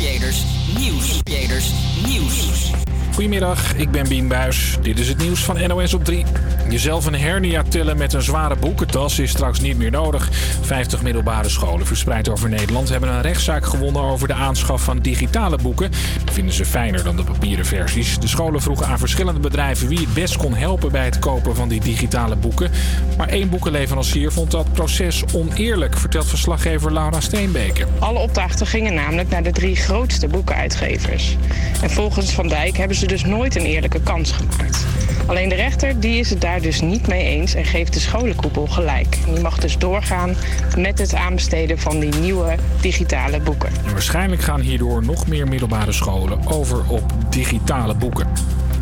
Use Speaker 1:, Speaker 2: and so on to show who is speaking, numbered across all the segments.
Speaker 1: Creators Nieuws. Creators Nieuws.
Speaker 2: Goedemiddag, ik ben Bien Buis. Dit is het nieuws van NOS op 3. Jezelf een hernia tillen met een zware boekentas is straks niet meer nodig. 50 middelbare scholen verspreid over Nederland hebben een rechtszaak gewonnen over de aanschaf van digitale boeken. Die vinden ze fijner dan de papieren versies. De scholen vroegen aan verschillende bedrijven wie het best kon helpen bij het kopen van die digitale boeken. Maar één boekenleverancier vond dat proces oneerlijk, vertelt verslaggever Laura Steenbeke.
Speaker 3: Alle opdrachten gingen namelijk naar de drie grootste boekenuitgevers. En volgens Van Dijk hebben ze dus nooit een eerlijke kans gemaakt. Alleen de rechter die is het daar dus niet mee eens en geeft de scholenkoepel gelijk. Die mag dus doorgaan met het aanbesteden van die nieuwe digitale boeken.
Speaker 2: En waarschijnlijk gaan hierdoor nog meer middelbare scholen over op digitale boeken.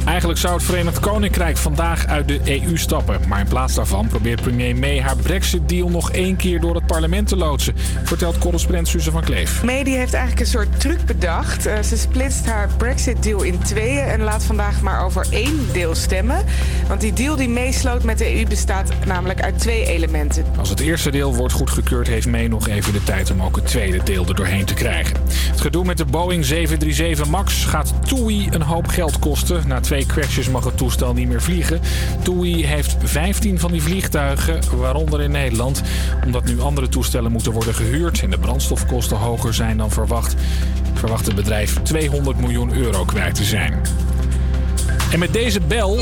Speaker 2: Eigenlijk zou het Verenigd Koninkrijk vandaag uit de EU stappen. Maar in plaats daarvan probeert premier May haar Brexit-deal nog één keer door het parlement te loodsen. Vertelt correspondent Suze van Kleef.
Speaker 4: May die heeft eigenlijk een soort truc bedacht. Uh, ze splitst haar Brexit-deal in tweeën en laat vandaag maar over één deel stemmen. Want die deal die meesloot met de EU bestaat namelijk uit twee elementen.
Speaker 2: Als het eerste deel wordt goedgekeurd, heeft May nog even de tijd om ook het tweede deel er doorheen te krijgen. Het gedoe met de Boeing 737 MAX gaat TUI een hoop geld kosten. Na twee crashes mag het toestel niet meer vliegen. TUI heeft 15 van die vliegtuigen, waaronder in Nederland. Omdat nu andere toestellen moeten worden gehuurd en de brandstofkosten hoger zijn dan verwacht, verwacht het bedrijf 200 miljoen euro kwijt te zijn. En met deze bel.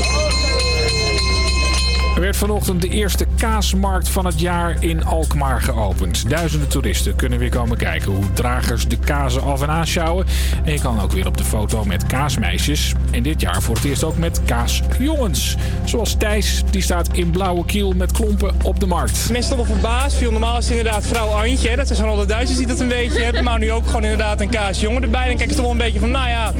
Speaker 2: Er werd vanochtend de eerste kaasmarkt van het jaar in Alkmaar geopend. Duizenden toeristen kunnen weer komen kijken hoe dragers de kazen af en aanschouwen. En je kan ook weer op de foto met kaasmeisjes. En dit jaar voor het eerst ook met kaasjongens. Zoals Thijs, die staat in blauwe kiel met klompen op de markt.
Speaker 5: Een baas. Veel normaal is het inderdaad vrouw Antje. Dat zijn al de Duitsers die dat een beetje hebben. Maar nu ook gewoon inderdaad een kaasjongen erbij. Dan kijk je toch wel een beetje van, nou ja.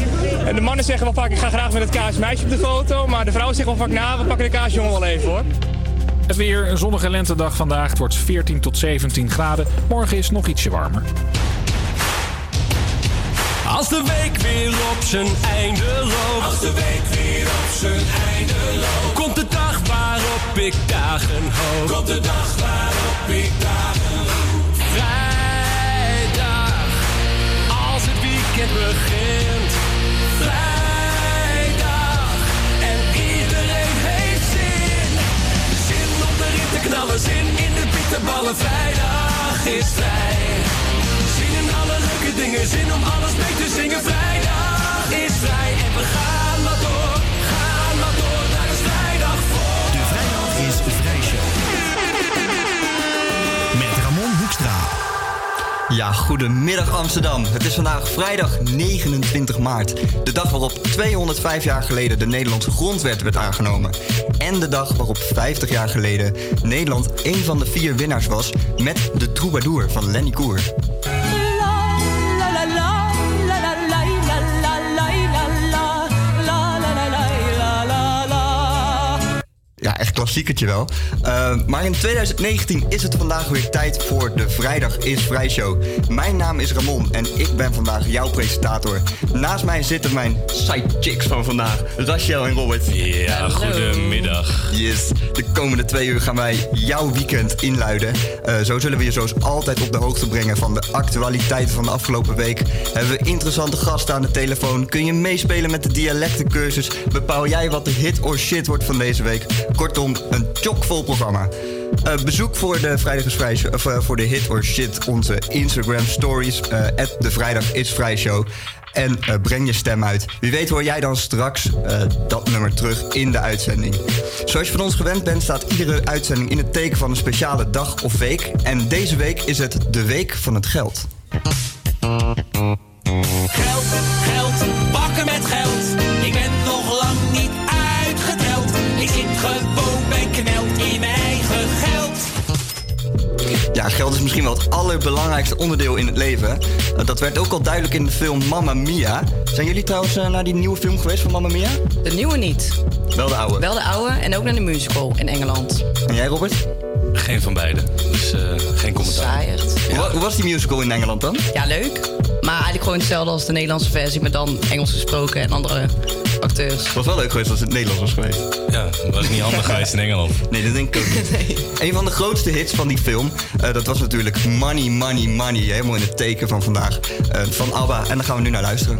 Speaker 5: De mannen zeggen wel vaak, ik ga graag met het kaasmeisje op de foto. Maar de vrouwen zeggen wel vaak, nou, we pakken de kaasjongen wel even hoor.
Speaker 2: Het weer, een zonnige lentedag vandaag. Het wordt 14 tot 17 graden. Morgen is het nog ietsje warmer.
Speaker 6: Als de week weer op zijn einde loopt.
Speaker 7: Als de week weer op zijn einde loopt.
Speaker 6: Komt de dag waarop ik dagen hoop.
Speaker 7: Komt de dag waarop ik dagen hoop.
Speaker 6: Vrijdag, als het weekend begint. De knallen, zin in de bitterballen. Vrijdag is vrij. Zin in alle leuke dingen, zin om alles mee te zingen. Vrijdag is vrij en we gaan
Speaker 8: Ja, goedemiddag Amsterdam. Het is vandaag vrijdag 29 maart. De dag waarop 205 jaar geleden de Nederlandse grondwet werd aangenomen. En de dag waarop 50 jaar geleden Nederland een van de vier winnaars was met de Troubadour van Lenny Koer. Ja, echt klassiekertje wel. Uh, maar in 2019 is het vandaag weer tijd voor de Vrijdag is Vrij Show. Mijn naam is Ramon en ik ben vandaag jouw presentator. Naast mij zitten mijn sidechicks van vandaag, Rachel en Robert.
Speaker 9: Ja, goedemiddag.
Speaker 8: Yes, de komende twee uur gaan wij jouw weekend inluiden. Uh, zo zullen we je zoals altijd op de hoogte brengen van de actualiteiten van de afgelopen week. Hebben we interessante gasten aan de telefoon. Kun je meespelen met de dialectencursus. Bepaal jij wat de hit or shit wordt van deze week. Kortom, een chockvol programma. Uh, bezoek voor de Vrijdag of, uh, voor de hit or shit onze Instagram stories. Uh, de Vrijdag is Vrij Show. En breng je stem uit. Wie weet hoor jij dan straks dat nummer terug in de uitzending. Zoals je van ons gewend bent, staat iedere uitzending in het teken van een speciale dag of week. En deze week is het de Week van het Geld.
Speaker 7: Geld, geld, bakken met
Speaker 8: Ja, geld is misschien wel het allerbelangrijkste onderdeel in het leven. Dat werd ook al duidelijk in de film Mamma Mia. Zijn jullie trouwens uh, naar die nieuwe film geweest van Mamma Mia?
Speaker 10: De nieuwe niet.
Speaker 8: Wel de oude?
Speaker 10: Wel de oude en ook naar de musical in Engeland.
Speaker 8: En jij, Robert?
Speaker 9: Geen van beide. Dus uh, geen commentaar.
Speaker 8: Ja. Hoe, hoe was die musical in Engeland dan?
Speaker 10: Ja, leuk. Maar eigenlijk gewoon hetzelfde als de Nederlandse versie, maar dan Engels gesproken en andere
Speaker 11: acteurs.
Speaker 12: was wel leuk geweest als het Nederlands was geweest.
Speaker 9: Ja, dat was niet handig geweest in Engeland.
Speaker 12: Nee, dat denk ik ook niet. Een van de grootste hits van die film, eh, dat was natuurlijk Money, Money, Money. Helemaal in het teken van vandaag. eh, van ABBA. En daar gaan we nu naar luisteren.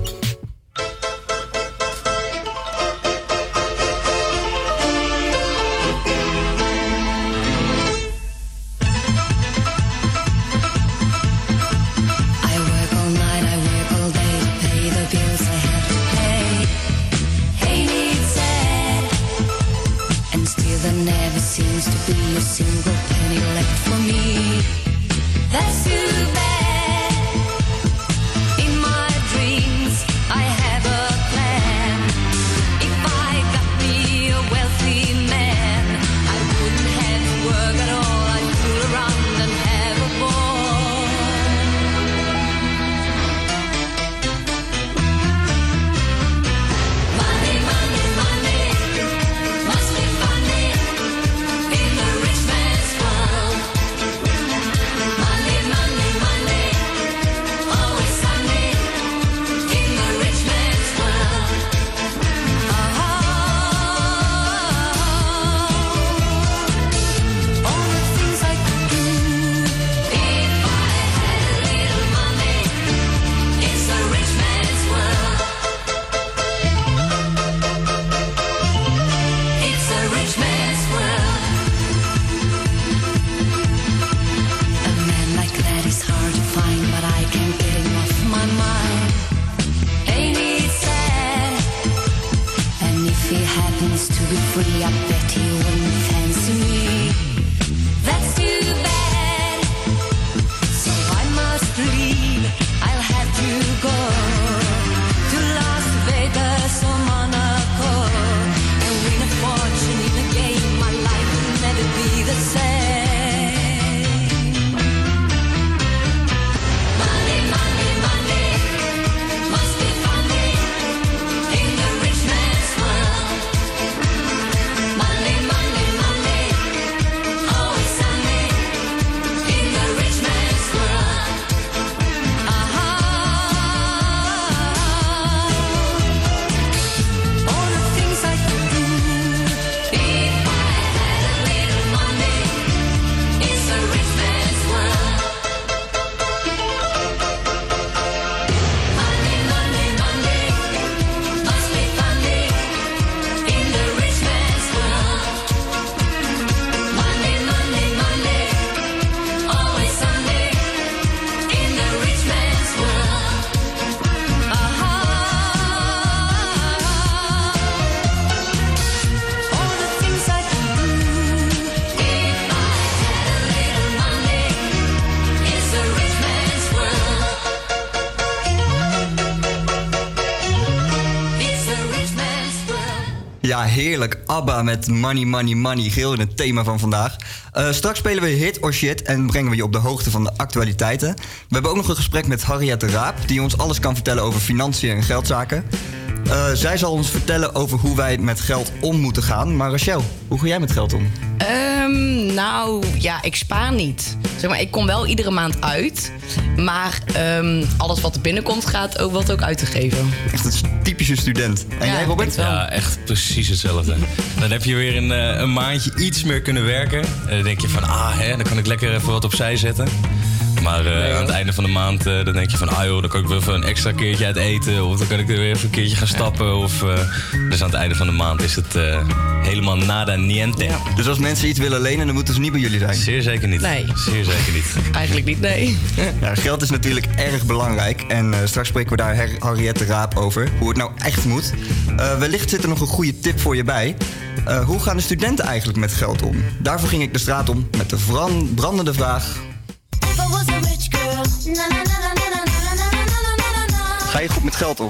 Speaker 12: Heerlijk. ABBA met Money, Money, Money. Geel in het thema van vandaag. Eh, straks spelen we Hit or Shit en brengen we je op de hoogte van de actualiteiten. We hebben ook nog een gesprek met Harriette Raap... die ons alles kan vertellen over financiën en geldzaken. Eh, zij zal ons vertellen over hoe wij met geld om moeten gaan. Maar Rachel, hoe ga jij met geld om?
Speaker 11: Ehm, nou, ja, ik spaar niet. Zeg maar, ik kom wel iedere maand uit. Maar ehm, alles wat er binnenkomt, gaat ook wat ook uit te geven.
Speaker 12: Echt een typische student. En
Speaker 11: Ja,
Speaker 12: jij, Robert?
Speaker 9: Ja, echt precies hetzelfde. Dan heb je weer een, eh, een maandje iets meer kunnen werken. En dan denk je van, ah, hè, dan kan ik lekker even wat opzij zetten. Maar eh, aan het einde van de maand eh, dan denk je van... ah joh, dan kan ik wel even een extra keertje uit eten... of dan kan ik er weer even een keertje gaan stappen. Of, eh, dus aan het einde van de maand is het helemaal nada niente.
Speaker 12: Dus als mensen iets willen lenen, dan moeten ze niet bij jullie zijn?
Speaker 9: Zeer zeker niet.
Speaker 11: Nee.
Speaker 9: Zeer zeker niet.
Speaker 11: Eigenlijk niet, nee.
Speaker 12: Ja, geld is natuurlijk erg belangrijk. En straks spreken we daar Harriette Raap over. Hoe het nou echt moet. Wellicht zit er nog een goede tip voor je bij. Hoe gaan de studenten eigenlijk met geld om? Daarvoor ging ik de straat om met de brandende vraag... Ga je goed met geld om?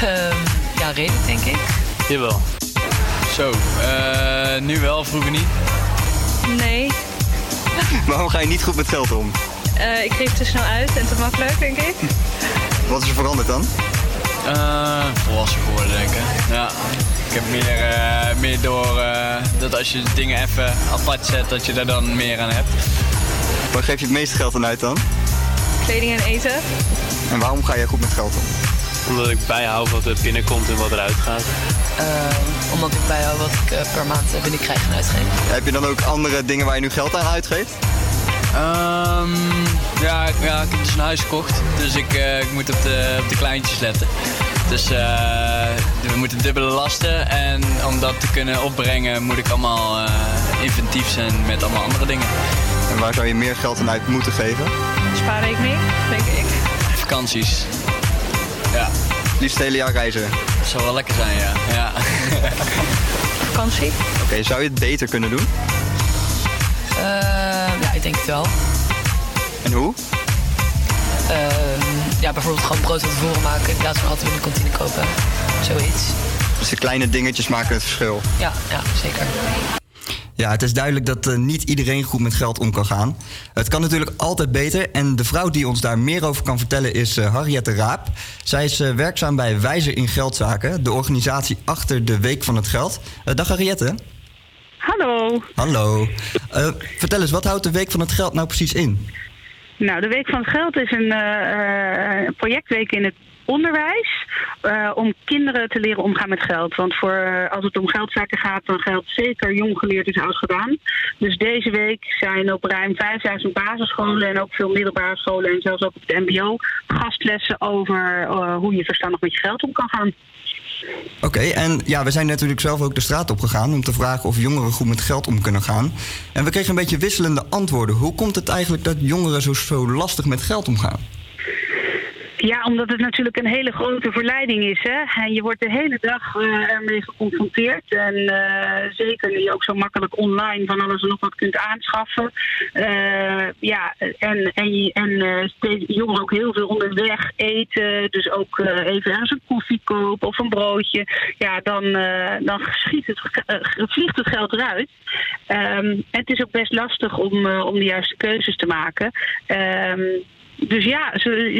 Speaker 13: Ehm, ja, redelijk denk ik.
Speaker 14: Jawel. Zo, eh, nu wel, vroeger niet.
Speaker 15: Nee,
Speaker 12: Waarom ga je niet goed met geld om?
Speaker 15: eh, ik geef te snel uit en te makkelijk, denk ik.
Speaker 12: Wat is er veranderd dan?
Speaker 14: Eh, volwassen geworden, denk ik. Ja. Ik heb meer, eh, meer door dat als je dingen even apart zet, dat je daar dan meer aan hebt.
Speaker 12: Waar geef je het meeste geld aan uit dan?
Speaker 15: Kleding en eten.
Speaker 12: En waarom ga je goed met geld om?
Speaker 16: Omdat ik bijhoud wat er binnenkomt en wat eruit gaat.
Speaker 11: Eh, omdat ik bijhoud wat ik eh, per maand eh, binnenkrijg en uitgeef.
Speaker 8: Heb je dan ook andere dingen waar je nu geld aan uitgeeft?
Speaker 14: Ehm, ja, ik- ja, ik heb dus een huis gekocht, dus ik, eh, ik moet op de, op de kleintjes letten. Dus eh, we moeten dubbele lasten en om dat te kunnen opbrengen moet ik allemaal eh, inventief zijn met allemaal andere dingen.
Speaker 8: En waar zou je meer geld aan uit moeten geven?
Speaker 15: Spaarrekening, denk ik.
Speaker 14: Vakanties. Ja.
Speaker 8: Liefst het hele jaar reizen.
Speaker 14: Dat zou wel lekker zijn, ja. ja.
Speaker 15: Vakantie.
Speaker 8: Oké, zou je het beter kunnen doen?
Speaker 11: Eh, ja, ik denk het wel.
Speaker 8: En hoe?
Speaker 11: Ehm, ja, bijvoorbeeld gewoon brood van tevoren maken in plaats van altijd in de kantine kopen. Zoiets.
Speaker 8: Dus de kleine dingetjes maken het verschil.
Speaker 11: Ja, ja, zeker.
Speaker 8: Ja, het is duidelijk dat eh, niet iedereen goed met geld om kan gaan. Het kan natuurlijk altijd beter. En de vrouw die ons daar meer over kan vertellen is eh, Harriette Raap. Zij is eh, werkzaam bij Wijzer in Geldzaken, de organisatie achter de Week van het Geld. Dag Harriette.
Speaker 17: Hallo.
Speaker 8: Hallo. Vertel eens, wat houdt de Week van het Geld nou precies in?
Speaker 17: Nou, de Week van het Geld is een projectweek in het onderwijs eh, om kinderen te leren omgaan met geld. Want voor, eh, als het om geldzaken gaat, dan geldt zeker jong geleerd is oud gedaan. Dus deze week zijn op ruim 5000 basisscholen en ook veel middelbare scholen en zelfs ook op het mbo gastlessen over eh, hoe je verstandig met je geld om kan gaan.
Speaker 8: Oké, en ja, we zijn natuurlijk zelf ook de straat op gegaan om te vragen of jongeren goed met geld om kunnen gaan. En we kregen een beetje wisselende antwoorden. Hoe komt het eigenlijk dat jongeren zo, zo lastig met geld omgaan?
Speaker 17: Ja, omdat het natuurlijk een hele grote verleiding is. Hè? En je wordt de hele dag eh, ermee geconfronteerd. En eh, zeker nu je ook zo makkelijk online van alles en nog wat kunt aanschaffen. Eh, ja, en, en, en jongeren ook heel veel onderweg eten. Dus ook even ergens een koffie kopen of een broodje. Ja, dan, dan schiet het, vliegt het geld eruit. En het is ook best lastig om, om de juiste keuzes te maken. Ehm, dus ja,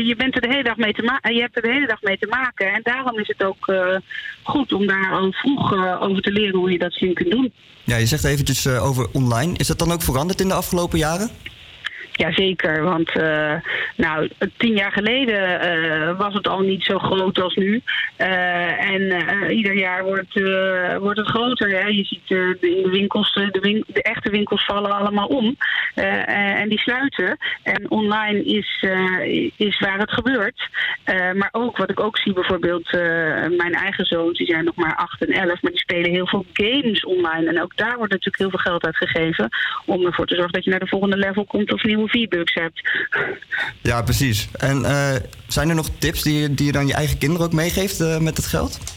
Speaker 17: je, bent er de hele dag mee te ma- je hebt er de hele dag mee te maken. En daarom is het ook eh, goed om daar al vroeg eh, over te leren hoe je dat slim kunt doen.
Speaker 8: Ja, je zegt eventjes eh, over online. Is dat dan ook veranderd in de afgelopen jaren?
Speaker 17: Jazeker, want eh, nou, tien jaar geleden eh, was het al niet zo groot als nu. Eh, en ieder jaar wordt, wordt het groter. Hè? Je ziet de, in de winkels, de, de echte winkels vallen allemaal om. En die sluiten. En online is, is waar het gebeurt. Maar ook wat ik ook zie, bijvoorbeeld mijn eigen zoons, die zijn nog maar 8 en 11, maar die spelen heel veel games online. En ook daar wordt natuurlijk heel veel geld uitgegeven om ervoor te zorgen dat je naar de volgende level komt of nieuwe V-bucks hebt.
Speaker 8: Ja, precies. En eh, zijn er nog tips die, je- die je dan je eigen kinderen ook meegeeft eh, met het geld?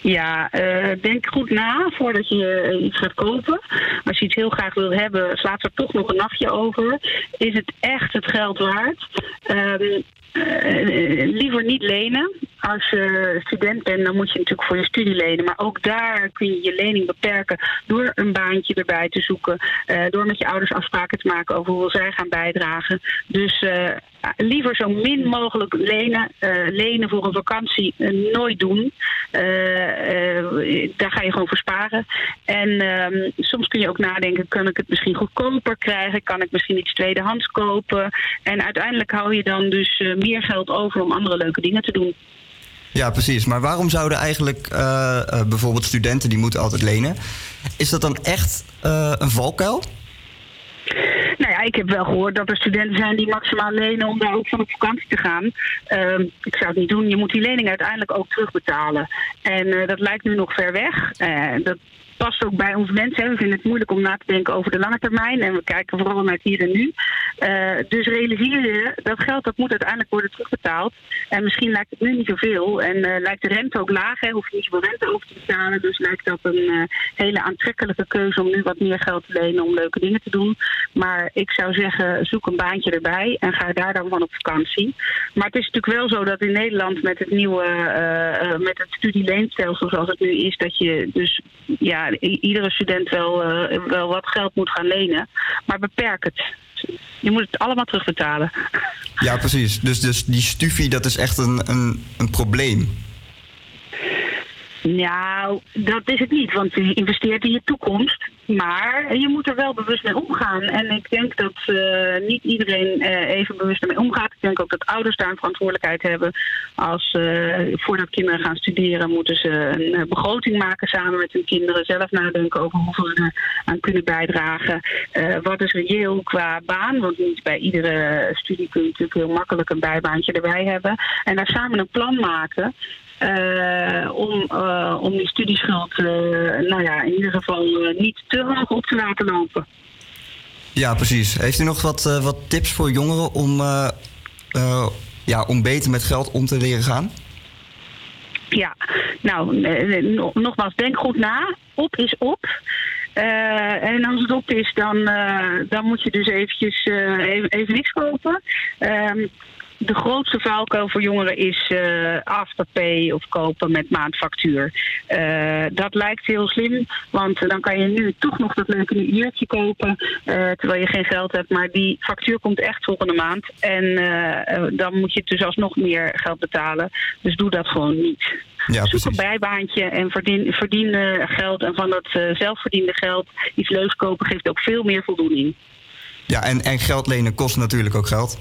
Speaker 17: Ja, eh, denk goed na voordat je iets gaat kopen. Als je iets heel graag wil hebben, slaat er toch nog een nachtje over. Is het echt het geld waard? Ehm, eh, liever niet lenen. Als je student bent, dan moet je natuurlijk voor je studie lenen. Maar ook daar kun je je lening beperken door een baantje erbij te zoeken. eh, door met je ouders afspraken te maken over hoeveel zij gaan bijdragen. Dus eh, liever zo min mogelijk lenen. Eh, lenen voor een vakantie eh, nooit doen. Eh, eh, daar ga je gewoon voor sparen. En ehm, soms kun je ook nadenken, kan ik het misschien goedkoper krijgen? Kan ik misschien iets tweedehands kopen? En uiteindelijk hou je dan dus eh, meer geld over om andere leuke dingen te doen.
Speaker 8: Ja, precies. Maar waarom zouden eigenlijk eh, eh, bijvoorbeeld studenten die moeten altijd lenen? Is dat dan echt eh, een valkuil?
Speaker 17: Nou ja, ik heb wel gehoord dat er studenten zijn die maximaal lenen om daar ook van op vakantie te gaan. Ehm, ik zou het niet doen. Je moet die lening uiteindelijk ook terugbetalen. En eh, dat lijkt nu nog ver weg. Eh, dat past ook bij ons mensen. We vinden het moeilijk om na te denken over de lange termijn. En we kijken vooral naar het hier en nu. Eh, dus realiseer je, dat geld dat moet uiteindelijk worden terugbetaald. En misschien lijkt het nu niet zoveel. En eh, lijkt de rente ook laag. Hè. Hoef je niet zoveel rente over te betalen. Dus lijkt dat een eh, hele aantrekkelijke keuze om nu wat meer geld te lenen om leuke dingen te doen. Maar ik zou zeggen, zoek een baantje erbij en ga daar dan van op vakantie. Maar het is natuurlijk wel zo dat in Nederland met het nieuwe, met het studieleenstelsel zoals het nu is, dat je dus ja, iedere student wel, eh, wel wat geld moet gaan lenen. Maar beperk het. Je moet het allemaal terugbetalen.
Speaker 8: Ja, precies. Dus, dus die stufie, dat is echt een, een, een probleem.
Speaker 17: Nou, dat is het niet, want je investeert in je toekomst. Maar je moet er wel bewust mee omgaan. En ik denk dat eh, niet iedereen eh, even bewust ermee omgaat. Ik denk ook dat ouders daar een verantwoordelijkheid hebben. Als eh, voordat kinderen gaan studeren, moeten ze een begroting maken samen met hun kinderen. Zelf nadenken over hoeveel ze aan kunnen bijdragen. Wat is reëel qua baan? Want niet bij iedere studie kun je natuurlijk heel makkelijk een bijbaantje erbij hebben. En daar samen een plan maken. om, om die studieschuld, nou ja, in ieder geval niet te hoog op te laten lopen.
Speaker 8: Ja, precies. Heeft u nog wat, eh, wat tips voor jongeren om, eh, eh, ja, om beter met geld om te leren gaan?
Speaker 17: Ja, nou, no- nogmaals, denk goed na. Op is op. En als het op is, dan, dan moet je dus eventjes even, even niks kopen. De grootste valkuil voor jongeren is eh afterpay of kopen met maandfactuur. Eh, dat lijkt heel slim, want dan kan je nu toch nog dat leuke uurtje kopen eh, terwijl je geen geld hebt. Maar die factuur komt echt volgende maand en dan moet je dus alsnog meer geld betalen. Dus doe dat gewoon niet.
Speaker 8: Ja,
Speaker 17: Zoek een bijbaantje en verdien, verdien geld. En van dat zelfverdiende geld iets leuks kopen geeft ook veel meer voldoening.
Speaker 8: Ja, en, en geld lenen kost natuurlijk ook geld.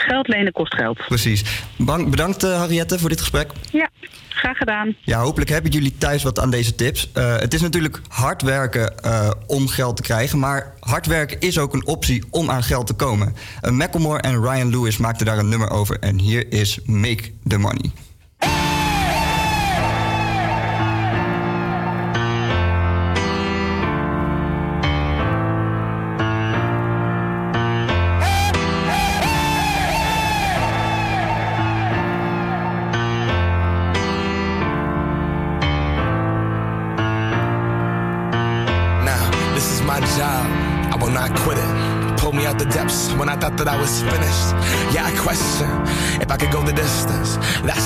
Speaker 17: Geld lenen kost geld.
Speaker 8: Precies. Bedankt eh, Harriette voor dit gesprek.
Speaker 17: Ja, graag gedaan.
Speaker 8: Ja, hopelijk hebben jullie thuis wat aan deze tips. Eh, het is natuurlijk hard werken eh, om geld te krijgen, maar hard werken is ook een optie om aan geld te komen. Uh, Macklemore en Ryan Lewis maakten daar een nummer over en hier is Make the Money.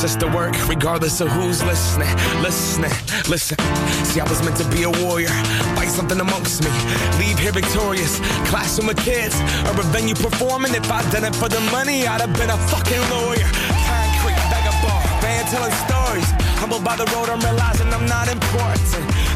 Speaker 18: Just the work, regardless of who's listening. Listening, listen. See, I was meant to be a warrior, fight something amongst me. Leave here victorious, classroom of kids, or a venue performing. If I'd done it for the money, I'd have been a fucking lawyer. Telling stories. By the road, I'm realizing I'm not important.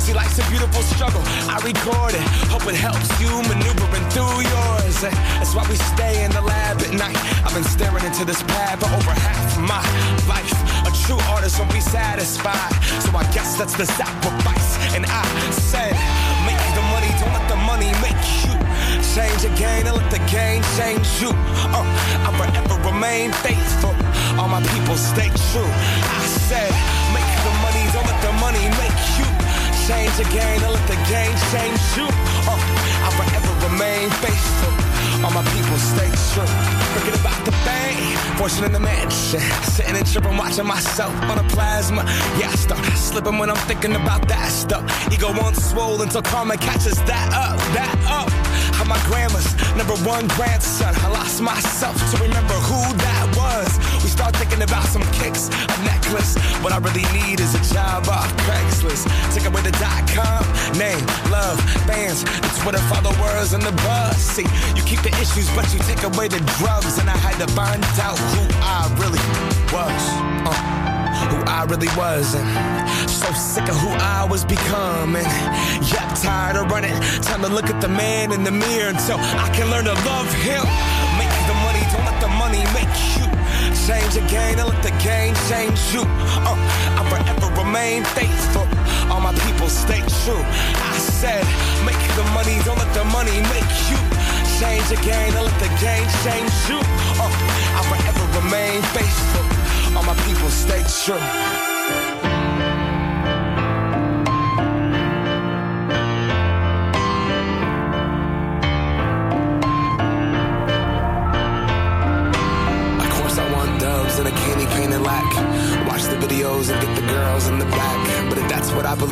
Speaker 18: See, life's a beautiful struggle. I record it. Hope it helps you maneuvering through yours. That's why we stay in the lab at night. I've been staring into this pad for over half my life. A true artist won't be satisfied. So I guess that's the sacrifice. And I said, make the money, don't let the money make you. Change game and let the game change you. Uh, I forever remain faithful. All my people stay true. I said, make the money, don't let the money make you. Change the game and let the game change you. Uh, I forever remain faithful. All my people stay true. Forget about the fame, fortune in the mansion. Sitting and tripping, watching myself on a plasma. Yeah, I start slipping when I'm thinking about that stuff. Ego on swole until karma catches that up, that up. How my grandma's number one grandson. I lost myself to remember who that was. Start thinking about some kicks, a necklace. What I really need is a job off Craigslist. Take away the dot com, name, love, fans, the Twitter followers, and the buzz. See, you keep the issues, but you take away the drugs. And I had to find out who I really was. Uh who I really was and so sick of who I was becoming. Yep, tired of running. Time to look at the man in the mirror until I can learn to love him. Make the money, Change game and let the game change you. Uh, I forever remain faithful. All my people stay true. I said, make the money, don't let the money make you. Change game and let the game change you. Uh, I forever remain faithful. All my people stay true.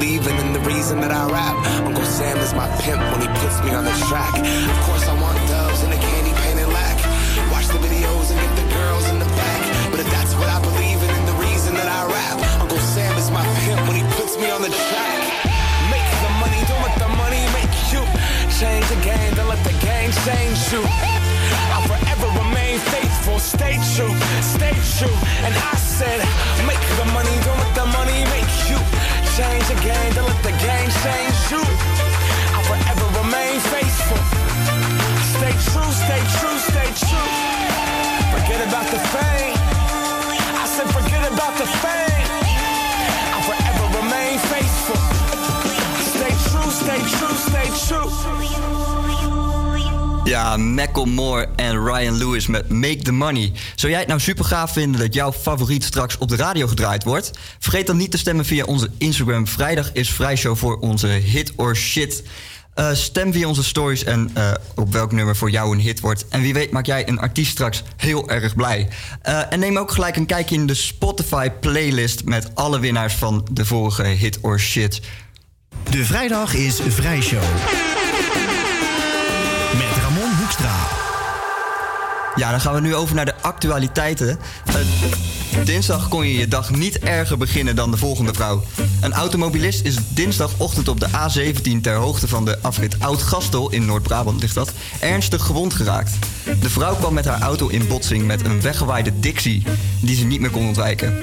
Speaker 18: Believe in the reason that I rap, Uncle Sam is my pimp when he puts me on the track. Of course I want doves and a candy painted lack. Watch the videos and get the girls in the back. But if that's what I believe in and the reason that I rap, Uncle Sam is my pimp when he puts me on the track. Make the money, don't let the money make you. Change the game, don't let the game change you. I'll forever remain faithful, stay true, stay true. And I said, make the money, don't let the money make you change the game, then let the game change you. I'll forever remain faithful. Stay true, stay true, stay true. Forget about the fame. I said forget about the fame. I'll forever remain faithful. Stay true, stay true, stay true.
Speaker 8: Ja, Macklemore en Ryan Lewis met Make the Money. Zou jij het nou super gaaf vinden dat jouw favoriet straks op de radio gedraaid wordt? Vergeet dan niet te stemmen via onze Instagram. Vrijdag is vrijshow voor onze hit or shit. Eh, stem via onze stories en eh, op welk nummer voor jou een hit wordt. En wie weet maak jij een artiest straks heel erg blij. Eh, en neem ook gelijk een kijkje in de Spotify playlist met alle winnaars van de vorige hit or shit.
Speaker 19: De vrijdag is vrijshow.
Speaker 8: Ja, dan gaan we nu over naar de actualiteiten. Eh, dinsdag kon je je dag niet erger beginnen dan de volgende vrouw. Een automobilist is dinsdagochtend op de A17 ter hoogte van de afrit Oud-Gastel in Noord-Brabant ligt dat, ernstig gewond geraakt. De vrouw kwam met haar auto in botsing met een weggewaaide Dixie, die ze niet meer kon ontwijken.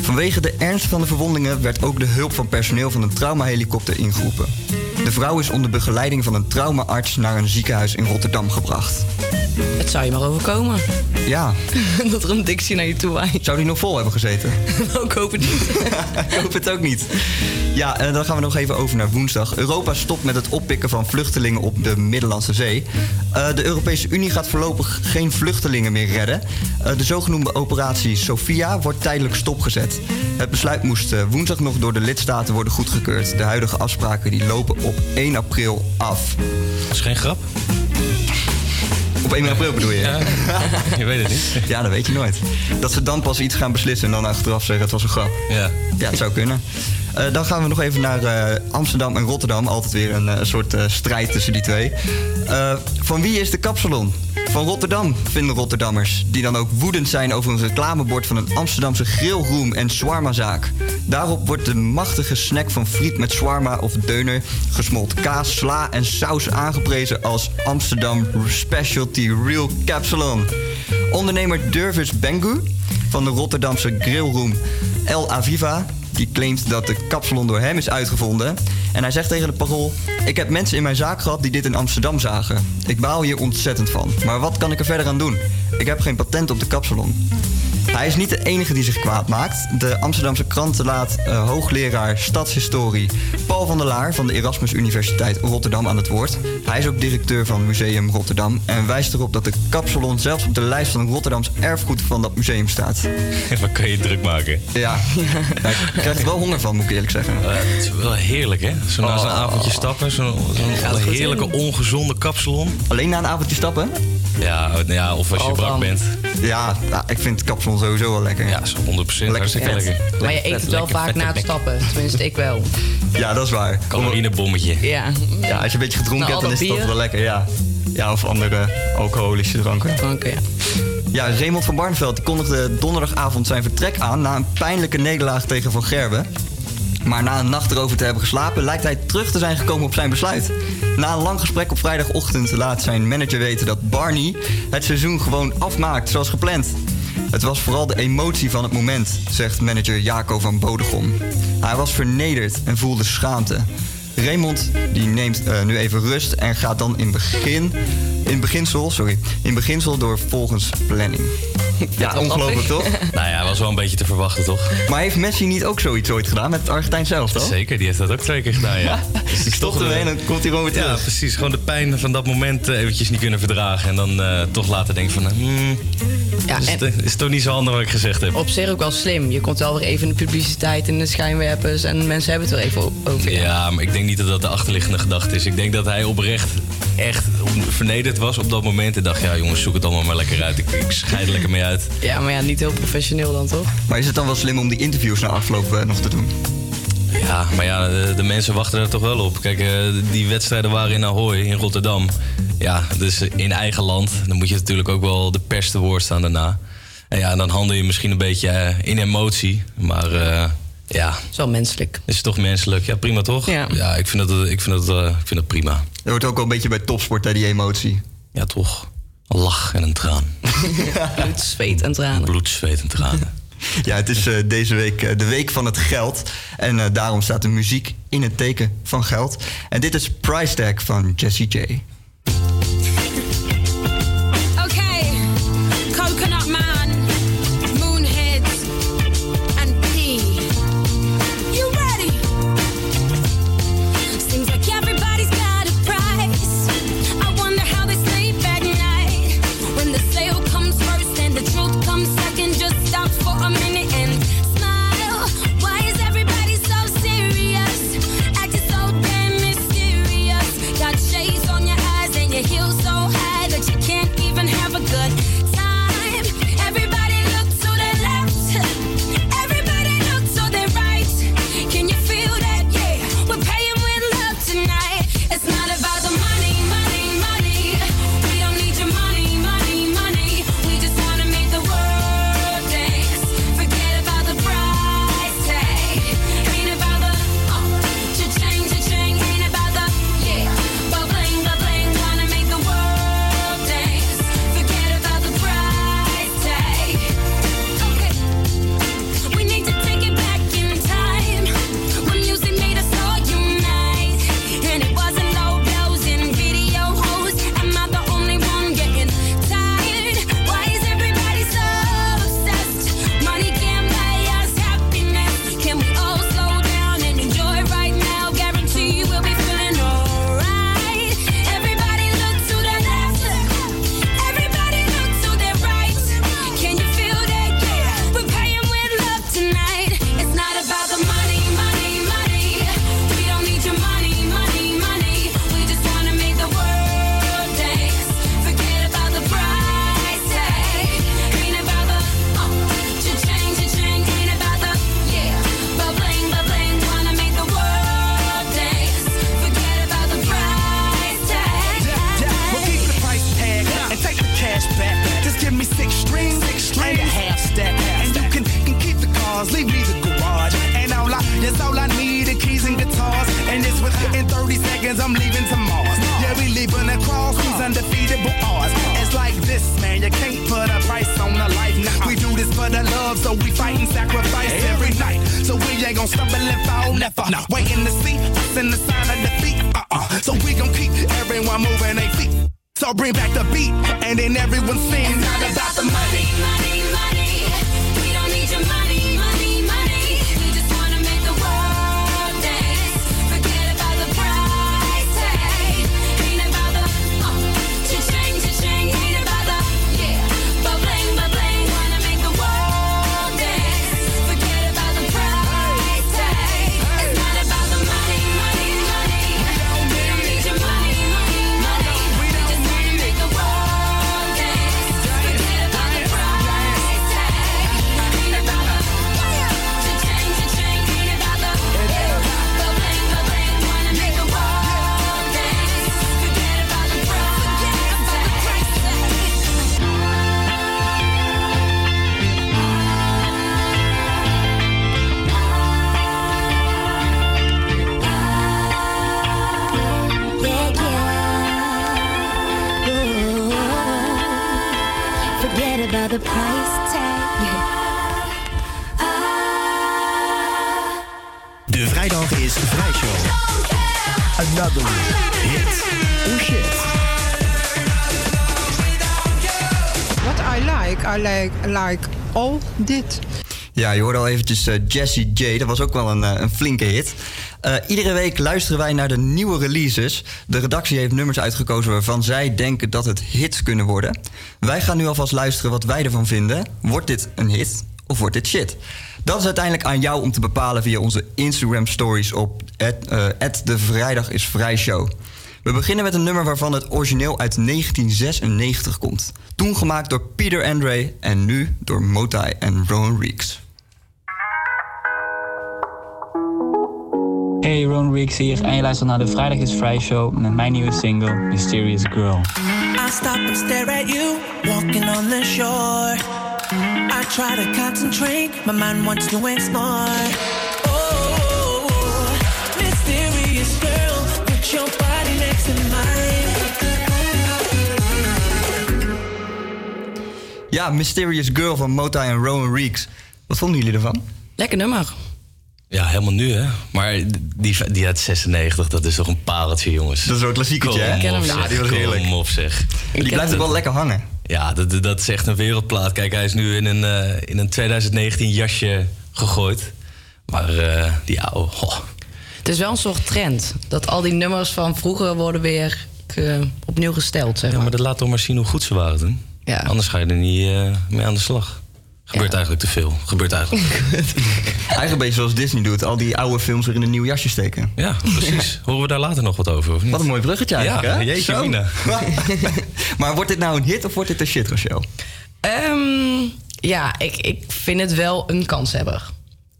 Speaker 8: Vanwege de ernst van de verwondingen werd ook de hulp van personeel van een traumahelikopter ingeroepen. De vrouw is onder begeleiding van een traumaarts naar een ziekenhuis in Rotterdam gebracht.
Speaker 10: Het zou je maar overkomen.
Speaker 8: Ja.
Speaker 10: dat er een dictie naar je toe waait.
Speaker 8: Zou die nog vol hebben gezeten?
Speaker 10: ik hoop het niet.
Speaker 8: ik hoop het ook niet. Ja, en dan gaan we nog even over naar woensdag. Europa stopt met het oppikken van vluchtelingen op de Middellandse Zee. Eh, de Europese Unie gaat voorlopig geen vluchtelingen meer redden. Eh, de zogenoemde operatie Sophia wordt tijdelijk stopgezet. Het besluit moest eh, woensdag nog door de lidstaten worden goedgekeurd. De huidige afspraken die lopen op 1 april af.
Speaker 9: Dat is geen grap.
Speaker 8: Op 1 april bedoel je?
Speaker 9: Ja, je weet het niet.
Speaker 8: Ja, dat weet je nooit. Dat ze dan pas iets gaan beslissen en dan achteraf zeggen het was een grap.
Speaker 9: Ja.
Speaker 8: Ja, het zou kunnen. Eh, dan gaan we nog even naar eh, Amsterdam en Rotterdam. Altijd weer een, eh, soort strijd tussen die twee. Van wie is de kapsalon? Van Rotterdam, vinden Rotterdammers. Die dan ook woedend zijn over een reclamebord van een Amsterdamse grillroom en shawarmazaak. Daarop wordt de machtige snack van friet met shawarma of deuner, gesmolten kaas, sla en saus aangeprezen als Amsterdam Specialty Real Capsalon. Ondernemer Durvis Bengu van de Rotterdamse grillroom El Aviva die claimt dat de kapsalon door hem is uitgevonden. En hij zegt tegen de parool... Ik heb mensen in mijn zaak gehad die dit in Amsterdam zagen. Ik baal hier ontzettend van. Maar wat kan ik er verder aan doen? Ik heb geen patent op de kapsalon. Hij is niet de enige die zich kwaad maakt. De Amsterdamse kranten laat eh, hoogleraar stadshistorie Paul van der Laar van de Erasmus Universiteit Rotterdam aan het woord. Hij is ook directeur van Museum Rotterdam en wijst erop dat de kapsalon zelfs op de lijst van Rotterdams erfgoed van dat museum staat.
Speaker 9: Wat kan je druk maken?
Speaker 8: Ja, ja ik krijg er wel honger van, moet ik eerlijk zeggen.
Speaker 9: Eh, het is wel heerlijk, hè? Zo na zo'n
Speaker 8: Oh.
Speaker 9: avondje stappen, zo'n zo'n heerlijke ongezonde kapsalon.
Speaker 8: Alleen na een avondje stappen?
Speaker 9: Ja, ja of als je
Speaker 8: Oh,
Speaker 9: brak
Speaker 8: dan.
Speaker 9: bent.
Speaker 8: Ja, nou, ik vind kapsalon sowieso wel lekker.
Speaker 9: Ja, zo 100% hartstikke
Speaker 8: vet.
Speaker 9: lekker.
Speaker 10: Maar je eet het wel vaak na het stappen. Tenminste, ik wel.
Speaker 8: Ja, dat is waar.
Speaker 9: Calorienebommetje.
Speaker 10: Ja.
Speaker 8: Ja, als je een beetje gedronken
Speaker 10: Nou,
Speaker 8: hebt, dan is
Speaker 10: dat
Speaker 8: het wel lekker, ja. Ja, of andere alcoholische dranken.
Speaker 10: Dranken, ja.
Speaker 8: Ja, Raymond van Barneveld die kondigde donderdagavond zijn vertrek aan... na een pijnlijke nederlaag tegen Van Gerwen. Maar na een nacht erover te hebben geslapen... lijkt hij terug te zijn gekomen op zijn besluit. Na een lang gesprek op vrijdagochtend laat zijn manager weten... dat Barney het seizoen gewoon afmaakt, zoals gepland. Het was vooral de emotie van het moment, zegt manager Jaco van Bodegom. Hij was vernederd en voelde schaamte. Raymond die neemt eh, nu even rust en gaat dan in, begin, in beginsel, sorry, in beginsel door volgens planning. Ja, ongelooflijk toch?
Speaker 9: Nou ja, was wel een beetje te verwachten, toch?
Speaker 8: Maar heeft Messi niet ook zoiets ooit gedaan met het Argentijn zelf, toch?
Speaker 9: Zeker, die heeft dat ook twee keer gedaan, ja. Dus het is
Speaker 8: Stopt
Speaker 9: toch,
Speaker 8: ermee
Speaker 9: eh,
Speaker 8: en dan komt hij gewoon weer
Speaker 9: Ja,
Speaker 8: terug.
Speaker 9: precies. Gewoon de pijn van dat moment eh, eventjes niet kunnen verdragen. En dan eh, toch later denken van... hmm,
Speaker 10: Ja,
Speaker 9: is,
Speaker 10: en
Speaker 9: het, is toch niet zo handig wat ik gezegd heb.
Speaker 10: op zich ook wel slim. Je komt wel weer even in de publiciteit en de schijnwerpers. En mensen hebben het er even over.
Speaker 9: Ja, maar ik denk niet dat dat de achterliggende gedachte is. Ik denk dat hij oprecht echt vernederd was op dat moment. En dacht, ja jongens, zoek het allemaal maar lekker uit. Ik, ik scheid er lekker mee uit.
Speaker 10: Ja, maar ja, niet heel professioneel dan toch?
Speaker 8: Maar is het dan wel slim om die interviews na afloop eh, nog te doen?
Speaker 9: Ja, maar ja, de, de mensen wachten er toch wel op. Kijk, eh, die wedstrijden waren in Ahoy, in Rotterdam. Ja, dus in eigen land. Dan moet je natuurlijk ook wel de pers te woord staan daarna. En ja, dan handel je misschien een beetje eh, in emotie. Maar eh, ja...
Speaker 10: Het is wel menselijk.
Speaker 9: Is toch menselijk? Ja, prima toch?
Speaker 10: Ja.
Speaker 9: ik vind dat, ik vind dat, eh, ik vind dat prima.
Speaker 8: Dat hoort ook wel een beetje bij topsport, hè, die emotie.
Speaker 9: Ja, toch. Lach en een traan.
Speaker 10: Bloed, zweet en tranen.
Speaker 9: Bloed, zweet en tranen.
Speaker 8: Ja, het is eh, deze week eh, de week van het geld. En eh, daarom staat de muziek in het teken van geld. En dit is Price Tag van Jessie J.
Speaker 20: dit.
Speaker 8: Ja, je hoorde al eventjes eh, Jessie J. Dat was ook wel een, eh, een flinke hit. Eh, iedere week luisteren wij naar de nieuwe releases. De redactie heeft nummers uitgekozen waarvan zij denken dat het hits kunnen worden. Wij gaan nu alvast luisteren wat wij ervan vinden. Wordt dit een hit of wordt dit shit? Dat is uiteindelijk aan jou om te bepalen via onze Instagram stories op at de Vrijdag is Vrij Show. We beginnen met een nummer waarvan het origineel uit 1996 komt. Toen gemaakt door Peter Andre en nu door Motai en Rowan Reeks.
Speaker 21: Hey, Ron Weeks hier en je luistert naar de Vrijdag is Vrij Show met mijn nieuwe single Mysterious Girl.
Speaker 6: I stop and stare at you, walking on the shore. I try to concentrate, my mind wants to explore. Oh, mysterious girl, put your
Speaker 8: Ja, Mysterious Girl van Motai en Rowan Reeks. Wat vonden jullie ervan?
Speaker 10: Lekker nummer.
Speaker 9: Ja, helemaal nu hè. Maar die, die uit 96, dat is toch een pareltje jongens.
Speaker 8: Dat is wel een klassiekertje, hè?
Speaker 9: Kom op.
Speaker 8: Ja, die was heerlijk.
Speaker 9: Kom op zeg.
Speaker 8: Die blijft ook wel lekker hangen.
Speaker 9: Ja, dat, dat is echt een wereldplaat. Kijk, hij is nu in een, eh, in een 2019 jasje gegooid. Maar eh, die oude... oh.
Speaker 10: Het is wel een soort trend. Dat al die nummers van vroeger worden weer eh, opnieuw gesteld, zeg
Speaker 9: Ja,
Speaker 10: maar.
Speaker 9: maar dat laat toch maar zien hoe goed ze waren toen.
Speaker 10: Ja.
Speaker 9: Anders ga je er niet eh, mee aan de slag. Gebeurt eigenlijk te veel. Gebeurt eigenlijk.
Speaker 8: Eigenlijk een beetje zoals Disney doet. Al die oude films weer in een nieuw jasje steken.
Speaker 9: Ja, precies. Horen we daar later nog wat over, of niet?
Speaker 8: Wat een mooi bruggetje eigenlijk,
Speaker 9: Ja,
Speaker 8: hè?
Speaker 9: jeetje
Speaker 8: maar wordt dit nou een hit of wordt dit een shit, Rochelle?
Speaker 10: Ehm, ja, ik, ik vind het wel een kanshebber.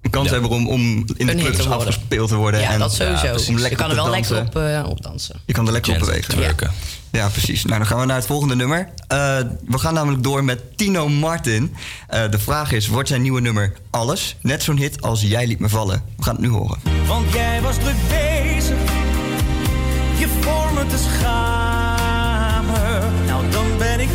Speaker 8: Een kans hebben om, om in de clubs afgespeeld te worden.
Speaker 10: Ja,
Speaker 8: en,
Speaker 10: dat sowieso.
Speaker 8: om
Speaker 10: je
Speaker 8: lekker
Speaker 10: kan er
Speaker 8: op
Speaker 10: wel lekker op, eh, op dansen.
Speaker 8: Je kan er lekker op bewegen.
Speaker 9: twerken.
Speaker 8: Ja, precies. Nou, dan gaan we naar het volgende nummer. Eh, we gaan namelijk door met Tino Martin. Eh, de vraag is, wordt zijn nieuwe nummer alles? Net zo'n hit als Jij liet me vallen. We gaan het nu horen.
Speaker 6: Want jij was druk bezig je voor me te schamen. Nou, dan ben ik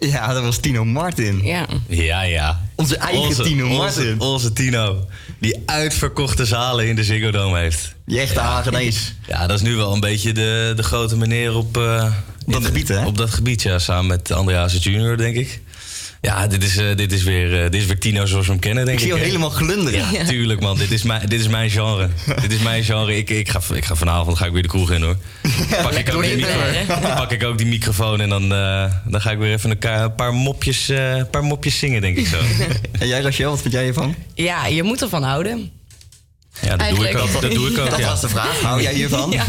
Speaker 8: Ja, dat was Tino Martin.
Speaker 10: Ja.
Speaker 9: Ja, ja.
Speaker 8: Onze eigen Tino Martin.
Speaker 9: Onze, onze Tino. Die uitverkochte zalen in de Ziggo Dome heeft.
Speaker 8: Die echte Hagenees.
Speaker 9: Ja, dat is nu wel een beetje de, de grote meneer op... eh,
Speaker 8: dat gebied, hè?
Speaker 9: Op dat gebied, ja. Samen met Andreas Junior, denk ik. Ja, dit is, eh, dit is, weer, eh, dit is weer Tino zoals we hem kennen, denk
Speaker 8: Ik
Speaker 9: ik.
Speaker 8: zie helemaal glunderen.
Speaker 9: Ja, tuurlijk, man. Dit is mijn, dit is mijn genre. dit is mijn genre. Ik, ik, ga, ik ga vanavond ga ik weer de kroeg in, hoor. Pak ik, ook die micro- pak ik ook die microfoon en dan, eh, dan ga ik weer even een paar mopjes, eh, een paar mopjes zingen, denk ik zo.
Speaker 8: En jij, Rachel, wat vind jij hiervan?
Speaker 10: Ja, je moet ervan houden.
Speaker 9: Ja, dat doe ik ook. Dat doe ik ook,
Speaker 8: Dat
Speaker 9: ja.
Speaker 8: was de vraag. Hou jij hiervan?
Speaker 10: Ja,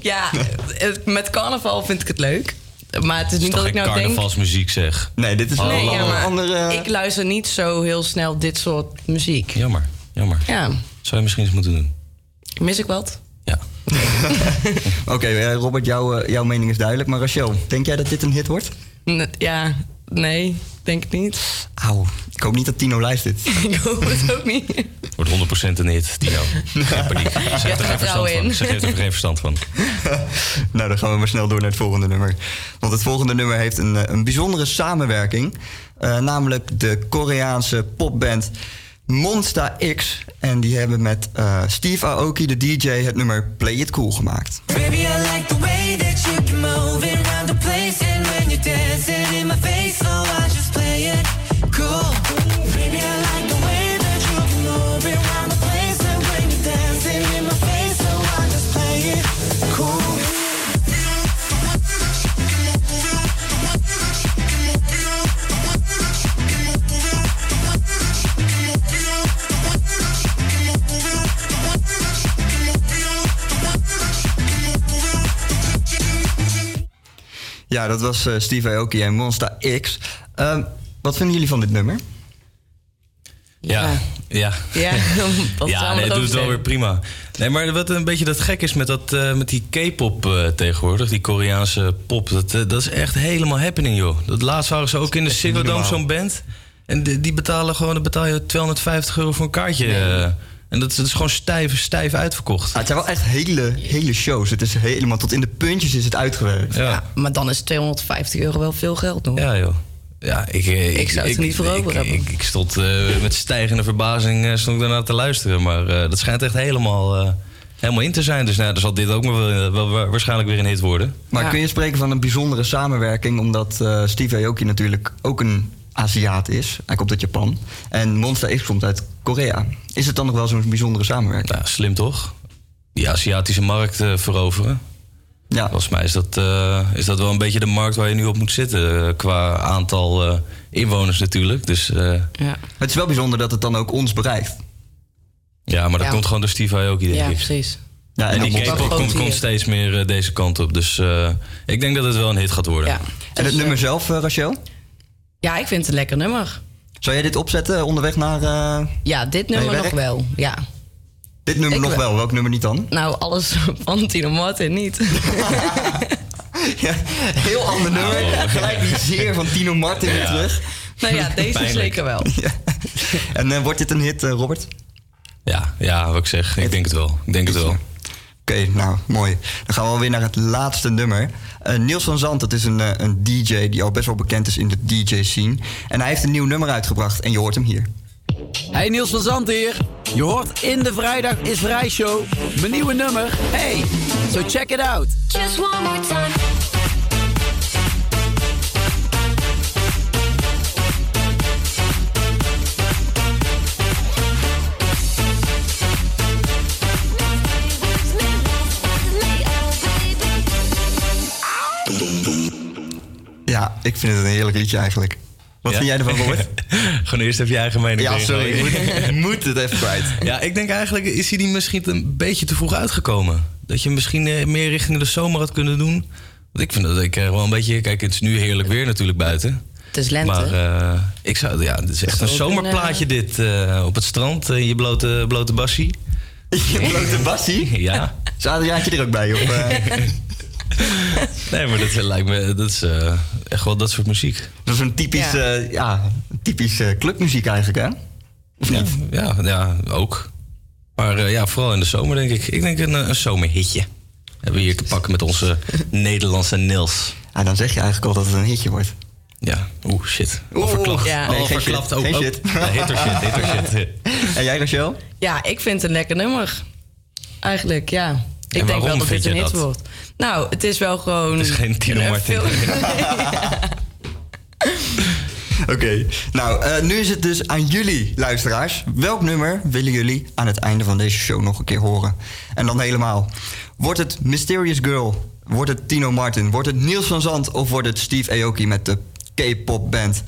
Speaker 10: ja met carnaval vind ik het leuk. Maar het is niet dat ik nou denk...
Speaker 9: carnavalsmuziek, zeg.
Speaker 8: Nee, dit is
Speaker 9: Oh.
Speaker 10: Nee, ja,
Speaker 8: andere...
Speaker 10: ik luister niet zo heel snel dit soort muziek.
Speaker 9: Jammer, jammer.
Speaker 10: Ja,
Speaker 9: Zou je misschien eens moeten doen.
Speaker 10: mis ik wat?
Speaker 9: Ja.
Speaker 8: Oké, eh, Robert, jouw, eh, jouw mening is duidelijk. Maar Rachel, denk jij dat dit een hit wordt?
Speaker 11: N- Ja, nee, denk ik niet.
Speaker 8: Auw, ik hoop niet dat Tino luistert.
Speaker 11: ik hoop het ook niet.
Speaker 9: Wordt 100% een hit, Tino. Geen paniek. Ze heeft er geen verstand van.
Speaker 11: in.
Speaker 9: Ze heeft er geen verstand van.
Speaker 8: nou, dan gaan we maar snel door naar het volgende nummer. Want het volgende nummer heeft een, eh, een bijzondere samenwerking. Eh, namelijk de Koreaanse popband Monsta X. En die hebben met eh, Steve Aoki, de DJ, het nummer Play It Cool gemaakt.
Speaker 22: Baby, I like the way
Speaker 8: Ja, dat was eh, Steve Aoki en Monsta X. Ehm, wat vinden jullie van dit nummer?
Speaker 9: Ja, ja.
Speaker 11: Ja,
Speaker 9: ja,
Speaker 11: zou
Speaker 9: nee, het
Speaker 11: over
Speaker 9: doet wel weer prima. Nee, maar wat een beetje dat gek is met, dat, eh, met die K-pop eh, tegenwoordig, die Koreaanse pop, dat, dat is echt helemaal happening, joh. Dat laatst waren ze ook in de Ziggo Dome, zo'n band. En die, die betalen gewoon, dan betaal je 250 euro voor een kaartje. En dat, is- dat is gewoon stijf, stijf uitverkocht.
Speaker 8: Ah, het zijn wel echt hele, hele shows. Het is helemaal tot in de puntjes is het uitgewerkt.
Speaker 9: Ja,
Speaker 11: Maar dan is 250 euro wel veel geld, hoor.
Speaker 9: ja joh. Ja, ik, eh,
Speaker 11: Ik zou het niet voor over
Speaker 9: ik,
Speaker 11: hebben.
Speaker 9: Ik, ik stond eh, met stijgende verbazing eh, stond ik daarna te luisteren. Maar eh, dat schijnt echt helemaal, eh, helemaal in te zijn. Dus nou, dan zal dit ook wel, wel, wel waarschijnlijk weer een hit worden.
Speaker 8: Maar kun je spreken van een bijzondere samenwerking... omdat eh, Steve Aoki natuurlijk ook een Aziat is. Hij komt uit Japan. En Monsta X komt uit Korea. Is het dan nog wel zo'n bijzondere samenwerking?
Speaker 9: Ja, slim toch? Die Aziatische markt eh, veroveren.
Speaker 8: Ja.
Speaker 9: Volgens mij is dat, eh, is dat wel een beetje de markt waar je nu op moet zitten. eh, qua aantal eh, inwoners natuurlijk. Dus eh,
Speaker 11: Ja,
Speaker 8: Het is wel bijzonder dat het dan ook ons bereikt.
Speaker 9: ja, maar dat
Speaker 11: Ja.
Speaker 9: komt gewoon door Steve Aoki, denk
Speaker 11: ja
Speaker 9: ik.
Speaker 11: precies.
Speaker 8: Ja,
Speaker 9: En die K-pop komt, komt steeds meer deze kant op. Dus eh, ik denk dat het wel een hit gaat worden.
Speaker 11: Ja.
Speaker 8: En het
Speaker 11: Dus,
Speaker 8: nummer zelf, Rachel?
Speaker 11: Ja, ik vind het een lekker nummer.
Speaker 8: Zou jij dit opzetten onderweg naar eh,
Speaker 11: Ja, dit nummer nog wel. Ja.
Speaker 8: dit nummer
Speaker 11: Ik
Speaker 8: nog
Speaker 11: wel.
Speaker 8: wel? Welk nummer niet dan?
Speaker 11: Nou, alles van Tino Martin niet.
Speaker 8: Ja, heel ander nummer. Gelijk die zeer van Tino Martin weer terug.
Speaker 11: nou ja, deze
Speaker 9: Pijnlijk.
Speaker 11: zeker wel.
Speaker 8: En eh, wordt dit een hit, eh, Robert?
Speaker 9: Ja, ja, wat ik zeg. Ik denk het wel. Ik denk het wel.
Speaker 8: Oké, nou, mooi. Dan gaan we alweer naar het laatste nummer. Eh, Niels van Zand, dat is een, eh, een DJ die al best wel bekend is in de DJ-scene. En hij heeft een nieuw nummer uitgebracht en je hoort hem hier.
Speaker 21: Hey Niels van Zand hier. Je hoort in de Vrijdag is Vrij Show mijn nieuwe nummer. Hey, so check it out.
Speaker 12: Just one more time.
Speaker 8: Ik vind het een heerlijk liedje eigenlijk. Wat
Speaker 9: Ja?
Speaker 8: vind jij ervan, Robert?
Speaker 9: Gewoon eerst even je eigen mening
Speaker 8: ja, sorry, ik moet, moet het even kwijt.
Speaker 9: Ja, ik denk eigenlijk is hij die misschien een beetje te vroeg uitgekomen. Dat je hem misschien eh, meer richting de zomer had kunnen doen. Want ik vind dat ik eh, wel een beetje... Kijk, het is nu heerlijk weer natuurlijk buiten.
Speaker 11: Het is lente.
Speaker 9: Maar eh, ik zou... Ja, het is echt een zomerplaatje dit. eh, op het strand, in je blote, blote bassie.
Speaker 8: Je blote bassie?
Speaker 9: Ja.
Speaker 8: Adriaantje er ook bij? Of, eh?
Speaker 9: Nee, maar dat lijkt me... Dat is eh, echt wel dat soort muziek.
Speaker 8: dat is een typisch,
Speaker 11: Ja.
Speaker 8: ja. ja, typisch eh, clubmuziek eigenlijk, hè? Of
Speaker 9: Ja,
Speaker 8: niet?
Speaker 9: ja, ja, ook. Maar eh, ja, vooral in de zomer denk ik. Ik denk een, eh, een zomerhitje. Hebben we hier te pakken met onze Nederlandse Nils.
Speaker 8: Ah, dan zeg je eigenlijk al dat het een hitje wordt.
Speaker 9: Ja, oeh, shit.
Speaker 8: Oeh,
Speaker 11: ja.
Speaker 8: Nee, geen
Speaker 9: verklapt
Speaker 8: shit,
Speaker 9: ook.
Speaker 8: geen
Speaker 9: ook.
Speaker 8: shit.
Speaker 9: Hitter shit, hitter shit.
Speaker 8: En jij, Rachel?
Speaker 11: Ja, ik vind het een lekker nummer. Eigenlijk, ja. Ik
Speaker 9: En
Speaker 11: denk wel
Speaker 9: waarom
Speaker 11: dat
Speaker 9: vind
Speaker 11: dit een
Speaker 9: je
Speaker 11: hit
Speaker 9: dat?
Speaker 11: wordt. Nou, het is wel gewoon...
Speaker 9: Het is geen Tino Martin.
Speaker 8: Oké, nou, eh, nu is het dus aan jullie, luisteraars. Welk nummer willen jullie aan het einde van deze show nog een keer horen? En dan helemaal. Wordt het Mysterious Girl? Wordt het Tino Martin? Wordt het Niels van Zand? Of wordt het Steve Aoki met de K-pop band?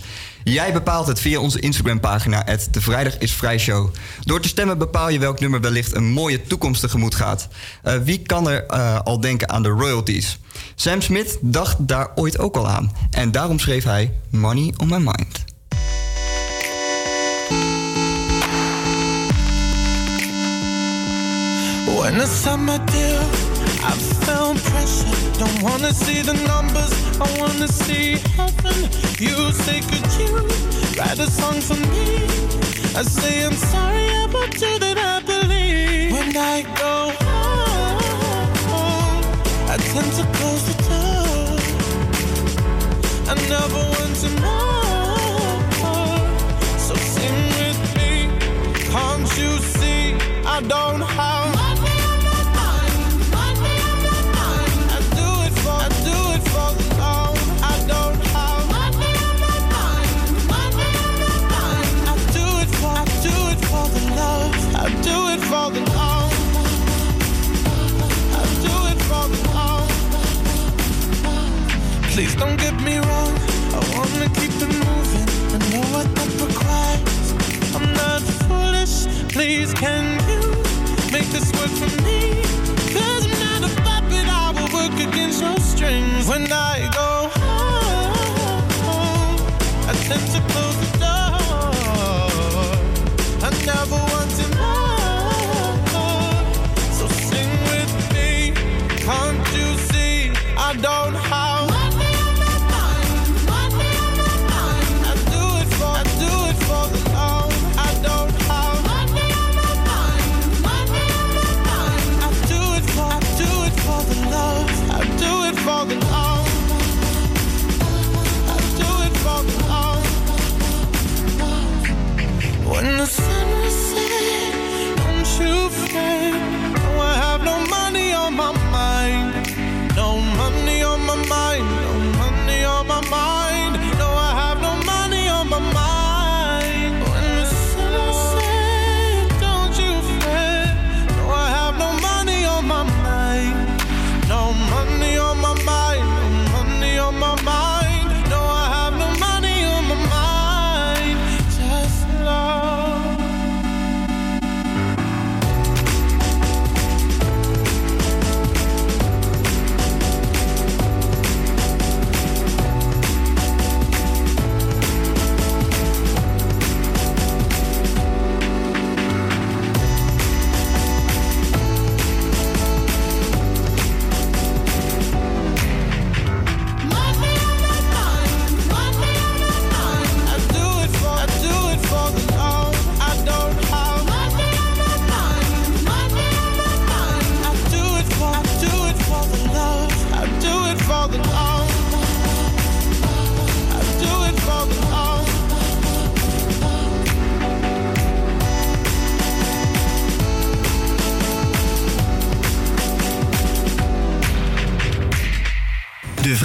Speaker 8: Jij bepaalt het via onze Instagram-pagina, de Vrijdag is Vrij Show. Door te stemmen bepaal je welk nummer wellicht een mooie toekomst tegemoet gaat. Eh, wie kan er eh, al denken aan de royalties? Sam Smith dacht daar ooit ook al aan. En daarom schreef hij Money on My Mind.
Speaker 23: I felt pressure, don't wanna see the numbers, I wanna see heaven. You say, could you write a song for me? I say, I'm sorry about you that I believe. When I go home, I tend to close the door. I never want to know. So sing with me, can't you see? I don't have.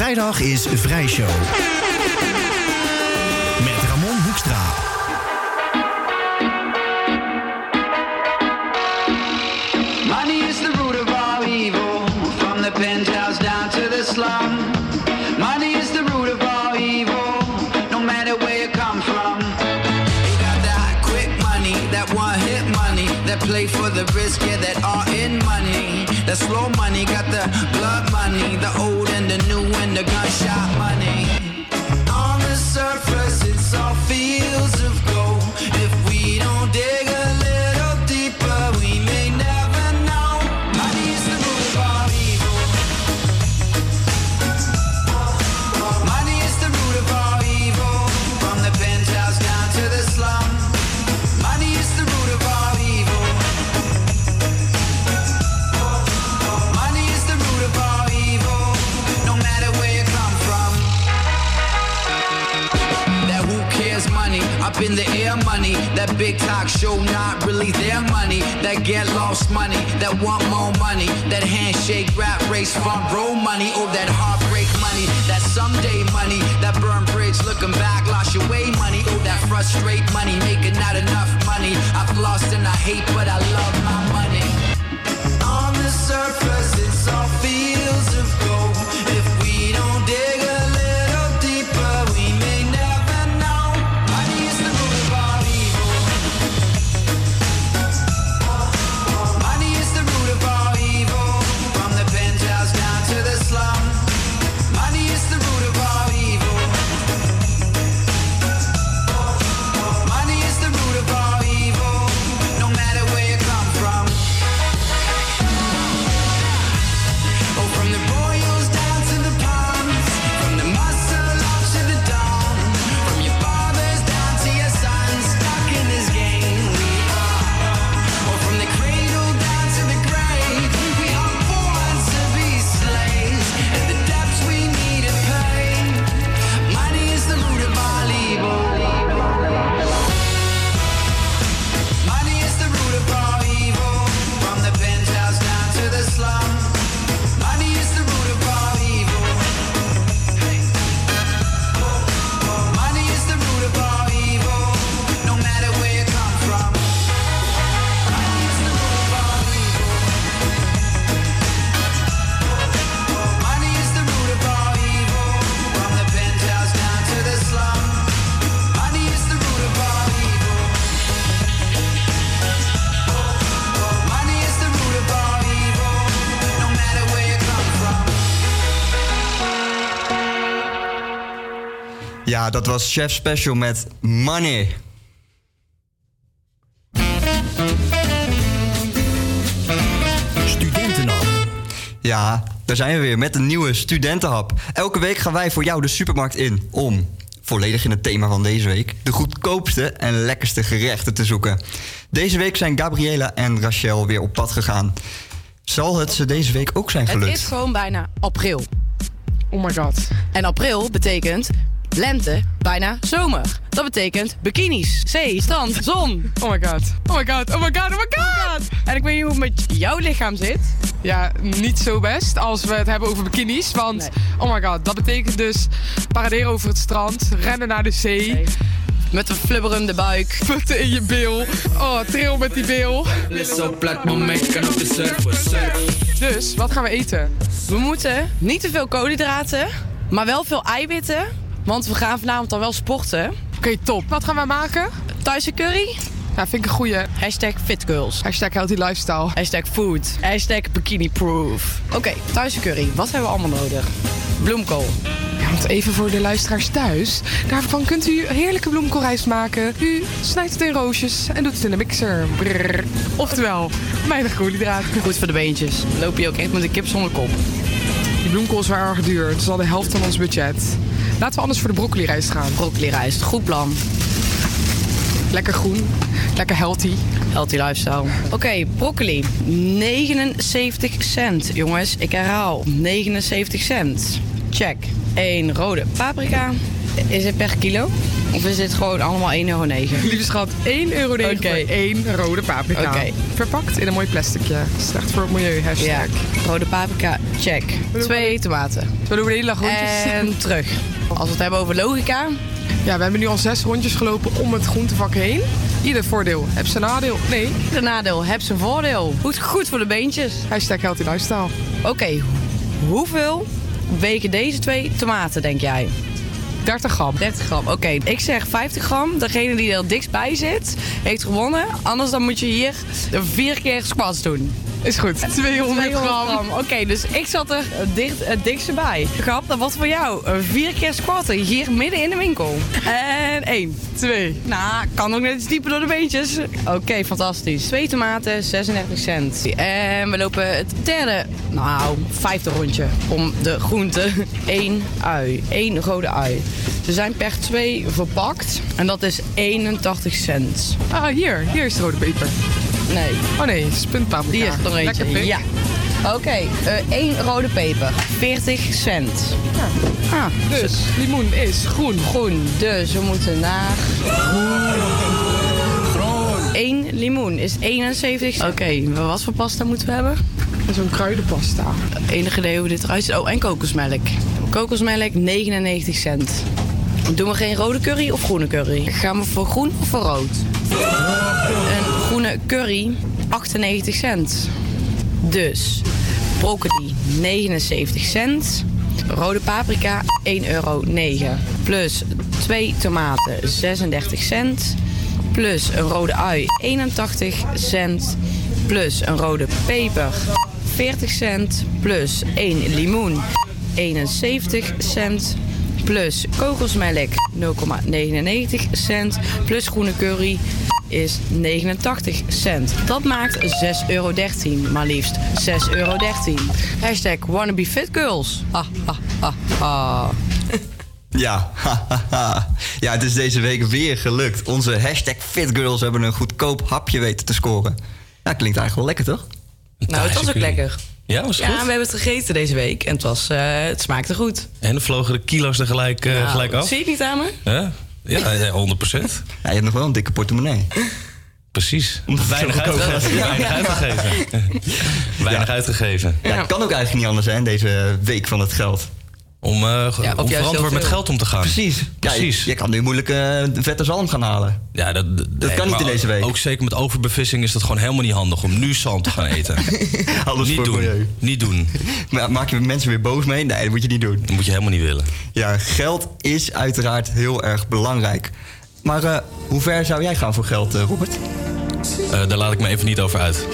Speaker 19: Vrijdag is Vrijshow.
Speaker 24: shake, rap, race, front row money, oh that heartbreak money, that someday money, that burn bridge, looking back, lost your way money, oh that frustrate money, making not enough money. I've lost and I hate, but I love my money. On the surface, it's all fields of gold.
Speaker 8: Ja, dat was Chef Special met Money.
Speaker 19: Studentenhap.
Speaker 8: Ja, daar zijn we weer met een nieuwe studentenhap. Elke week gaan wij voor jou de supermarkt in om, volledig in het thema van deze week, de goedkoopste en lekkerste gerechten te zoeken. Deze week zijn Gabriela en Rachel weer op pad gegaan. Zal het ze deze week ook zijn
Speaker 11: Het
Speaker 8: gelukt?
Speaker 11: is gewoon bijna april.
Speaker 25: Oh my god.
Speaker 11: En april betekent lente, bijna zomer. Dat betekent bikinis, zee, strand, zon.
Speaker 25: Oh my god. Oh my god. Oh my god. Oh my god.
Speaker 11: En ik weet niet hoe het met jouw lichaam zit.
Speaker 25: Ja, niet zo best als we het hebben over bikinis. Want, oh my god, dat betekent dus paraderen over het strand, rennen naar de zee.
Speaker 11: Met een flubberende buik.
Speaker 25: Putten in je bil. Oh, tril met die bil. Dus, wat gaan we eten?
Speaker 11: We moeten niet te veel koolhydraten, maar wel veel eiwitten. Want we gaan vanavond dan wel sporten.
Speaker 25: Oké, top. Wat gaan we maken?
Speaker 11: Thuis curry.
Speaker 25: Ja, vind ik een goeie.
Speaker 11: Hashtag fitgirls.
Speaker 25: Hashtag healthy lifestyle.
Speaker 11: Hashtag food. Hashtag bikini proof. Oké, thuis curry. Wat hebben we allemaal nodig? Bloemkool.
Speaker 25: Ja, want even voor de luisteraars thuis. Daarvan kunt u heerlijke bloemkoolrijst maken. U snijdt het in roosjes en doet het in de mixer. Brrr. Oftewel, weinig koolhydraten.
Speaker 11: Goed voor de beentjes. Dan loop je ook echt met een kip zonder kop.
Speaker 25: Die bloemkool is wel erg duur. Het is al de helft van ons budget. Laten we anders voor de broccoli rijst gaan.
Speaker 11: Broccoli rijst. Goed plan.
Speaker 25: Lekker groen. Lekker healthy.
Speaker 11: Healthy lifestyle. Oké, broccoli. 79 cent, jongens. Ik herhaal. 79 cent. Check. 1 rode paprika. Is het per kilo? Of is dit gewoon allemaal 1,9 euro?
Speaker 25: Lieve schat, 1,9 euro
Speaker 11: Oké.
Speaker 25: voor één rode paprika. Verpakt in een mooi plasticje. Slecht voor het milieu, hashtag.
Speaker 11: Ja, rode paprika, check. Twee tomaten.
Speaker 25: We doen een hele dag rondjes.
Speaker 11: En terug. Als we het hebben over logica.
Speaker 25: Ja, we hebben nu al zes rondjes gelopen om het groentevak heen. Ieder voordeel. Heb ze nadeel? Nee.
Speaker 11: Ieder nadeel. Heb zijn voordeel. Goed, goed voor de beentjes.
Speaker 25: Hashtag healthy lifestyle.
Speaker 11: Oké, hoeveel wegen deze twee tomaten, denk jij?
Speaker 25: 30 gram.
Speaker 11: 30 gram, oké. Ik zeg 50 gram. Degene die er dichtst bij zit, heeft gewonnen. Anders dan moet je hier vier keer squats doen.
Speaker 25: Is goed. 200 gram.
Speaker 11: Oké, dus ik zat er het, dicht, het dichtste bij. Grap, dat was voor jou. Eh, Vier keer squatten, hier midden in de winkel. En één.
Speaker 25: Twee.
Speaker 11: Nou, kan ook net iets dieper door de beentjes. Oké, fantastisch. Twee tomaten, 36 cent. En we lopen het derde, nou, vijfde rondje om de groente. Eén ui. Eén rode ui. Ze zijn per twee verpakt. En dat is 81 cent.
Speaker 25: Ah, hier. Hier is de rode peper.
Speaker 11: Nee.
Speaker 25: Oh nee, het is puntpaprika.
Speaker 11: Hier, nog eentje. Ja. Oké, eh, één rode peper. 40 cent. Ah,
Speaker 25: Dus, limoen is groen.
Speaker 11: groen. Dus we moeten naar... Groen. Eén limoen is 71 Oké, wat voor pasta moeten we hebben?
Speaker 25: Zo'n kruidenpasta.
Speaker 11: Enige idee hoe dit eruit ziet. Oh, en kokosmelk. Kokosmelk 99 cent. Doen we geen rode curry of groene curry? Gaan we voor groen of voor rood? Curry 98 cent. Dus broccoli 79 cent. Rode paprika 1,9 euro. Plus twee tomaten 36 cent. Plus een rode ui 81 cent. Plus een rode peper 40 cent. Plus één limoen 71 cent. Plus kokosmelk 0,99 cent. Plus groene curry is 89 cent. Dat maakt 6,13 euro. Maar liefst 6,13 euro. Hashtag wannabe fit girls. Ha, ha, ha, ha.
Speaker 8: Ja, ja, het is deze week weer gelukt. Onze hashtag FitGirls hebben een goedkoop hapje weten te scoren. Ja, klinkt eigenlijk wel lekker, toch?
Speaker 11: Nou, het was ook lekker.
Speaker 9: Ja, was het
Speaker 11: Ja,
Speaker 9: goed?
Speaker 11: we hebben het gegeten deze week en het, was, eh, het smaakte goed.
Speaker 9: En vlogen de kilo's er gelijk, eh,
Speaker 11: Nou,
Speaker 9: gelijk af?
Speaker 11: Zie je het niet aan me?
Speaker 9: Ja, ja, ja, 100 procent.
Speaker 8: Ja, je hebt nog wel een dikke portemonnee.
Speaker 9: Precies. Uitgegeven. Weinig uitgegeven. Weinig uitgegeven.
Speaker 8: Ja, het kan ook eigenlijk niet anders zijn, deze week van het geld.
Speaker 9: Om, eh, om verantwoord met geld om te gaan.
Speaker 8: Precies.
Speaker 9: Precies.
Speaker 8: Ja, je, kan nu moeilijk eh, vette zalm gaan halen.
Speaker 9: Ja, dat,
Speaker 8: Dat kan niet in deze week.
Speaker 9: Ook zeker met overbevissing is dat gewoon helemaal niet handig om nu zalm te gaan eten.
Speaker 8: Alles
Speaker 9: niet
Speaker 8: voor
Speaker 9: doen.
Speaker 8: milieu.
Speaker 9: Niet doen.
Speaker 8: Maar maak je mensen weer boos mee? Nee, dat moet je niet doen.
Speaker 9: Dat moet je helemaal niet willen.
Speaker 8: Ja, geld is uiteraard heel erg belangrijk. Maar eh, hoe ver zou jij gaan voor geld, Robert?
Speaker 9: Eh, daar laat ik me even niet over uit.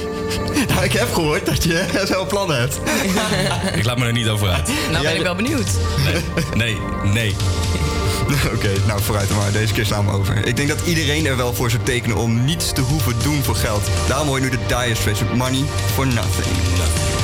Speaker 8: Nou, ik heb gehoord dat je wel plannen hebt.
Speaker 9: ik laat me er niet over uit.
Speaker 11: Nou ben ik wel benieuwd.
Speaker 9: Nee, nee, nee.
Speaker 26: Oké, nou vooruit maar. Deze keer slaan we over. Ik denk dat iedereen er wel voor zou tekenen om niets te hoeven doen voor geld. Daarom hoor je nu de Dire Straits Money for Nothing.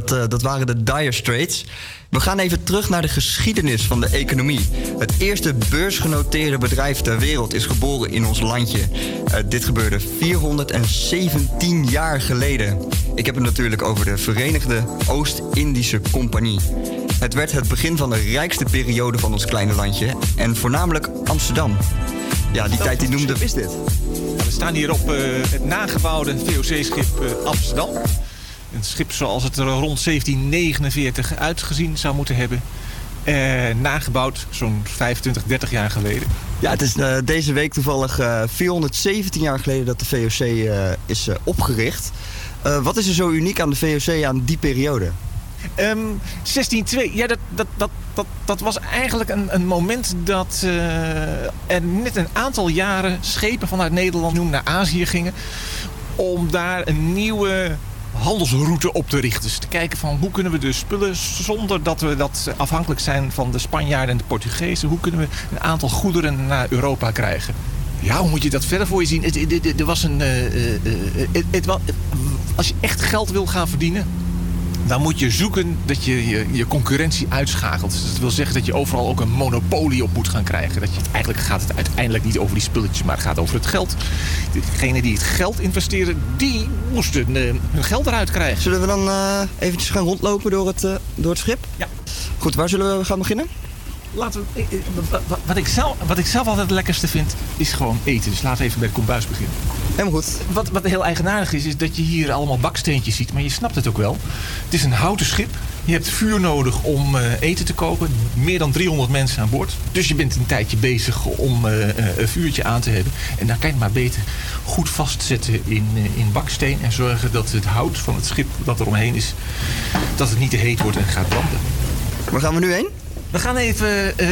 Speaker 26: dat, eh, dat waren de Dire Straits. We gaan even terug naar de geschiedenis van de economie. Het eerste beursgenoteerde bedrijf ter wereld is geboren in ons landje. Eh, dit gebeurde 417 jaar geleden. Ik heb het natuurlijk over de Verenigde Oost-Indische Compagnie. Het werd het begin van de rijkste periode van ons kleine landje en voornamelijk Amsterdam. Ja, die tijd die noemde.
Speaker 27: Is dit? we staan hier op eh, het nagebouwde VOC-schip Amsterdam. Een schip zoals het er rond 1749 uitgezien zou moeten hebben. Eh, nagebouwd zo'n 25, 30 jaar geleden.
Speaker 8: Ja, het is eh, deze week toevallig eh, 417 jaar geleden dat de VOC eh, is opgericht. wat is er zo uniek aan de VOC aan die periode?
Speaker 27: Ehm, 1602. ja, dat, dat, dat, dat, dat was eigenlijk een, een moment dat uh, er net een aantal jaren schepen vanuit Nederland naar Azië gingen. Om daar een nieuwe handelsroute op te richten. Dus te kijken van hoe kunnen we de spullen zonder dat we dat afhankelijk zijn van de Spanjaarden en de Portugezen. Hoe kunnen we een aantal goederen naar Europa krijgen? Ja, hoe moet je dat verder voor je zien? Er was een, eh, eh, eh, als je echt geld wil gaan verdienen, dan moet je zoeken dat je je, je concurrentie uitschakelt. Dus dat wil zeggen dat je overal ook een monopolie op moet gaan krijgen. Dat je, eigenlijk gaat het uiteindelijk niet over die spulletjes, maar het gaat over het geld. Degenen die het geld investeren, die moesten eh, hun geld eruit krijgen.
Speaker 8: Zullen we dan eh, eventjes gaan rondlopen door het, eh, door het schip?
Speaker 27: Ja.
Speaker 8: Goed, waar zullen we gaan beginnen?
Speaker 27: Laten we, eh, eh, wat- ik zelf, wat ik zelf altijd het lekkerste vind, is gewoon eten. Dus laten we even bij de kombuis beginnen.
Speaker 8: Helemaal goed.
Speaker 27: Wat, wat heel eigenaardig is, is dat je hier allemaal baksteentjes ziet. Maar je snapt het ook wel. Het is een houten schip. Je hebt vuur nodig om eh, eten te koken. Meer dan 300 mensen aan boord. Dus je bent een tijdje bezig om een vuurtje aan te hebben. En dan kan je het maar beter goed vastzetten in, in baksteen. En zorgen dat het hout van het schip dat er omheen is, dat het niet te heet wordt en gaat branden.
Speaker 8: Waar gaan we nu heen?
Speaker 27: We gaan even eh,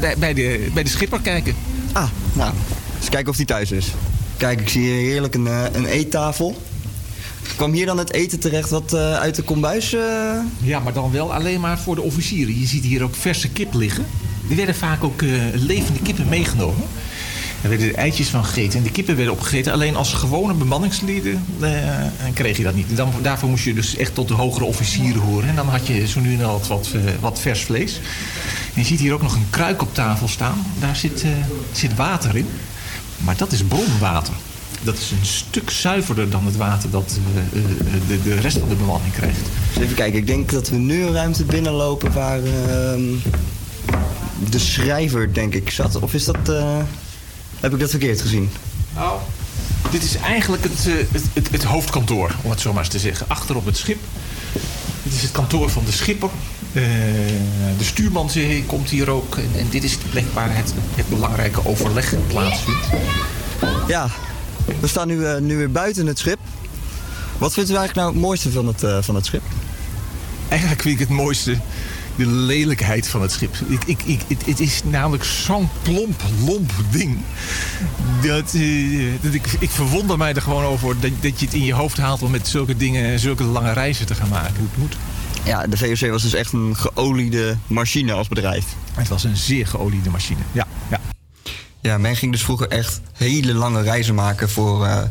Speaker 27: bij, bij, de, bij de schipper kijken.
Speaker 8: Ah, nou, eens kijken of die thuis is. Kijk, ik zie hier heerlijk een, eh, een eettafel. Kwam hier dan het eten terecht wat eh, uit de kombuis...
Speaker 27: Ja, maar dan wel alleen maar voor de officieren. Je ziet hier ook verse kip liggen. Er werden vaak ook levende kippen meegenomen. Er werden er eitjes van gegeten. En de kippen werden opgegeten. Alleen als gewone bemanningsleden eh, kreeg je dat niet. Dan, daarvoor moest je dus echt tot de hogere officieren horen. En dan had je zo nu en dan wat, wat, eh, vers vlees. En je ziet hier ook nog een kruik op tafel staan. Daar zit, eh, zit water in. Maar dat is bronwater. Dat is een stuk zuiverder dan het water dat de, de rest van de bemanning krijgt.
Speaker 8: Dus even kijken, ik denk dat we nu een ruimte binnenlopen waar ehm, de schrijver, denk ik, zat. Of is dat... heb ik dat verkeerd gezien?
Speaker 27: Nou, dit is eigenlijk het, eh, het, het, het hoofdkantoor, om het zo maar eens te zeggen. Achter op het schip. Dit is het kantoor van de schipper. Eh, de stuurman komt hier ook. En, en dit is de plek waar het, het belangrijke overleg plaatsvindt.
Speaker 8: Ja, we staan nu, eh, nu weer buiten het schip. Wat vindt u eigenlijk nou het mooiste van het, van het schip?
Speaker 27: Eigenlijk vind ik het mooiste de lelijkheid van het schip. Ik, ik, ik, het, het is namelijk zo'n plomp, lomp ding. Dat, eh, dat ik, ik verwonder mij er gewoon over dat, dat je het in je hoofd haalt om met zulke dingen, zulke lange reizen te gaan maken. Hoe het moet.
Speaker 8: Ja, de VOC was dus echt een geoliede machine als bedrijf.
Speaker 27: Het was een zeer geoliede machine, ja. ja.
Speaker 8: Ja, men ging dus vroeger echt hele lange reizen maken voor, eh,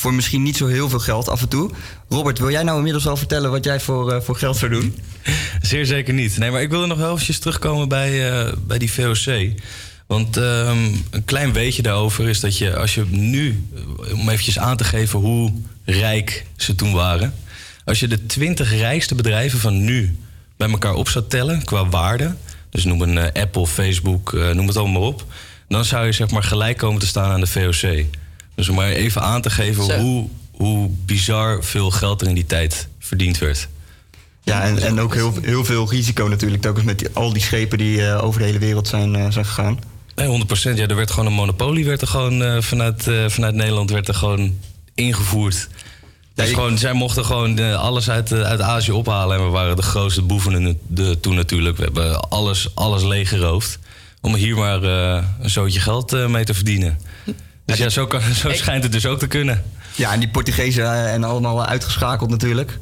Speaker 8: voor misschien niet zo heel veel geld af en toe. Robert, wil jij nou inmiddels al vertellen wat jij voor, eh, voor geld zou doen?
Speaker 9: Zeer zeker niet. Nee, maar ik wilde nog wel eventjes terugkomen bij, eh, bij die VOC. Want ehm, een klein beetje daarover is dat je, als je nu, eh, om eventjes aan te geven hoe rijk ze toen waren. Als je de 20 rijkste bedrijven van nu bij elkaar op zou tellen qua waarde. Dus noem een Apple, Facebook, noem het allemaal op. Dan zou je zeg maar gelijk komen te staan aan de VOC. Dus om maar even aan te geven
Speaker 8: Zo.
Speaker 9: hoe, hoe bizar veel geld er in die tijd verdiend werd.
Speaker 8: Ja, en, en ook heel, heel veel risico natuurlijk. Telkens met die- al die schepen die eh, over de hele wereld zijn, eh, zijn gegaan.
Speaker 9: Nee, 100%. Ja, er werd gewoon een monopolie werd er gewoon, eh, vanuit, eh, vanuit Nederland werd er gewoon ingevoerd. Dus
Speaker 8: ik-
Speaker 9: gewoon, zij mochten gewoon alles uit, uit Azië ophalen. En we waren de grootste boeven in de, de- toen natuurlijk. We hebben alles, alles leeggeroofd. Om hier maar eh, een zootje geld eh, mee te verdienen. Dus ja, zo, kan, zo schijnt het dus ook te kunnen.
Speaker 8: Ja, en die Portugezen eh, en allemaal uitgeschakeld natuurlijk.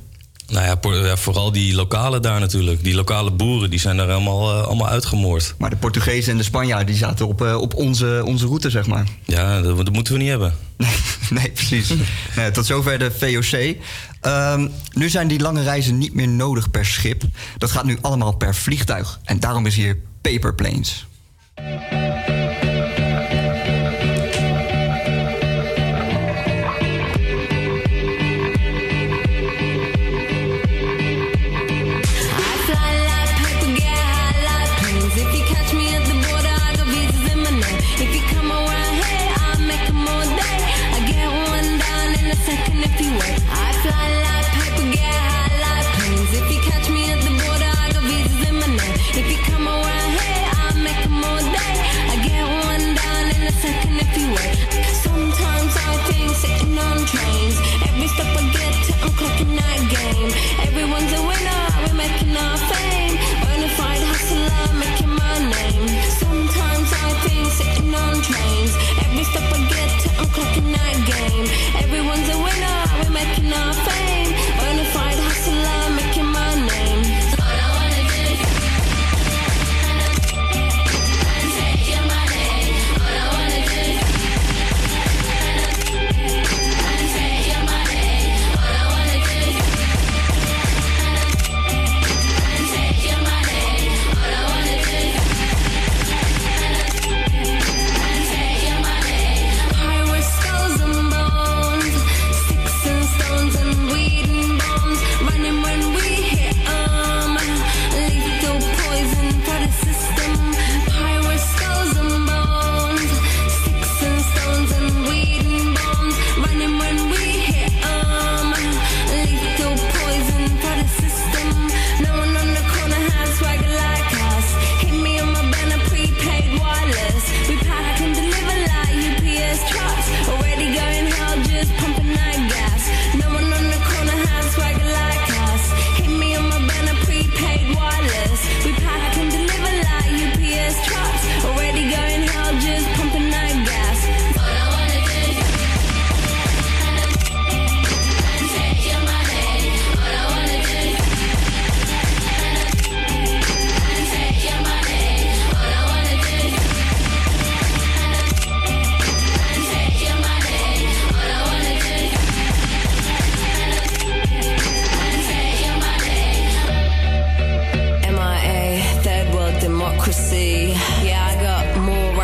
Speaker 9: Nou ja, vooral die lokalen daar natuurlijk. Die lokale boeren, die zijn daar allemaal, eh, allemaal uitgemoord.
Speaker 8: Maar de Portugezen en de Spanjaarden die zaten op, eh, op onze, onze route, zeg maar.
Speaker 9: Ja, dat, dat moeten we niet hebben.
Speaker 8: Nee, precies. nee, tot zover de VOC. Ehm, nu zijn die lange reizen niet meer nodig per schip. Dat gaat nu allemaal per vliegtuig. En daarom is hier paperplanes.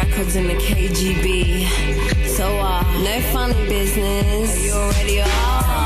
Speaker 12: Records in the KGB. So, uh, no funny business. You already are.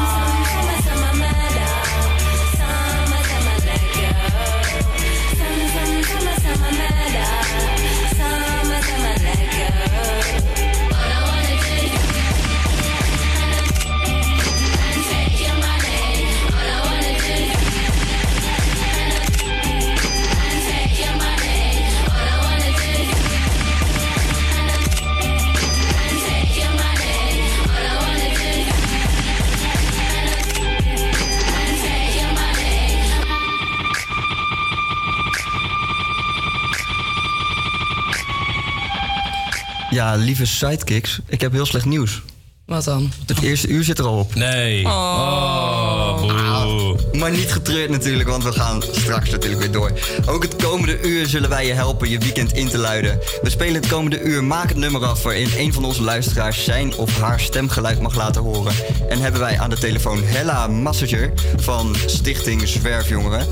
Speaker 8: Ja, lieve sidekicks, ik heb heel slecht nieuws.
Speaker 11: Wat dan?
Speaker 8: Het eerste uur zit er al op.
Speaker 9: Nee.
Speaker 11: Oh.
Speaker 9: boe.
Speaker 8: Maar niet getreurd natuurlijk, want we gaan straks natuurlijk weer door. Ook het komende uur zullen wij je helpen je weekend in te luiden. We spelen het komende uur Maak het nummer af... waarin een van onze luisteraars zijn of haar stemgeluid mag laten horen. En hebben wij aan de telefoon Hella Massager van Stichting Zwerfjongeren.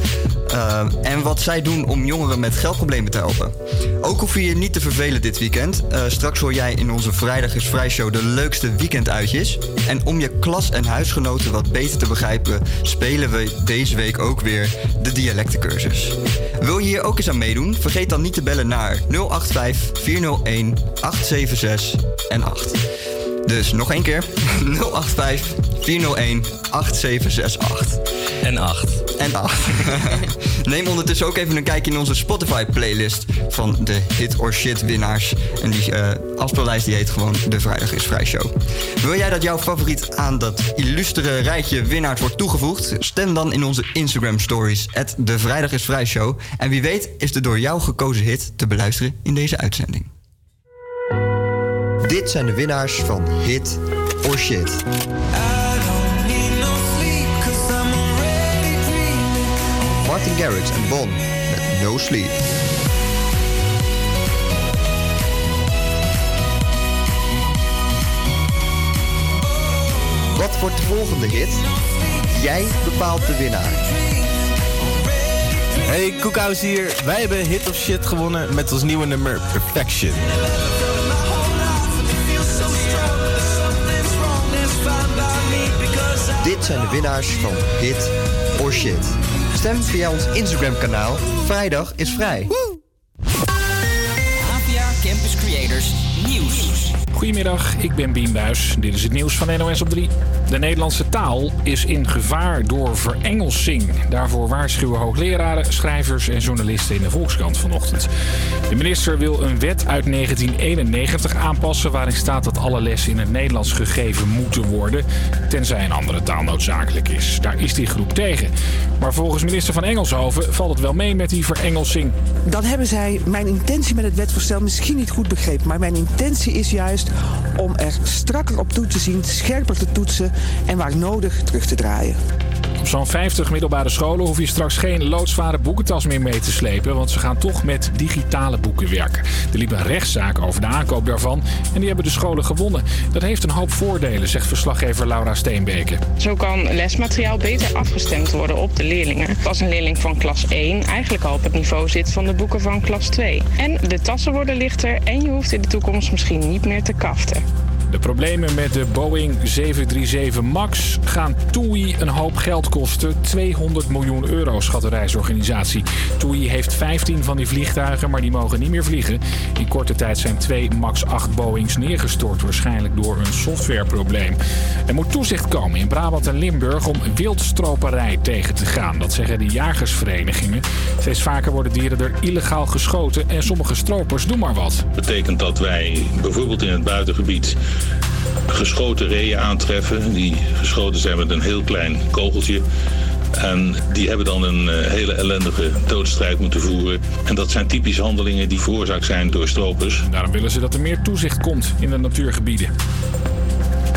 Speaker 8: Uh, en wat zij doen om jongeren met geldproblemen te helpen. Ook hoef je je niet te vervelen dit weekend. Uh, straks hoor jij in onze Vrijdag is Vrij show de leukste weekenduitjes. En om je klas en huisgenoten wat beter te begrijpen... spelen we deze week ook weer de dialectencursus. Wil je hier ook eens aan meedoen? Vergeet dan niet te bellen naar 085 401 876 en 8. Dus nog één keer. 085 401 8768.
Speaker 9: En 8.
Speaker 8: En 8. Neem ondertussen ook even een kijkje in onze Spotify-playlist van de Hit or Shit winnaars. En die uh, afspeellijst die heet gewoon De Vrijdag is Vrij Show. Wil jij dat jouw favoriet aan dat illustere rijtje winnaars wordt toegevoegd? Stem dan in onze Instagram stories. De Vrijdag is Vrij Show. En wie weet is de door jou gekozen hit te beluisteren in deze uitzending. Dit zijn de winnaars van Hit or Shit. Martin Garrix en Bon met No Sleep. Wat wordt de volgende hit? Jij bepaalt de winnaar.
Speaker 28: Hey, Koekhuis hier. Wij hebben Hit of Shit gewonnen met ons nieuwe nummer Perfection.
Speaker 8: Dit zijn de winnaars van Hit or Shit. Stem via ons Instagram kanaal. Vrijdag is vrij.
Speaker 29: Nieuws.
Speaker 2: Goedemiddag, ik ben Bien Buis. Dit is het nieuws van NOS op 3. De Nederlandse taal is in gevaar door verengelsing. Daarvoor waarschuwen hoogleraren, schrijvers en journalisten in de Volkskrant vanochtend. De minister wil een wet uit 1991 aanpassen waarin staat dat alle lessen in het Nederlands gegeven moeten worden, tenzij een andere taal noodzakelijk is. Daar is die groep tegen. Maar volgens minister van Engelshoven valt het wel mee met die verengelsing.
Speaker 30: Dan hebben zij mijn intentie met het wetvoorstel misschien niet goed begrepen. Maar mijn intentie is juist om er strakker op toe te zien, scherper te toetsen en waar nodig terug te draaien.
Speaker 2: Op zo'n 50 middelbare scholen hoef je straks geen loodzware boekentas meer mee te slepen, want ze gaan toch met digitale boeken werken. Er liep een rechtszaak over de aankoop daarvan en die hebben de scholen gewonnen. Dat heeft een hoop voordelen, zegt verslaggever Laura Steenbeke.
Speaker 3: Zo kan lesmateriaal beter afgestemd worden op de leerlingen. Als een leerling van klas 1 eigenlijk al op het niveau zit van de boeken van klas 2. En de tassen worden lichter en je hoeft in de toekomst misschien niet meer te kaften.
Speaker 2: De problemen met de Boeing 737 MAX gaan TUI een hoop geld kosten. 200 miljoen euro, schat de reisorganisatie. TUI heeft 15 van die vliegtuigen, maar die mogen niet meer vliegen. In korte tijd zijn twee MAX 8 Boeings neergestort, waarschijnlijk door een softwareprobleem. Er moet toezicht komen in Brabant en Limburg om wildstroperij tegen te gaan. Dat zeggen de jagersverenigingen. Steeds vaker worden dieren er illegaal geschoten en sommige stropers doen maar wat.
Speaker 31: betekent dat wij bijvoorbeeld in het buitengebied geschoten reeën aantreffen. Die geschoten zijn met een heel klein kogeltje. En die hebben dan een eh, hele ellendige doodstrijd moeten voeren. En dat zijn typische handelingen die veroorzaakt zijn door stropers.
Speaker 2: Daarom willen ze dat er meer toezicht komt in de natuurgebieden.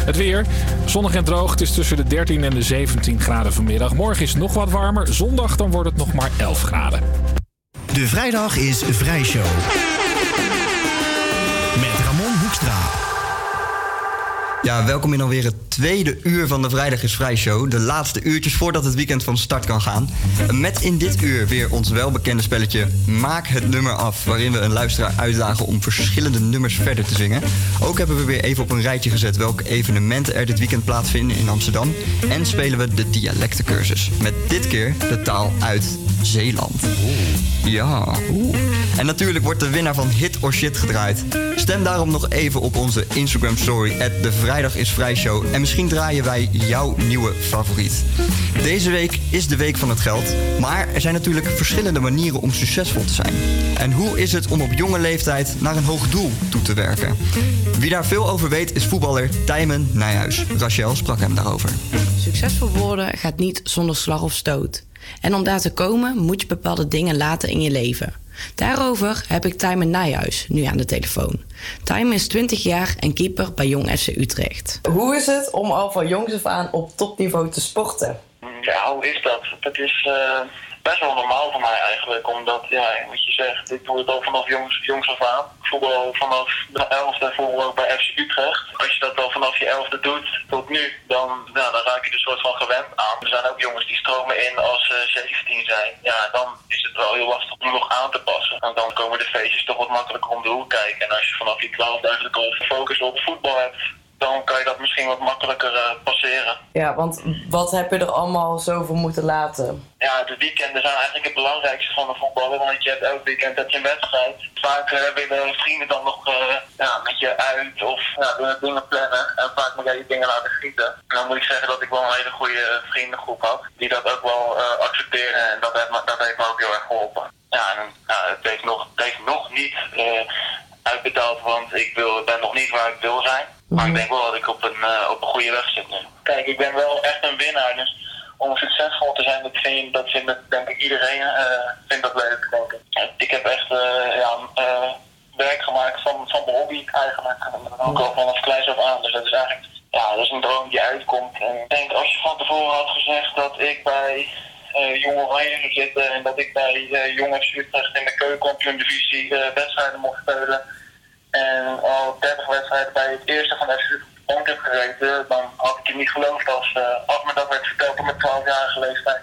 Speaker 2: Het weer, zonnig en droog. Het is tussen de 13 en de 17 graden vanmiddag. Morgen is het nog wat warmer. Zondag dan wordt het nog maar 11 graden.
Speaker 32: De vrijdag is Vrij
Speaker 8: Ja, welkom in alweer het tweede uur van de Vrijdag is Vrij Show. De laatste uurtjes voordat het weekend van start kan gaan. Met in dit uur weer ons welbekende spelletje Maak het nummer af. Waarin we een luisteraar uitdagen om verschillende nummers verder te zingen. Ook hebben we weer even op een rijtje gezet welke evenementen er dit weekend plaatsvinden in Amsterdam. En spelen we de dialectencursus. Met dit keer de taal uit Zeeland. Ja. En natuurlijk wordt de winnaar van Hit or Shit gedraaid. Stem daarom nog even op onze Instagram story de Vrijdag is Vrij Show. En misschien draaien wij jouw nieuwe favoriet. Deze week is de week van het geld. Maar er zijn natuurlijk verschillende manieren om succesvol te zijn. En hoe is het om op jonge leeftijd naar een hoog doel toe te werken? Wie daar veel over weet is voetballer Tijmen Nijhuis. Rachel sprak hem daarover.
Speaker 11: Succesvol worden gaat niet zonder slag of stoot. En om daar te komen moet je bepaalde dingen laten in je leven. Daarover heb ik Tijmen Nijhuis nu aan de telefoon. Tijmen is 20 jaar en keeper bij Jong FC Utrecht. Hoe is het om al van jongs af aan op topniveau te sporten?
Speaker 33: Ja, hoe is dat? Dat is eh, best wel normaal voor mij eigenlijk. Omdat, ja, wat je zegt, ik doe het al vanaf jongs, af aan. Voetbal vanaf de elfde voetbal bij FC Utrecht. Als je dat al vanaf je elfde doet tot nu, dan, nou, dan raak je er soort van gewend aan. Er zijn ook jongens die stromen in als ze 17 zijn. Ja, dan is het wel heel lastig om nog aan te passen. En dan komen de feestjes toch wat makkelijker om de hoek kijken. En als je vanaf je 12 eigenlijk al focus op voetbal hebt, dan kan je dat misschien wat makkelijker eh, passeren.
Speaker 11: Ja, want wat heb je er allemaal zo voor moeten laten?
Speaker 33: Ja, de weekenden zijn eigenlijk het belangrijkste van de voetballer, want je hebt elk weekend heb je een wedstrijd. Vaak uh, willen vrienden dan nog uh, ja, met je uit of ja, dingen plannen en vaak moet jij die dingen laten schieten. En dan moet ik zeggen dat ik wel een hele goede vriendengroep had, die dat ook wel accepteren en dat heeft, me, dat heeft me ook heel erg geholpen. Ja, en het heeft nog, het heeft nog niet uitbetaald, want ik wil, ben nog niet waar ik wil zijn. Maar ik denk wel dat ik op een, uh, op een goede weg zit nu. Kijk, ik ben wel echt een winnaar. Dus om succesvol te zijn, dat, vind, dat vindt denk ik iedereen uh, vindt dat leuk, denk ik. Ik heb echt uh, ja, werk gemaakt van, van mijn hobby eigenlijk. Ook al vanaf kleins af aan. Dus dat is eigenlijk ja, dat is een droom die uitkomt. En ik denk, als je van tevoren had gezegd dat ik bij uh, Jong Oranje zou zitten en dat ik bij uh, Jong FC Utrecht in de keukenkampioen divisie wedstrijden mocht spelen en al 30 wedstrijden bij het eerste van FC heb gereden, dan had ik je niet geloofd als, uh, als me dat werd verteld op mijn 12-jarige leeftijd.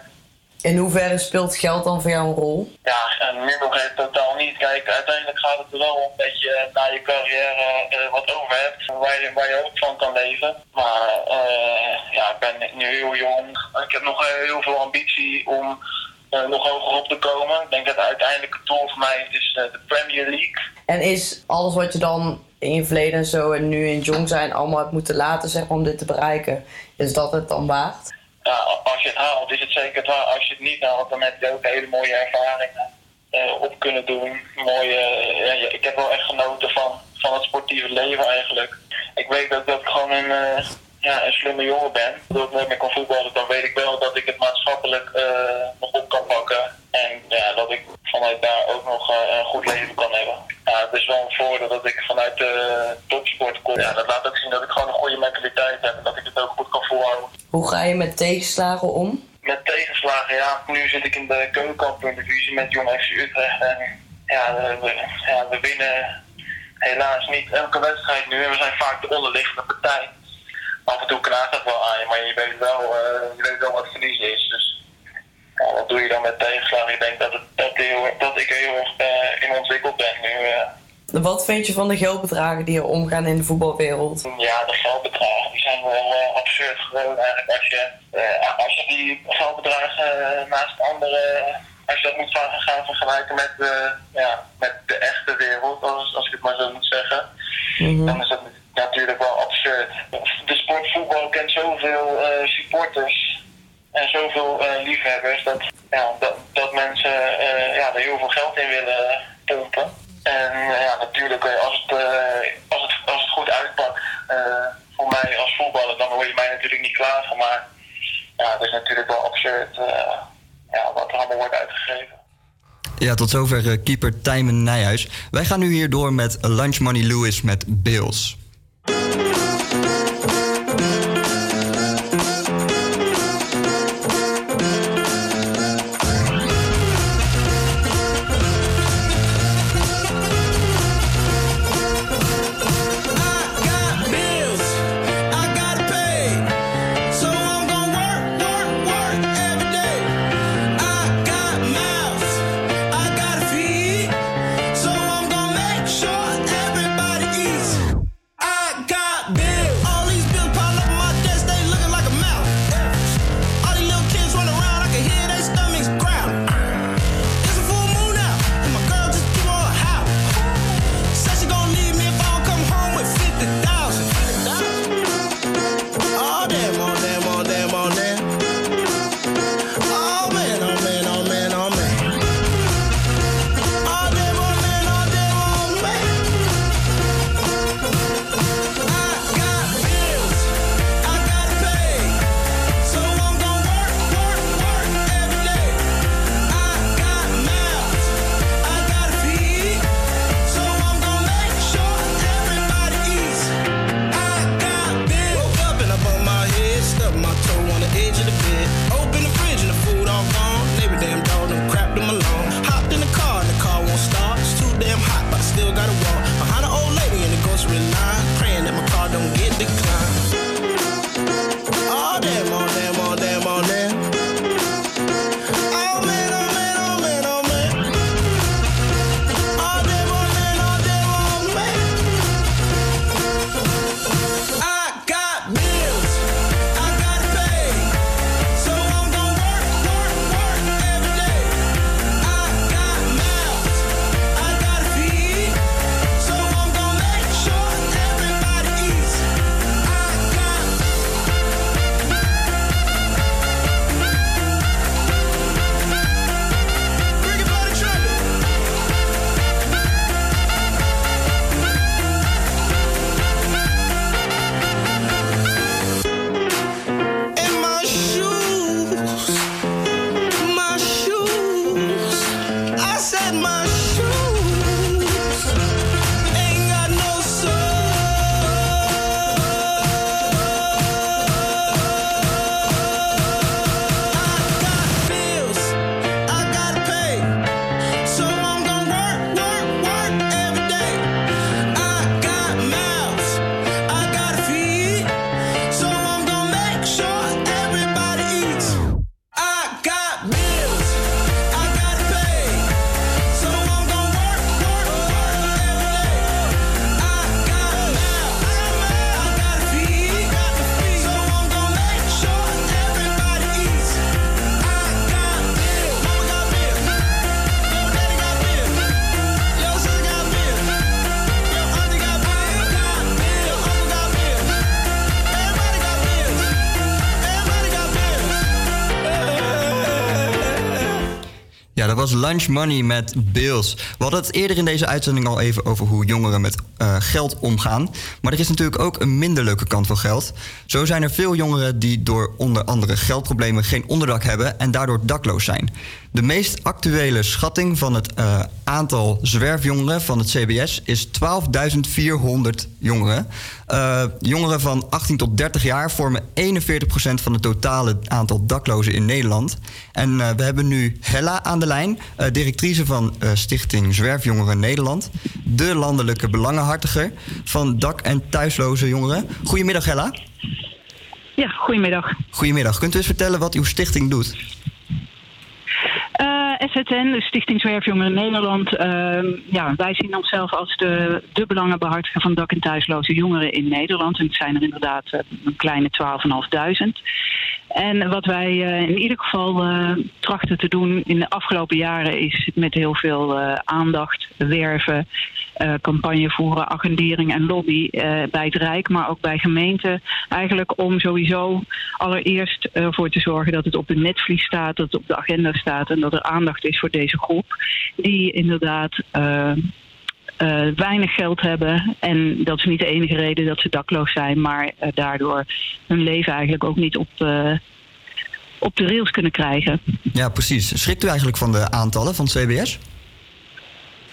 Speaker 11: In hoeverre speelt geld dan voor jou een rol?
Speaker 33: Ja, en nu nog even totaal niet. Kijk, uiteindelijk gaat het er wel om dat je na je carrière uh, wat over hebt, waar je, waar je ook van kan leven. Maar uh, ja, ik ben nu heel jong. Ik heb nog heel veel ambitie om nog hoger op te komen. Ik denk dat het uiteindelijke doel voor mij is uh, de Premier League.
Speaker 11: En is alles wat je dan in je verleden en zo en nu in jong zijn allemaal hebt moeten laten zeg, om dit te bereiken, is dat het dan waard?
Speaker 33: Ja, als je het haalt is het zeker het waard. Als je het niet haalt, dan heb je ook hele mooie ervaringen uh, op kunnen doen. Mooie, ja, ik heb wel echt genoten van, van het sportieve leven eigenlijk. Ik weet dat dat gewoon een ja, een slimme jongen ben, doordat ik nooit meer kan voetballen, dan weet ik wel dat ik het maatschappelijk uh, nog op kan pakken. En ja, dat ik vanuit daar ook nog uh, een goed leven kan hebben. Ja, het is wel een voordeel dat ik vanuit de topsport kom. Ja, dat laat ook zien dat ik gewoon een goede mentaliteit heb en dat ik het ook goed kan volhouden.
Speaker 11: Hoe ga je met tegenslagen om?
Speaker 33: Met tegenslagen, ja. Nu zit ik in de keukenkampioen-divisie met Jong FC Utrecht. En ja we, ja, we winnen helaas niet elke wedstrijd nu. En we zijn vaak de onderliggende partij af en toe knaagt het wel aan je, maar je weet wel, uh, je weet wel wat verlies is. Dus ja, wat doe je dan met tegenslagen? Ik denk dat, het, dat, heel, dat ik heel erg uh, in ontwikkeld ben nu. Uh.
Speaker 11: Wat vind je van de geldbedragen die er omgaan in de voetbalwereld?
Speaker 33: Ja, de geldbedragen die zijn wel absurd gewoon eigenlijk. Als je, als je die geldbedragen naast andere als je dat moet gaan vergelijken met de, ja, met de echte wereld, als, als ik het maar zo moet zeggen, mm -hmm. dan is dat natuurlijk wel absurd. De sport voetbal kent zoveel uh, supporters en zoveel uh, liefhebbers dat, ja, dat, dat mensen uh, ja, er heel veel geld in willen pompen. En ja, natuurlijk, als het, als het, als het goed uitpakt voor mij als voetballer, dan hoor je mij natuurlijk niet klagen. Maar ja, het is natuurlijk wel absurd ja, wat er allemaal wordt uitgegeven.
Speaker 8: Ja, tot zover keeper Tijmen Nijhuis. Wij gaan nu hier door met Lunch Money Lewis met Bills.
Speaker 6: I
Speaker 8: Lunch Money met Bills. We hadden het eerder in deze uitzending al even over hoe jongeren met eh, geld omgaan. Maar er is natuurlijk ook een minder leuke kant van geld. Zo zijn er veel jongeren die door onder andere geldproblemen geen onderdak hebben en daardoor dakloos zijn. De meest actuele schatting van het eh, aantal zwerfjongeren van het CBS is 12.400 jongeren. Eh, jongeren van 18 tot 30 jaar vormen 41% van het totale aantal daklozen in Nederland. En we hebben nu Hella aan de lijn, directrice van Stichting Zwerfjongeren Nederland. De landelijke van dak- en thuisloze jongeren. Goedemiddag Hella.
Speaker 17: Ja, goedemiddag.
Speaker 8: Goedemiddag. Kunt u eens vertellen wat uw stichting doet?
Speaker 17: Eh, SZN, de Stichting Zwerfjongeren Nederland. ehm, ja, wij zien onszelf als de, de belangenbehartiger van dak- en thuisloze jongeren in Nederland. En het zijn er inderdaad eh, een kleine 12.500. En wat wij eh, in ieder geval trachten te doen in de afgelopen jaren is met heel veel aandacht werven, eh, campagne voeren, agendering en lobby eh, bij het Rijk, maar ook bij gemeenten. Eigenlijk om sowieso allereerst ervoor te zorgen dat het op de netvlies staat, dat het op de agenda staat en dat er aandacht is voor deze groep. Die inderdaad. eh, eh, weinig geld hebben. En dat is niet de enige reden dat ze dakloos zijn, maar eh, daardoor hun leven eigenlijk ook niet op, eh, op de rails kunnen krijgen.
Speaker 8: Ja, precies. Schrikt u eigenlijk van de aantallen van CBS?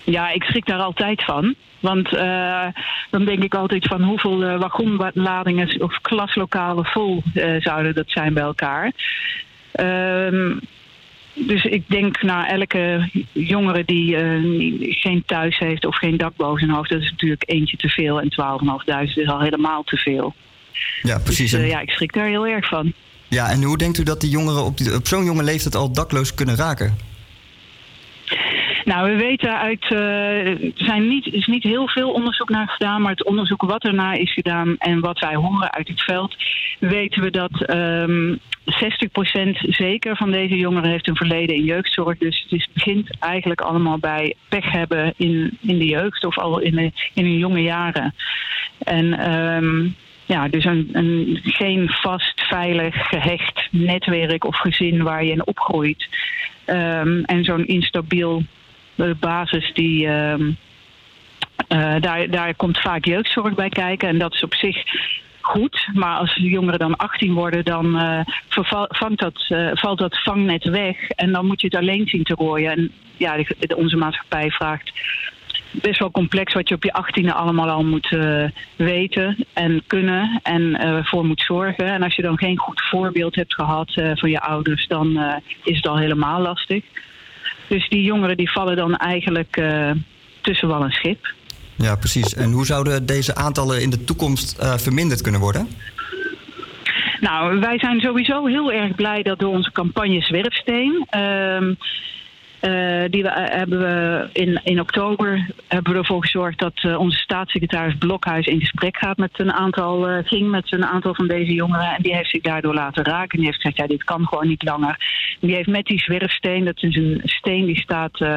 Speaker 17: Ja, ik schrik daar altijd van. Want eh, dan denk ik altijd van hoeveel eh, wagonladingen of klaslokalen vol eh, zouden dat zijn bij elkaar. Ehm, dus ik denk, nou, elke jongere die geen thuis heeft of geen dak boven zijn hoofd, dat is natuurlijk eentje te veel. En 12.500 is al helemaal te veel.
Speaker 8: Ja, precies.
Speaker 17: Dus,
Speaker 8: En-
Speaker 17: ja, ik schrik daar heel erg van.
Speaker 8: Ja, en hoe denkt u dat die jongeren op, die- op zo'n jonge leeftijd al dakloos kunnen raken?
Speaker 17: Nou, we weten uit. eh, er niet, is niet heel veel onderzoek naar gedaan, maar het onderzoek wat ernaar is gedaan en wat wij horen uit het veld, weten we dat ehm 60% zeker van deze jongeren heeft een verleden in jeugdzorg. Dus het is, begint eigenlijk allemaal bij pech hebben in, in de jeugd of al in, de, in hun jonge jaren. En ehm, ja, dus een, een, geen vast, veilig, gehecht netwerk of gezin waar je in opgroeit. Ehm, en zo'n instabiel eh, basis die. ehm, eh, daar, daar komt vaak jeugdzorg bij kijken. En dat is op zich goed. Maar als jongeren dan 18 worden, dan vangt dat, eh, valt dat vangnet weg. En dan moet je het alleen zien te rooien. En ja, de, de- onze maatschappij vraagt best wel complex wat je op je 18e allemaal al moet weten en kunnen en voor moet zorgen. En als je dan geen goed voorbeeld hebt gehad eh, van je ouders, dan is het al helemaal lastig. Dus die jongeren die vallen dan eigenlijk eh, tussen wal en schip.
Speaker 8: Ja, precies. En hoe zouden deze aantallen in de toekomst eh, verminderd kunnen worden?
Speaker 17: Nou, wij zijn sowieso heel erg blij dat door onze campagne Zwerfsteen. ehm, eh, die eh, hebben we in, in oktober hebben we ervoor gezorgd dat eh, onze staatssecretaris Blokhuis in gesprek gaat met een aantal, eh, ging met een aantal van deze jongeren. En die heeft zich daardoor laten raken. En die heeft gezegd, ja, dit kan gewoon niet langer. Die heeft met die zwerfsteen, dat is een steen die staat, die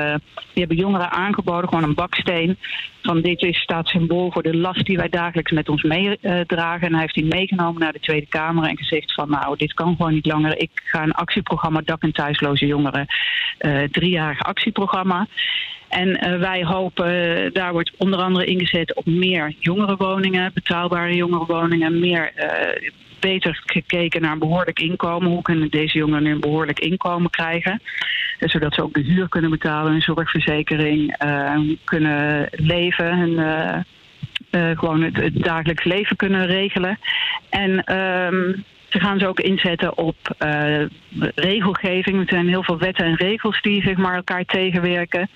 Speaker 17: hebben jongeren aangeboden, gewoon een baksteen. Van dit is, staat symbool voor de last die wij dagelijks met ons meedragen. en hij heeft die meegenomen naar de Tweede Kamer en gezegd van nou, dit kan gewoon niet langer. Ik ga een actieprogramma Dak- en Thuisloze Jongeren, eh actieprogramma. En eh, wij hopen, eh, daar wordt onder andere ingezet op meer jongerenwoningen, betaalbare jongerenwoningen, meer eh, beter gekeken naar behoorlijk inkomen. Hoe kunnen deze jongeren een behoorlijk inkomen krijgen? Zodat ze ook de huur kunnen betalen, een zorgverzekering, eh, kunnen leven, hun, gewoon het, het dagelijks leven kunnen regelen. En ehm, ze gaan ze ook inzetten op eh, regelgeving. Er zijn heel veel wetten en regels die zeg maar, elkaar tegenwerken.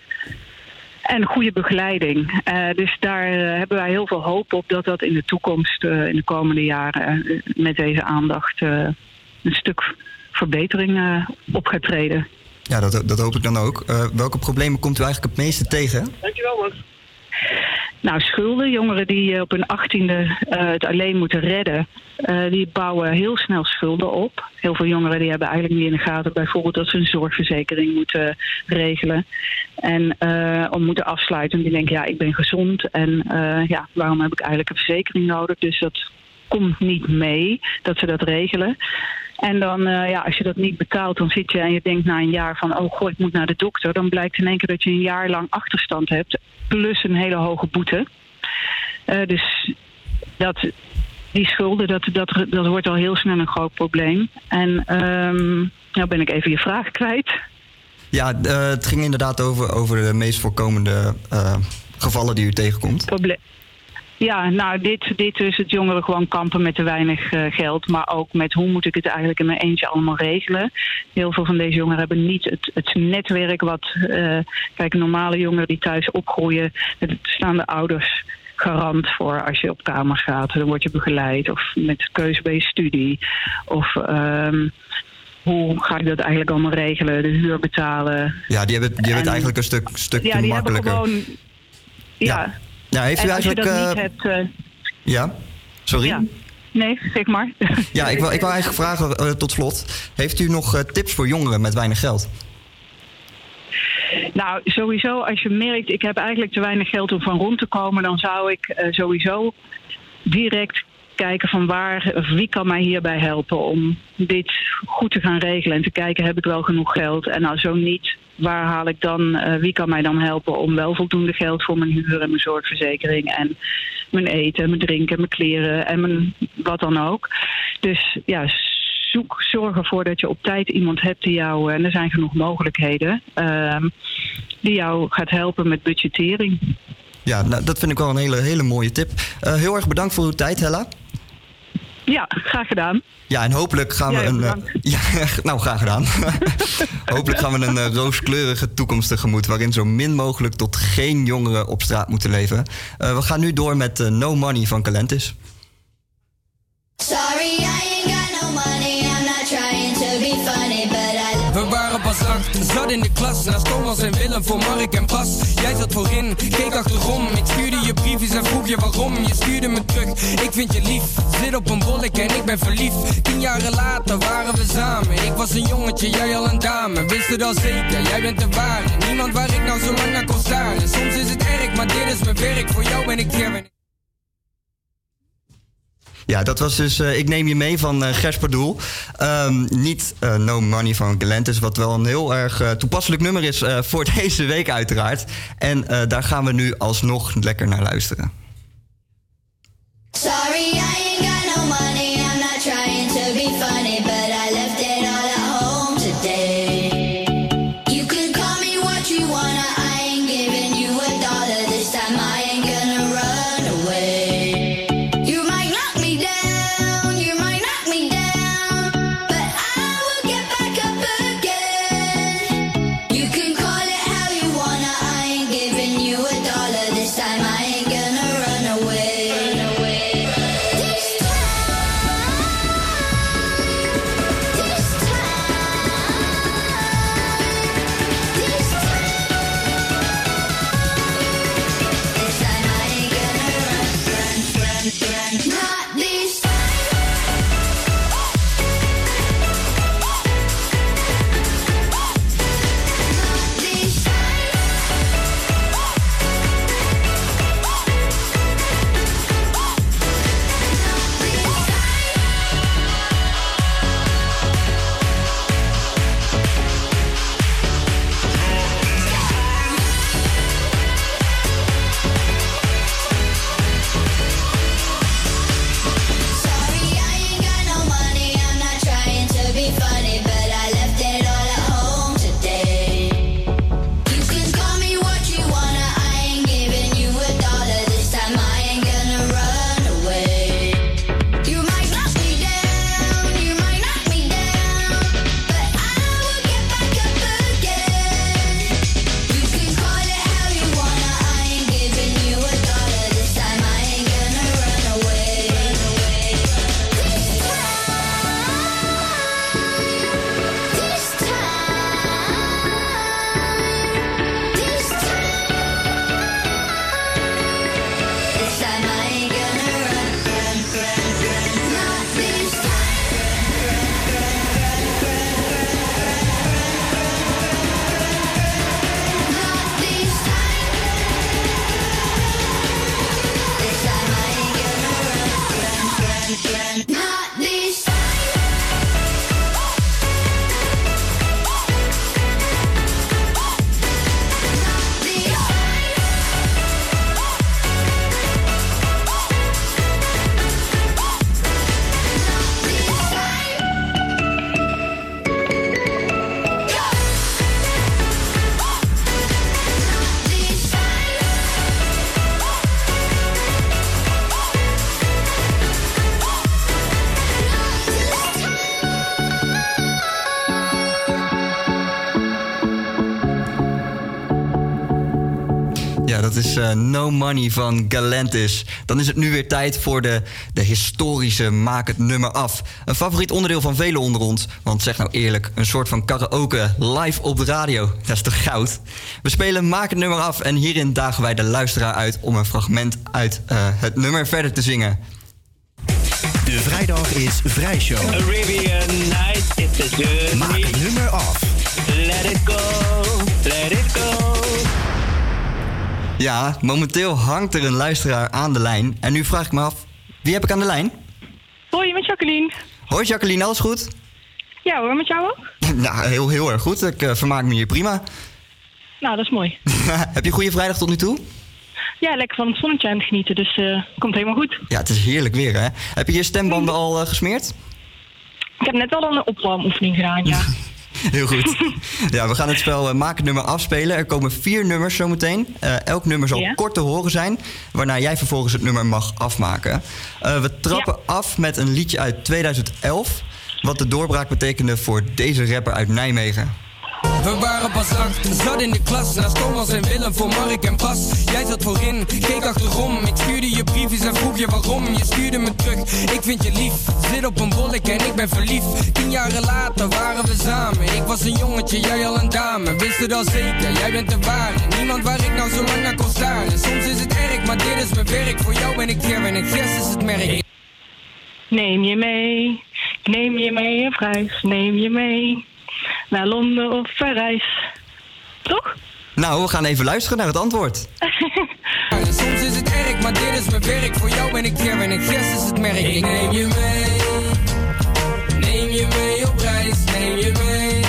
Speaker 17: En goede begeleiding. Eh, dus daar eh, hebben wij heel veel hoop op dat dat in de toekomst, eh, in de komende jaren, met deze aandacht eh, een stuk verbetering eh, op gaat treden.
Speaker 8: Ja, dat, dat hoop ik dan ook. Eh, welke problemen komt u eigenlijk het meeste tegen?
Speaker 17: Dankjewel, man. Nou, schulden. Jongeren die eh, op hun achttiende eh het alleen moeten redden, eh, die bouwen heel snel schulden op. Heel veel jongeren die hebben eigenlijk niet in de gaten bijvoorbeeld dat ze een zorgverzekering moeten regelen. En om moeten afsluiten. Die denken, ja, ik ben gezond en ja, waarom heb ik eigenlijk een verzekering nodig? Dus dat komt niet mee dat ze dat regelen. En dan, eh, ja, als je dat niet betaalt, dan zit je en je denkt na een jaar van, oh god, ik moet naar de dokter. Dan blijkt in één keer dat je een jaar lang achterstand hebt, plus een hele hoge boete. Eh, dus dat, die schulden, dat, dat, dat wordt al heel snel een groot probleem. En ehm nou ben ik even je vraag kwijt.
Speaker 8: Ja, eh, het ging inderdaad over, over de meest voorkomende gevallen die u tegenkomt.
Speaker 17: Proble- ja, nou, dit, dit is het jongeren gewoon kampen met te weinig eh, geld. Maar ook met hoe moet ik het eigenlijk in mijn eentje allemaal regelen. Heel veel van deze jongeren hebben niet het, het netwerk wat... eh, kijk, normale jongeren die thuis opgroeien... er staan de ouders garant voor als je op kamers gaat. Dan word je begeleid. Of met keuze bij je studie. Of... ehm, hoe ga ik dat eigenlijk allemaal regelen? De huur betalen.
Speaker 8: Ja, die hebben, die hebben het
Speaker 17: En-
Speaker 8: eigenlijk een stuk, stuk
Speaker 17: ja, die
Speaker 8: makkelijker.
Speaker 17: hebben gewoon... Ja.
Speaker 8: Ja, heeft u
Speaker 17: en als je
Speaker 8: eigenlijk...
Speaker 17: dat
Speaker 8: eh,
Speaker 17: niet hebt... eh,
Speaker 8: ja, sorry?
Speaker 17: ja. Nee, zeg maar.
Speaker 8: Ja, ik wil, ik wil eigenlijk vragen eh, tot slot. Heeft u nog tips voor jongeren met weinig geld?
Speaker 17: Nou, sowieso als je merkt, ik heb eigenlijk te weinig geld om van rond te komen, dan zou ik sowieso direct kijken van waar, wie kan mij hierbij helpen om dit goed te gaan regelen en te kijken, heb ik wel genoeg geld? En nou, zo niet, waar haal ik dan, eh, wie kan mij dan helpen om wel voldoende geld voor mijn huur en mijn zorgverzekering en mijn eten, mijn drinken, mijn kleren en mijn wat dan ook. Dus ja, zoek, zorg ervoor dat je op tijd iemand hebt die jou, en er zijn genoeg mogelijkheden, ehm, die jou gaat helpen met budgettering.
Speaker 8: Ja, nou, dat vind ik wel een hele, hele mooie tip. Eh, heel erg bedankt voor uw tijd, Hella.
Speaker 17: Ja, graag gedaan.
Speaker 8: Ja, en hopelijk gaan we een. eh, ja, nou, graag gedaan. hopelijk gaan we een eh, rooskleurige toekomst tegemoet. waarin zo min mogelijk tot geen jongeren op straat moeten leven. Eh, we gaan nu door met No Money van Calentis.
Speaker 34: Sorry, I
Speaker 35: Acht, zat in de klas Naast Thomas en Willem voor Mark en Bas. Jij zat voorin, keek achterom. Ik stuurde je briefjes en vroeg je waarom. Je stuurde me terug, ik vind je lief. Zit op een bolletje en ik ben verliefd. Tien jaren later waren we samen. Ik was een jongetje, jij al een dame. Wist het al zeker, jij bent de ware. Niemand waar ik nou zo lang naar kon staren. Soms is het erg, maar dit is mijn werk. Voor jou ben ik Kevin
Speaker 8: Ja, dat was dus eh, Ik Neem Je Mee van eh Gersper Doel. Ehm, niet eh, No Money van Galantis, wat wel een heel erg toepasselijk nummer is voor deze week uiteraard. En daar gaan we nu alsnog lekker naar luisteren.
Speaker 34: Sorry, I
Speaker 8: is eh, No Money van Galantis. Dan is het nu weer tijd voor de, de historische Maak het nummer af. Een favoriet onderdeel van velen onder ons. Want zeg nou eerlijk, een soort van karaoke live op de radio. Dat is toch goud? We spelen Maak het nummer af en hierin dagen wij de luisteraar uit... om een fragment uit eh, het nummer verder te zingen.
Speaker 32: De vrijdag is vrijshow.
Speaker 6: Arabian night, it's a journey.
Speaker 32: Maak het nummer af.
Speaker 6: Let it go, let it go.
Speaker 8: Ja, momenteel hangt er een luisteraar aan de lijn. En nu vraag ik me af, wie heb ik aan de lijn?
Speaker 36: Hoi, met Jacqueline.
Speaker 8: Hoi Jacqueline, alles goed?
Speaker 36: Ja hoor, met jou ook?
Speaker 8: Nou, heel, heel erg goed. Ik eh, vermaak me hier prima.
Speaker 36: Nou, dat is mooi.
Speaker 8: heb je een goede vrijdag tot nu toe?
Speaker 36: Ja, lekker van het zonnetje aan het genieten, dus eh komt helemaal goed.
Speaker 8: Ja, het is heerlijk weer, hè? Heb je je stembanden al eh, gesmeerd?
Speaker 36: Ik heb net al een opwarmoefening gedaan, ja.
Speaker 8: Heel goed. Ja, we gaan het spel eh, Maak het nummer afspelen. Er komen vier nummers zometeen. Eh elk nummer zal
Speaker 36: Ja.
Speaker 8: kort te horen zijn, waarna jij vervolgens het nummer mag afmaken. Eh, we trappen af met een liedje uit 2011, wat de doorbraak betekende voor deze rapper uit Nijmegen.
Speaker 37: We waren pas acht, zat in de klas. Naast Thomas en Willem voor Mark en Bas. Jij zat voorin, keek achterom. Ik stuurde je briefjes en vroeg je waarom. Je stuurde me terug, ik vind je lief. Zit op een bolletje en ik ben verliefd. Tien jaren later waren we samen. Ik was een jongetje, jij al een dame. Wist het al zeker, jij bent de ware. Niemand waar ik nou zo lang naar kon staren. Soms is het erg, maar dit is mijn werk. Voor jou ben ik Ger en ik Gers is het merk.
Speaker 36: Neem je mee, neem je mee op reis, neem je mee naar Londen of Parijs. Toch?
Speaker 8: Nou, we gaan even luisteren naar het antwoord.
Speaker 37: Soms is het erg, maar dit is mijn werk Voor jou ben ik Ger en ik Gers is het merk Ik neem je mee Neem je mee op reis, neem je mee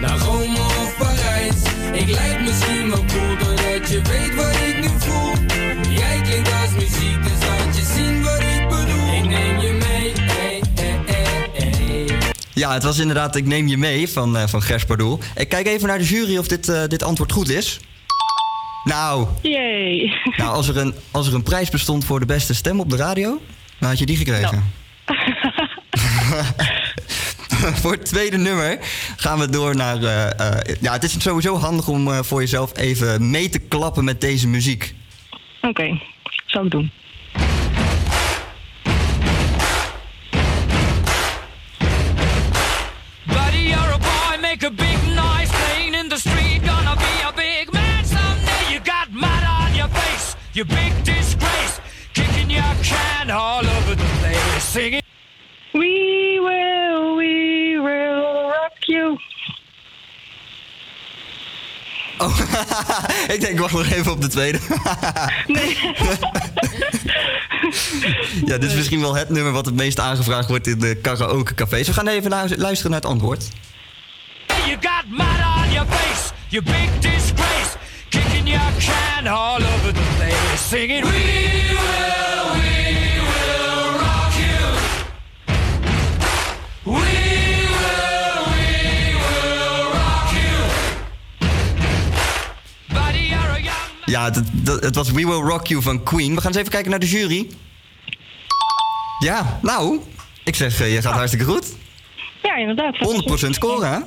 Speaker 37: Naar Rome of Parijs Ik lijk misschien wel cool doordat je weet
Speaker 8: Ja, het was inderdaad Ik neem je mee van, eh, van Gers Pardoel. Ik kijk even naar de jury of dit, eh, dit antwoord goed is. Nou,
Speaker 36: Jee.
Speaker 8: nou als, er een, als er een prijs bestond voor de beste stem op de radio, dan had je die gekregen. voor het tweede nummer gaan we door naar. eh, eh, ja, het is sowieso handig om eh, voor jezelf even mee te klappen met deze muziek.
Speaker 36: Oké, zal ik doen.
Speaker 6: You big disgrace. Kicking your can all over the place, singing.
Speaker 36: We will, we will rock you.
Speaker 8: Oh, ik denk, wacht nog even op de tweede. ja, dit is misschien wel het nummer wat het meest aangevraagd wordt in de karaoke-cafés. We gaan even lu- luisteren naar het antwoord.
Speaker 6: You got mud on your face, you big disgrace. Your can all over the place, singing. We will, we will rock you. We will, we will rock you. Buddy, you're a young
Speaker 8: Ja, het, het- het was We Will Rock You van Queen. We gaan eens even kijken naar de jury. Ja, nou, ik zeg, eh, je gaat hartstikke goed.
Speaker 36: Ja, inderdaad.
Speaker 8: 100% scoren, hè?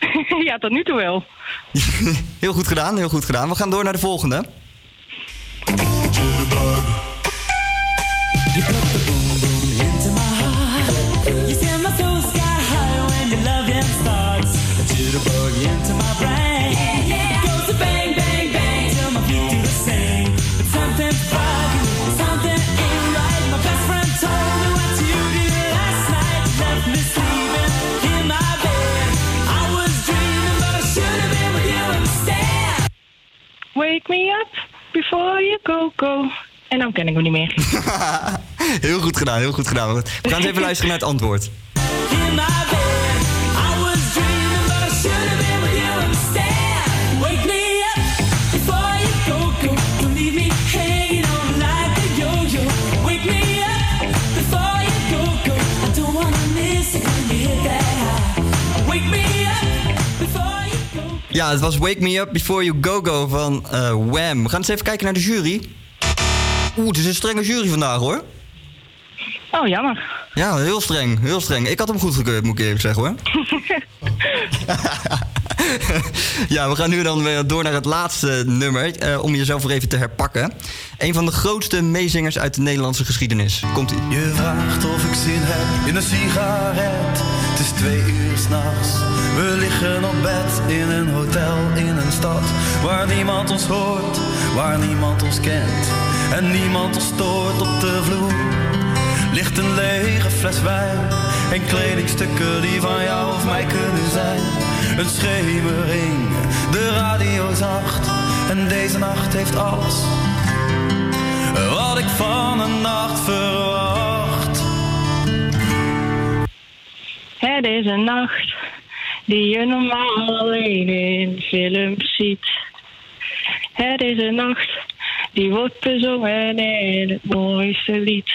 Speaker 36: ja, tot nu toe wel.
Speaker 8: Heel goed gedaan, heel goed gedaan. We gaan door naar de volgende.
Speaker 36: Wake me up before you go, go. En dan ken ik hem niet meer.
Speaker 8: heel goed gedaan, heel goed gedaan. We gaan eens even luisteren naar het antwoord. Ja, het was Wake Me Up Before You Go Go van eh, Wham. We gaan eens even kijken naar de jury. Oeh, het is een strenge jury vandaag hoor.
Speaker 36: Oh, jammer.
Speaker 8: Ja, heel streng, heel streng. Ik had hem goed gekeurd, moet ik eerlijk zeggen hoor.
Speaker 23: ja, we gaan nu dan weer door naar het laatste nummer. eh, om jezelf weer even te herpakken. Een van de grootste meezingers uit de Nederlandse geschiedenis. Komt ie.
Speaker 26: Je vraagt of ik zin heb in een sigaret. Het is twee uur s'nachts. We liggen op bed in een hotel in een stad waar niemand ons hoort, waar niemand ons kent en niemand ons stoort op de vloer. Ligt een lege fles wijn en kledingstukken die van jou of mij kunnen zijn. Een schemering, de radio zacht en deze nacht heeft alles wat ik van een nacht verwacht.
Speaker 36: Het is een nacht die je normaal alleen in films ziet. Het is een nacht die wordt bezongen in het mooiste lied.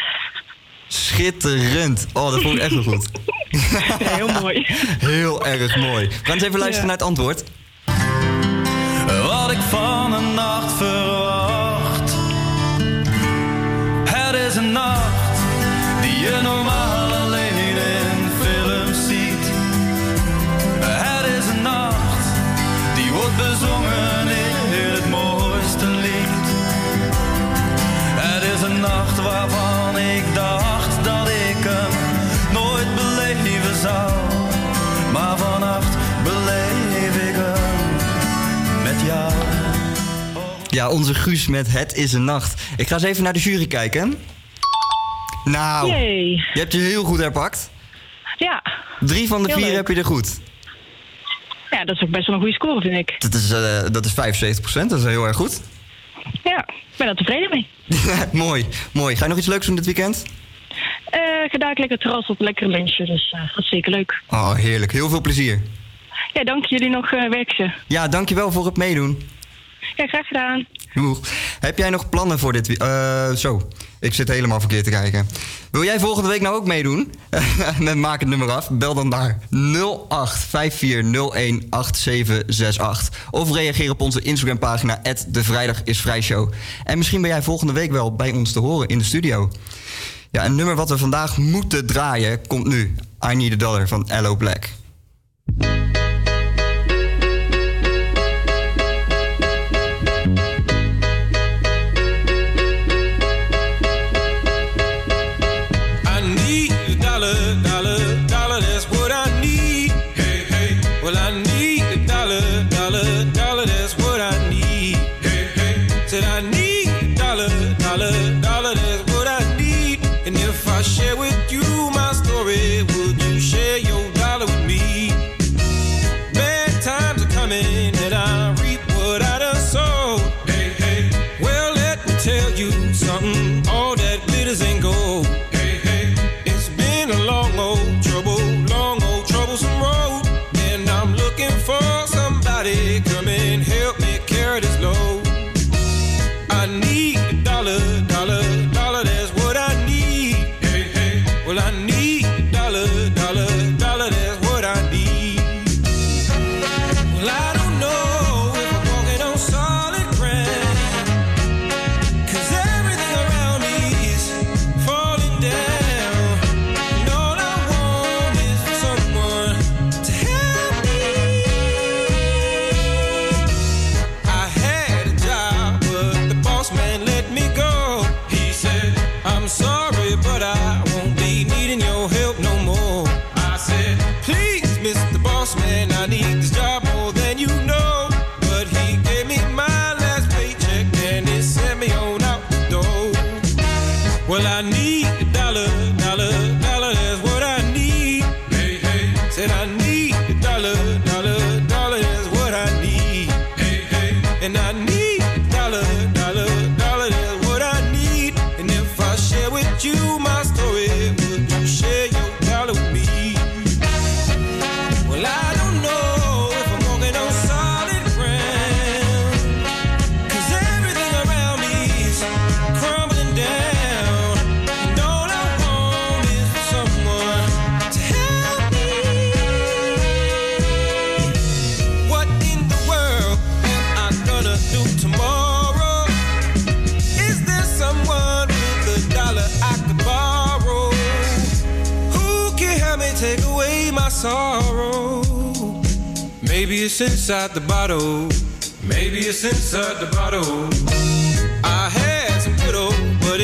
Speaker 23: Schitterend. Oh, dat vond ik echt wel goed.
Speaker 36: heel mooi.
Speaker 23: Heel erg mooi. We gaan eens even luisteren naar het antwoord.
Speaker 26: Wat ik van een nacht verwacht. Het is een nacht die je normaal waarvan ik dacht dat ik hem nooit beleven zou. Maar vannacht beleef ik hem met jou.
Speaker 23: Ja, onze Guus met Het is een nacht. Ik ga eens even naar de jury kijken. Nou,
Speaker 36: Yay.
Speaker 23: je hebt je heel goed herpakt.
Speaker 36: Ja.
Speaker 23: Drie van de
Speaker 36: Heel
Speaker 23: vier
Speaker 36: leuk.
Speaker 23: heb je er goed.
Speaker 36: Ja, dat is ook best wel een goede score, vind ik.
Speaker 23: Dat is, eh, dat is 75% dat is heel erg goed.
Speaker 36: Ja, ik ben er tevreden mee.
Speaker 23: mooi, mooi. Ga je nog iets leuks doen dit weekend?
Speaker 36: Eh ik ga daar lekker terras op, lekker lunchen, dus eh, dat is zeker leuk.
Speaker 23: Oh, heerlijk. Heel veel plezier.
Speaker 36: Ja, dank jullie nog uh, werkje.
Speaker 23: Ja, dankjewel voor het meedoen.
Speaker 36: Ja, graag gedaan.
Speaker 23: Doeg. Heb jij nog plannen voor dit weekend? zo, ik zit helemaal verkeerd te kijken. Wil jij volgende week nou ook meedoen? Met Maak het nummer af. Bel dan naar 0854018768. Of reageer op onze Instagram-pagina De Vrijdag is Vrijshow. En misschien ben jij volgende week wel bij ons te horen in de studio. Ja, een nummer wat we vandaag moeten draaien komt nu. I Need a Dollar van Allo Black. Inside the bottle. Maybe it's inside the bottle. I had some good old, but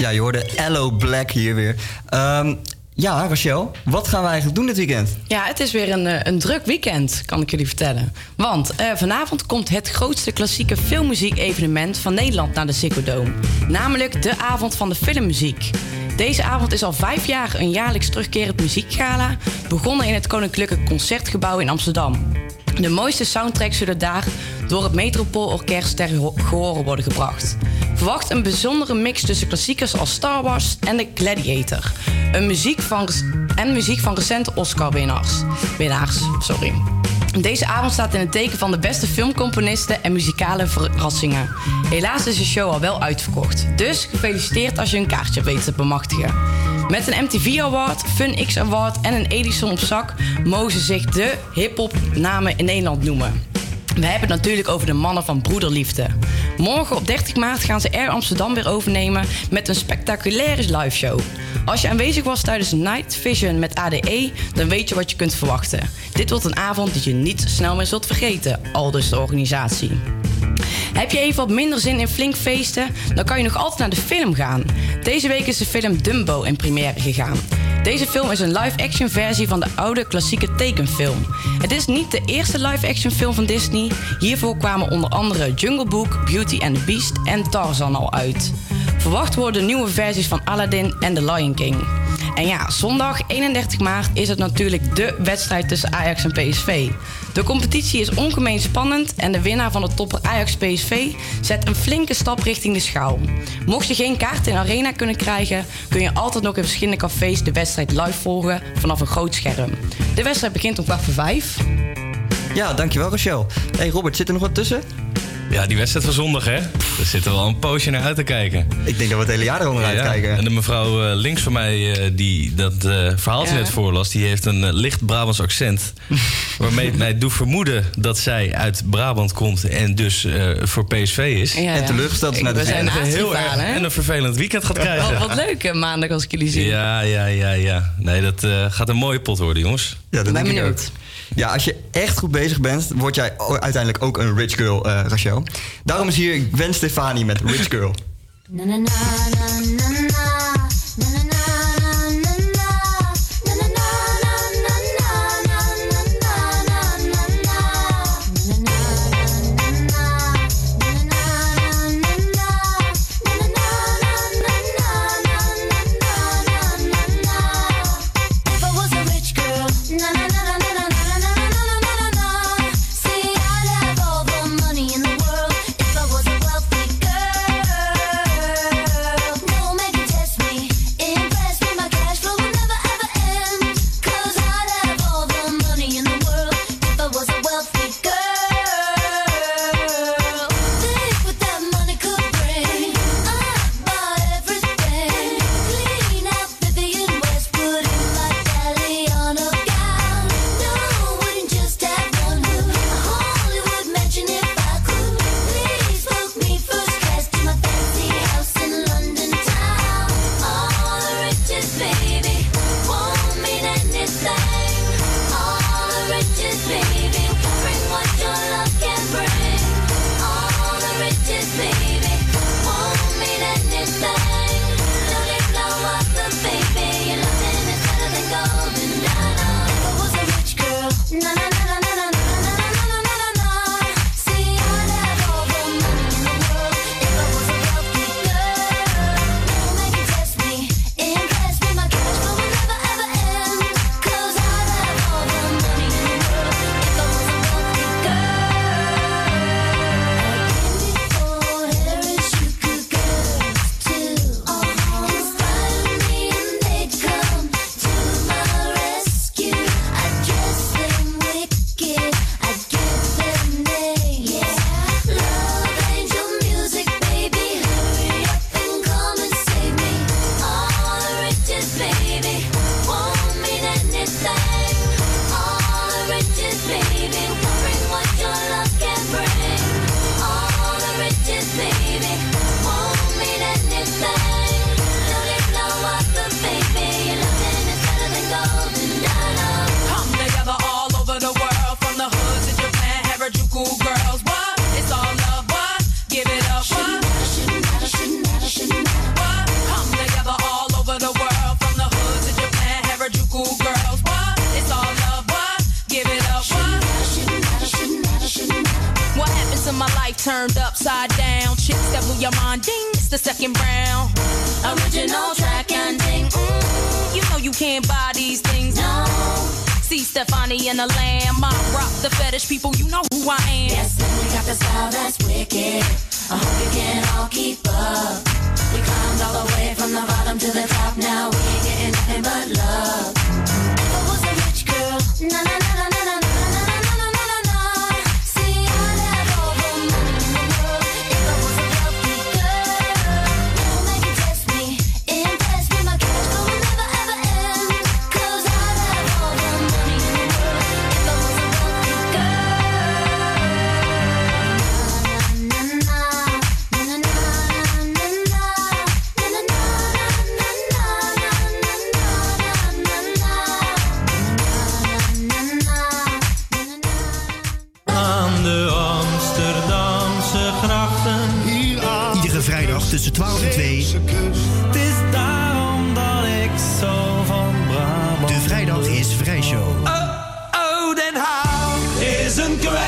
Speaker 12: Ja, je hoorde Allo Black hier weer. Ehm, ja, Rachel, wat gaan we eigenlijk doen dit weekend?
Speaker 11: Ja, het is weer een, eh, een druk weekend, kan ik jullie vertellen. Want eh, vanavond komt het grootste klassieke filmmuziek-evenement van Nederland naar de Ziggo. Namelijk de Avond van de Filmmuziek. Deze avond is al vijf jaar een jaarlijks terugkerend muziekgala... begonnen in het Koninklijke Concertgebouw in Amsterdam. De mooiste soundtracks zullen daar door het Metropoolorkest ter gehoren worden gebracht. Verwacht een bijzondere mix tussen klassiekers als Star Wars en The Gladiator. Een muziek van, en muziek van recente Oscar-winnaars. Winnaars, sorry. Deze avond staat in het teken van de beste filmcomponisten en muzikale verrassingen. Helaas is de show al wel uitverkocht. Dus gefeliciteerd als je een kaartje weet te bemachtigen. Met een MTV Award, Fun X Award en een Edison op zak mogen zich de hip-hop namen in Nederland noemen. We hebben het natuurlijk over de mannen van Broederliefde. Morgen op 30 maart gaan ze Air Amsterdam weer overnemen met een spectaculaire liveshow. Als je aanwezig was tijdens Night Vision met ADE, dan weet je wat je kunt verwachten. Dit wordt een avond die je niet snel meer zult vergeten, aldus de organisatie. Heb je even wat minder zin in flink feesten? Dan kan je nog altijd naar de film gaan. Deze week is de film Dumbo in première gegaan. Deze film is een live-action versie van de oude klassieke tekenfilm. Het is niet de eerste live-action film van Disney. Hiervoor kwamen onder andere Jungle Book, Beauty and the Beast en Tarzan al uit. Verwacht worden nieuwe versies van Aladdin en The Lion King. En ja, zondag 31 maart is het natuurlijk de wedstrijd tussen Ajax en PSV. De competitie is ongemeen spannend en de winnaar van de topper Ajax-PSV zet een flinke stap richting de schaal. Mocht je geen kaart in arena kunnen krijgen, kun je altijd nog in verschillende cafés de wedstrijd live volgen vanaf een groot scherm. De wedstrijd begint om kwart voor vijf.
Speaker 12: Ja, dankjewel Rachel. Hey Robert, zit er nog wat tussen?
Speaker 9: Ja, die wedstrijd van zondag, hè? Daar zitten we al een poosje naar uit te kijken.
Speaker 12: Ik denk dat we het hele jaar erom
Speaker 9: Ja,
Speaker 12: kijken.
Speaker 9: En de mevrouw eh, links van mij, eh, die dat eh, verhaaltje
Speaker 12: Ja.
Speaker 9: net voorlas... die heeft een licht Brabants accent. waarmee het mij doet vermoeden dat zij uit Brabant komt... en dus eh, voor PSV is.
Speaker 11: Ja, En teleurgesteld is naar de zijn
Speaker 9: een heel erg en een vervelend weekend gaat krijgen.
Speaker 11: Oh, wat leuk maandag als ik jullie zie.
Speaker 9: Ja, ja, ja, ja. Nee, dat eh, gaat een mooie pot worden, jongens.
Speaker 12: Ja, dat
Speaker 11: Ben
Speaker 12: ik ook. Ja, als je echt goed bezig bent, word jij uiteindelijk ook een rich girl, eh, Rachel. Daarom is hier Gwen Stefani met Rich Girl.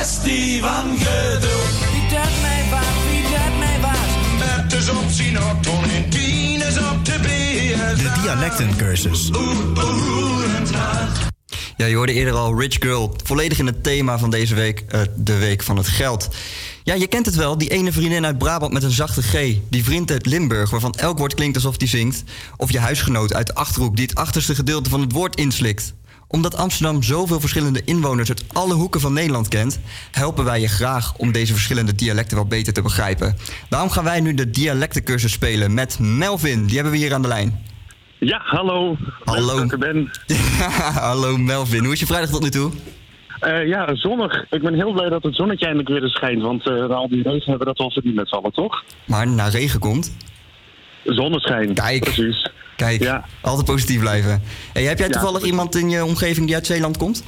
Speaker 6: Kwestie van geduld. Wie dat mij waard, wie dat mij waard. Het is op Sinatron en tien is op de beer.
Speaker 19: De dialectencursus.
Speaker 8: Ja, je hoorde eerder al Rich Girl. Volledig in het thema van deze week, eh, de week van het geld. Ja, je kent het wel, die ene vriendin uit Brabant met een zachte G. Die vriend uit Limburg, waarvan elk woord klinkt alsof die zingt. Of je huisgenoot uit de Achterhoek die het achterste gedeelte van het woord inslikt. Omdat Amsterdam zoveel verschillende inwoners uit alle hoeken van Nederland kent... helpen wij je graag om deze verschillende dialecten wat beter te begrijpen. Daarom gaan wij nu de dialectencursus spelen met Melvin. Die hebben we hier aan de lijn.
Speaker 38: Ja, hallo.
Speaker 8: Hallo.
Speaker 38: Ik ben.
Speaker 8: Hallo Melvin, hoe is je vrijdag tot nu toe?
Speaker 38: Eh, ja, zonnig. Ik ben heel blij dat het zonnetje eindelijk weer eens schijnt. Want na al die regen hebben we dat wel verdiend met z'n allen, toch?
Speaker 8: Maar na regen komt...
Speaker 38: Zonneschijn.
Speaker 8: Kijk.
Speaker 38: Precies.
Speaker 8: Kijk,
Speaker 38: Ja.
Speaker 8: altijd positief blijven. Hey, heb jij
Speaker 38: Ja.
Speaker 8: toevallig iemand in je omgeving die uit Zeeland komt?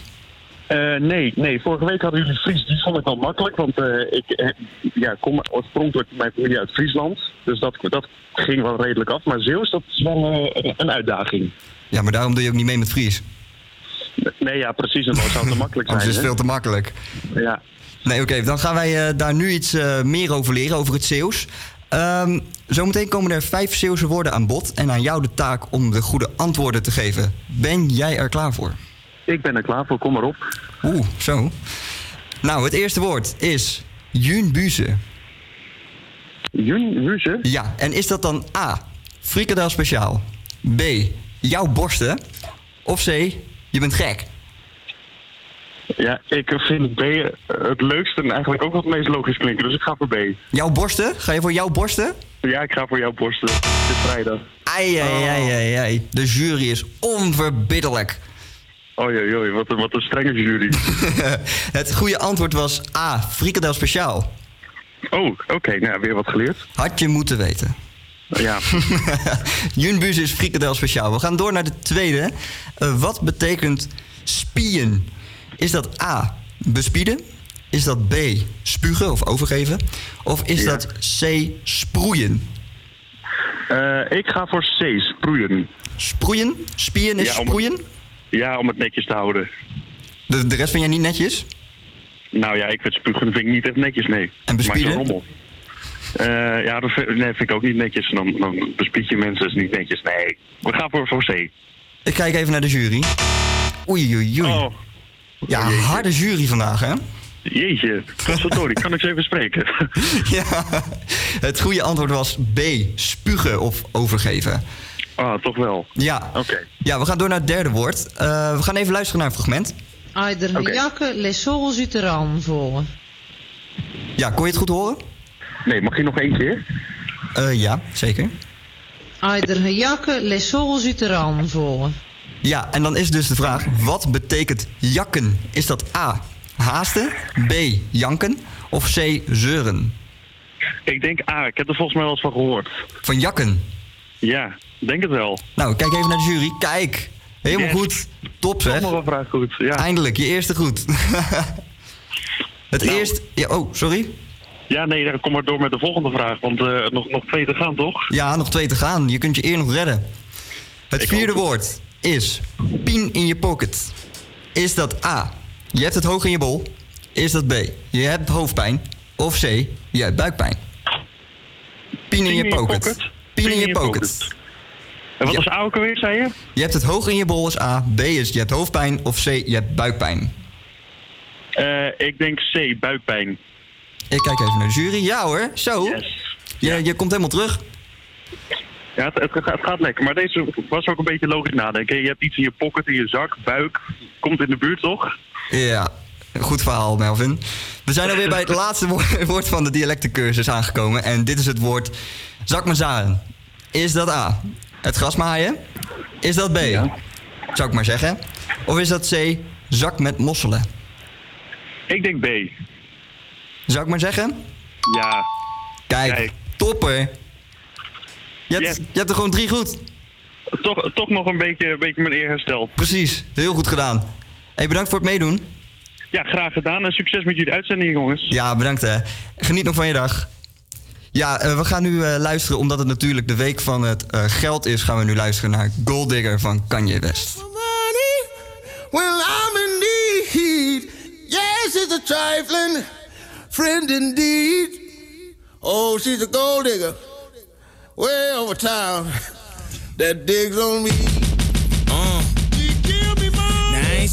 Speaker 38: Eh, nee, nee. Vorige week hadden jullie Fries. Die vond ik wel makkelijk. Want eh, ik eh, ja, kom oorspronkelijk mijn familie uit Friesland. Dus dat, dat ging wel redelijk af. Maar Zeeuws, dat is wel een uitdaging.
Speaker 8: Ja, maar daarom doe je ook niet mee met Fries.
Speaker 38: Nee, ja, precies. Dat zou te makkelijk zijn.
Speaker 8: Is het
Speaker 38: hè?
Speaker 8: veel te makkelijk.
Speaker 38: Ja.
Speaker 8: Nee, oké, dan gaan wij daar nu iets meer over leren, over het Zeeuws. Ehm, zometeen komen er vijf Zeeuwse woorden aan bod. En aan jou de taak om de goede antwoorden te geven. Ben jij er klaar voor?
Speaker 38: Ik ben er klaar voor, kom maar op.
Speaker 8: Oeh, zo. Nou, het eerste woord is Junbuze.
Speaker 38: Junbuze?
Speaker 8: Ja, en is dat dan A, frikandel speciaal? B, jouw borsten? Of C, je bent gek?
Speaker 38: Ja, ik vind B het leukste en eigenlijk ook wat het meest logisch klinken. Dus ik ga voor B.
Speaker 8: Jouw borsten? Ga je voor jouw borsten?
Speaker 38: Ja, ik ga voor jouw borsten. Het is vrijdag.
Speaker 8: Ai, ai, ai, ai, ai. De jury is onverbiddelijk.
Speaker 38: Oei, oei, oei, wat een, wat een strenge jury.
Speaker 8: Het goede antwoord was A, frikandel speciaal.
Speaker 38: Oh, oké, nou weer wat geleerd.
Speaker 8: Had je moeten weten.
Speaker 38: Ja.
Speaker 8: Junbus is frikandel speciaal. We gaan door naar de tweede. Eh, wat betekent spien? Is dat A, bespieden? Is dat B, spugen of overgeven? Of is
Speaker 38: Ja.
Speaker 8: dat C, sproeien?
Speaker 38: Eh, ik ga voor C, sproeien.
Speaker 8: Sproeien? Spien is
Speaker 38: Ja, om-
Speaker 8: sproeien?
Speaker 38: Ja, om het netjes te houden.
Speaker 8: De, de rest vind jij niet netjes?
Speaker 38: Nou ja, ik vind spugen vind ik niet echt netjes, nee.
Speaker 8: En bespieden?
Speaker 38: Rommel. Eh, ja, dat vind, nee, vind ik ook niet netjes. Dan, dan bespied je mensen, is niet netjes. Nee, we gaan voor, voor C.
Speaker 8: Ik kijk even naar de jury. Oei, oei, oei.
Speaker 38: Oh.
Speaker 8: Ja, harde jury vandaag, hè?
Speaker 38: Jeetje, sorry, kan ik ze even spreken?
Speaker 8: ja, het goede antwoord was B, spugen of overgeven.
Speaker 38: Ah, toch wel.
Speaker 8: Ja.
Speaker 38: Oké.
Speaker 8: Ja, we gaan door naar het derde woord. Eh, we gaan even luisteren naar een fragment.
Speaker 39: Aider
Speaker 8: Oké.
Speaker 39: jakke les sols uit de voor.
Speaker 8: Ja, kon je het goed horen?
Speaker 38: Nee, mag je nog één keer?
Speaker 8: Eh, ja, zeker.
Speaker 39: Aider jakke les sols uit de voor.
Speaker 8: Ja, en dan is dus de vraag, wat betekent jakken? Is dat A, haasten, B, janken of C, zeuren?
Speaker 38: Ik denk A, ik heb er volgens mij wel eens van gehoord.
Speaker 8: Van jakken?
Speaker 38: Ja, denk het wel.
Speaker 8: Nou, kijk even naar de jury. Kijk, helemaal
Speaker 38: Yes.
Speaker 8: goed. Top zeg.
Speaker 38: Allemaal wel vrij goed, ja.
Speaker 8: Eindelijk, je eerste goed. het eerste... Ja, oh, sorry.
Speaker 38: Ja, nee, dan kom maar door met de volgende vraag. Want eh, nog, nog twee te gaan, toch?
Speaker 8: Ja, nog twee te gaan. Je kunt je eer nog redden. Het vierde woord is pien in je pocket. Is dat A, je hebt het hoog in je bol? Is dat B, je hebt hoofdpijn? Of C, je hebt buikpijn. Pien in je pocket. Pien in je pocket.
Speaker 38: En wat was A ook alweer, zei je?
Speaker 8: Je hebt het hoog in je bol is A. B is je hebt hoofdpijn. Of C, je hebt buikpijn.
Speaker 38: Eh, ik denk C, buikpijn.
Speaker 8: Ik kijk even naar de jury. Ja hoor, zo. Je, je komt helemaal terug.
Speaker 38: Ja, het, het gaat lekker. Maar deze was ook een beetje logisch nadenken. Je hebt iets in je pocket, in je zak, buik. Komt in de buurt, toch?
Speaker 8: Ja, goed verhaal Melvin. We zijn alweer bij het laatste woord, van de dialectencursus aangekomen. En dit is het woord zakmazaren. Is dat A, het grasmaaien? Is dat B, zou ik maar zeggen? Of is dat C, zak met mosselen?
Speaker 38: Ik denk B.
Speaker 8: Zou ik maar zeggen?
Speaker 38: Ja.
Speaker 8: Kijk, topper. Je hebt, je hebt er gewoon drie goed.
Speaker 38: Toch, toch nog een beetje, een beetje mijn eer hersteld.
Speaker 8: Precies, heel goed gedaan. Hey, bedankt voor het meedoen.
Speaker 38: Ja, graag gedaan en succes met jullie uitzending, jongens.
Speaker 8: Ja, bedankt hè. Geniet nog van je dag. Ja, eh, we gaan nu eh, luisteren, omdat het natuurlijk de week van het eh, geld is, gaan we nu luisteren naar Gold Digger van Kanye West.
Speaker 26: Well, I'm in need. Yes, it's a trifling friend indeed. Oh, she's a gold digger. Way over town. That digs on me.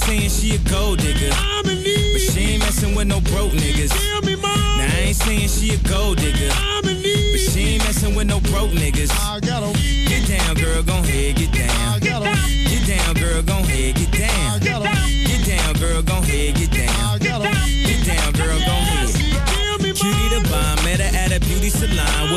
Speaker 35: Saying she a gold digger, but she ain't messing with no broke niggas. Now I ain't saying she a gold digger, but she ain't messing with no broke niggas. I gotta Get down, girl, gon' head, get down. I gotta Get down, girl, gon' head,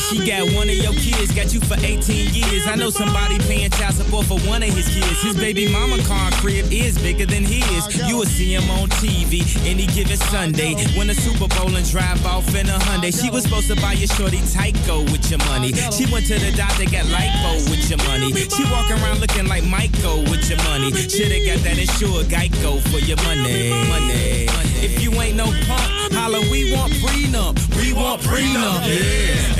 Speaker 35: 18. She got one of your kids, got you for 18 years. I know somebody paying child support for one of his kids. His baby mama car crib is bigger than his. You will see him on TV any given Sunday. Win a Super Bowl and drive off in a Hyundai. She was supposed to buy your shorty Tyco with your money. She went to the doctor, got lipo with your money. She walk around looking like Michael with your money. Shoulda got that insured Geico for your money. Money. If you ain't no punk, holla, we want prenup. We want prenup. Yeah.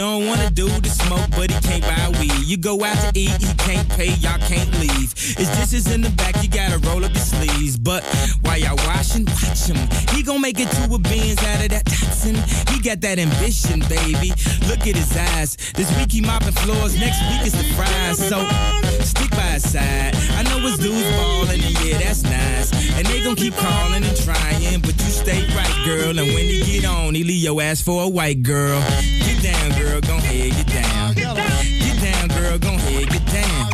Speaker 35: don't wanna do the smoke, but he can't buy weed. You go out to eat, he can't pay, y'all can't leave. His dishes in the back, you gotta roll up your sleeves. But while y'all washing, watch him. He gon' make it to a beans out of that Datsun. He got that ambition, baby. Look at his eyes. This week he mopping floors, next week is the fries. So stick by his side. I know his dudes ballin', and yeah, that's nice. And they gon' keep calling and trying, but you stay right, girl. And when he get on, he leave your ass for a white girl. Get down, girl, gon' head, get down. Get down, girl, gon' head, get down.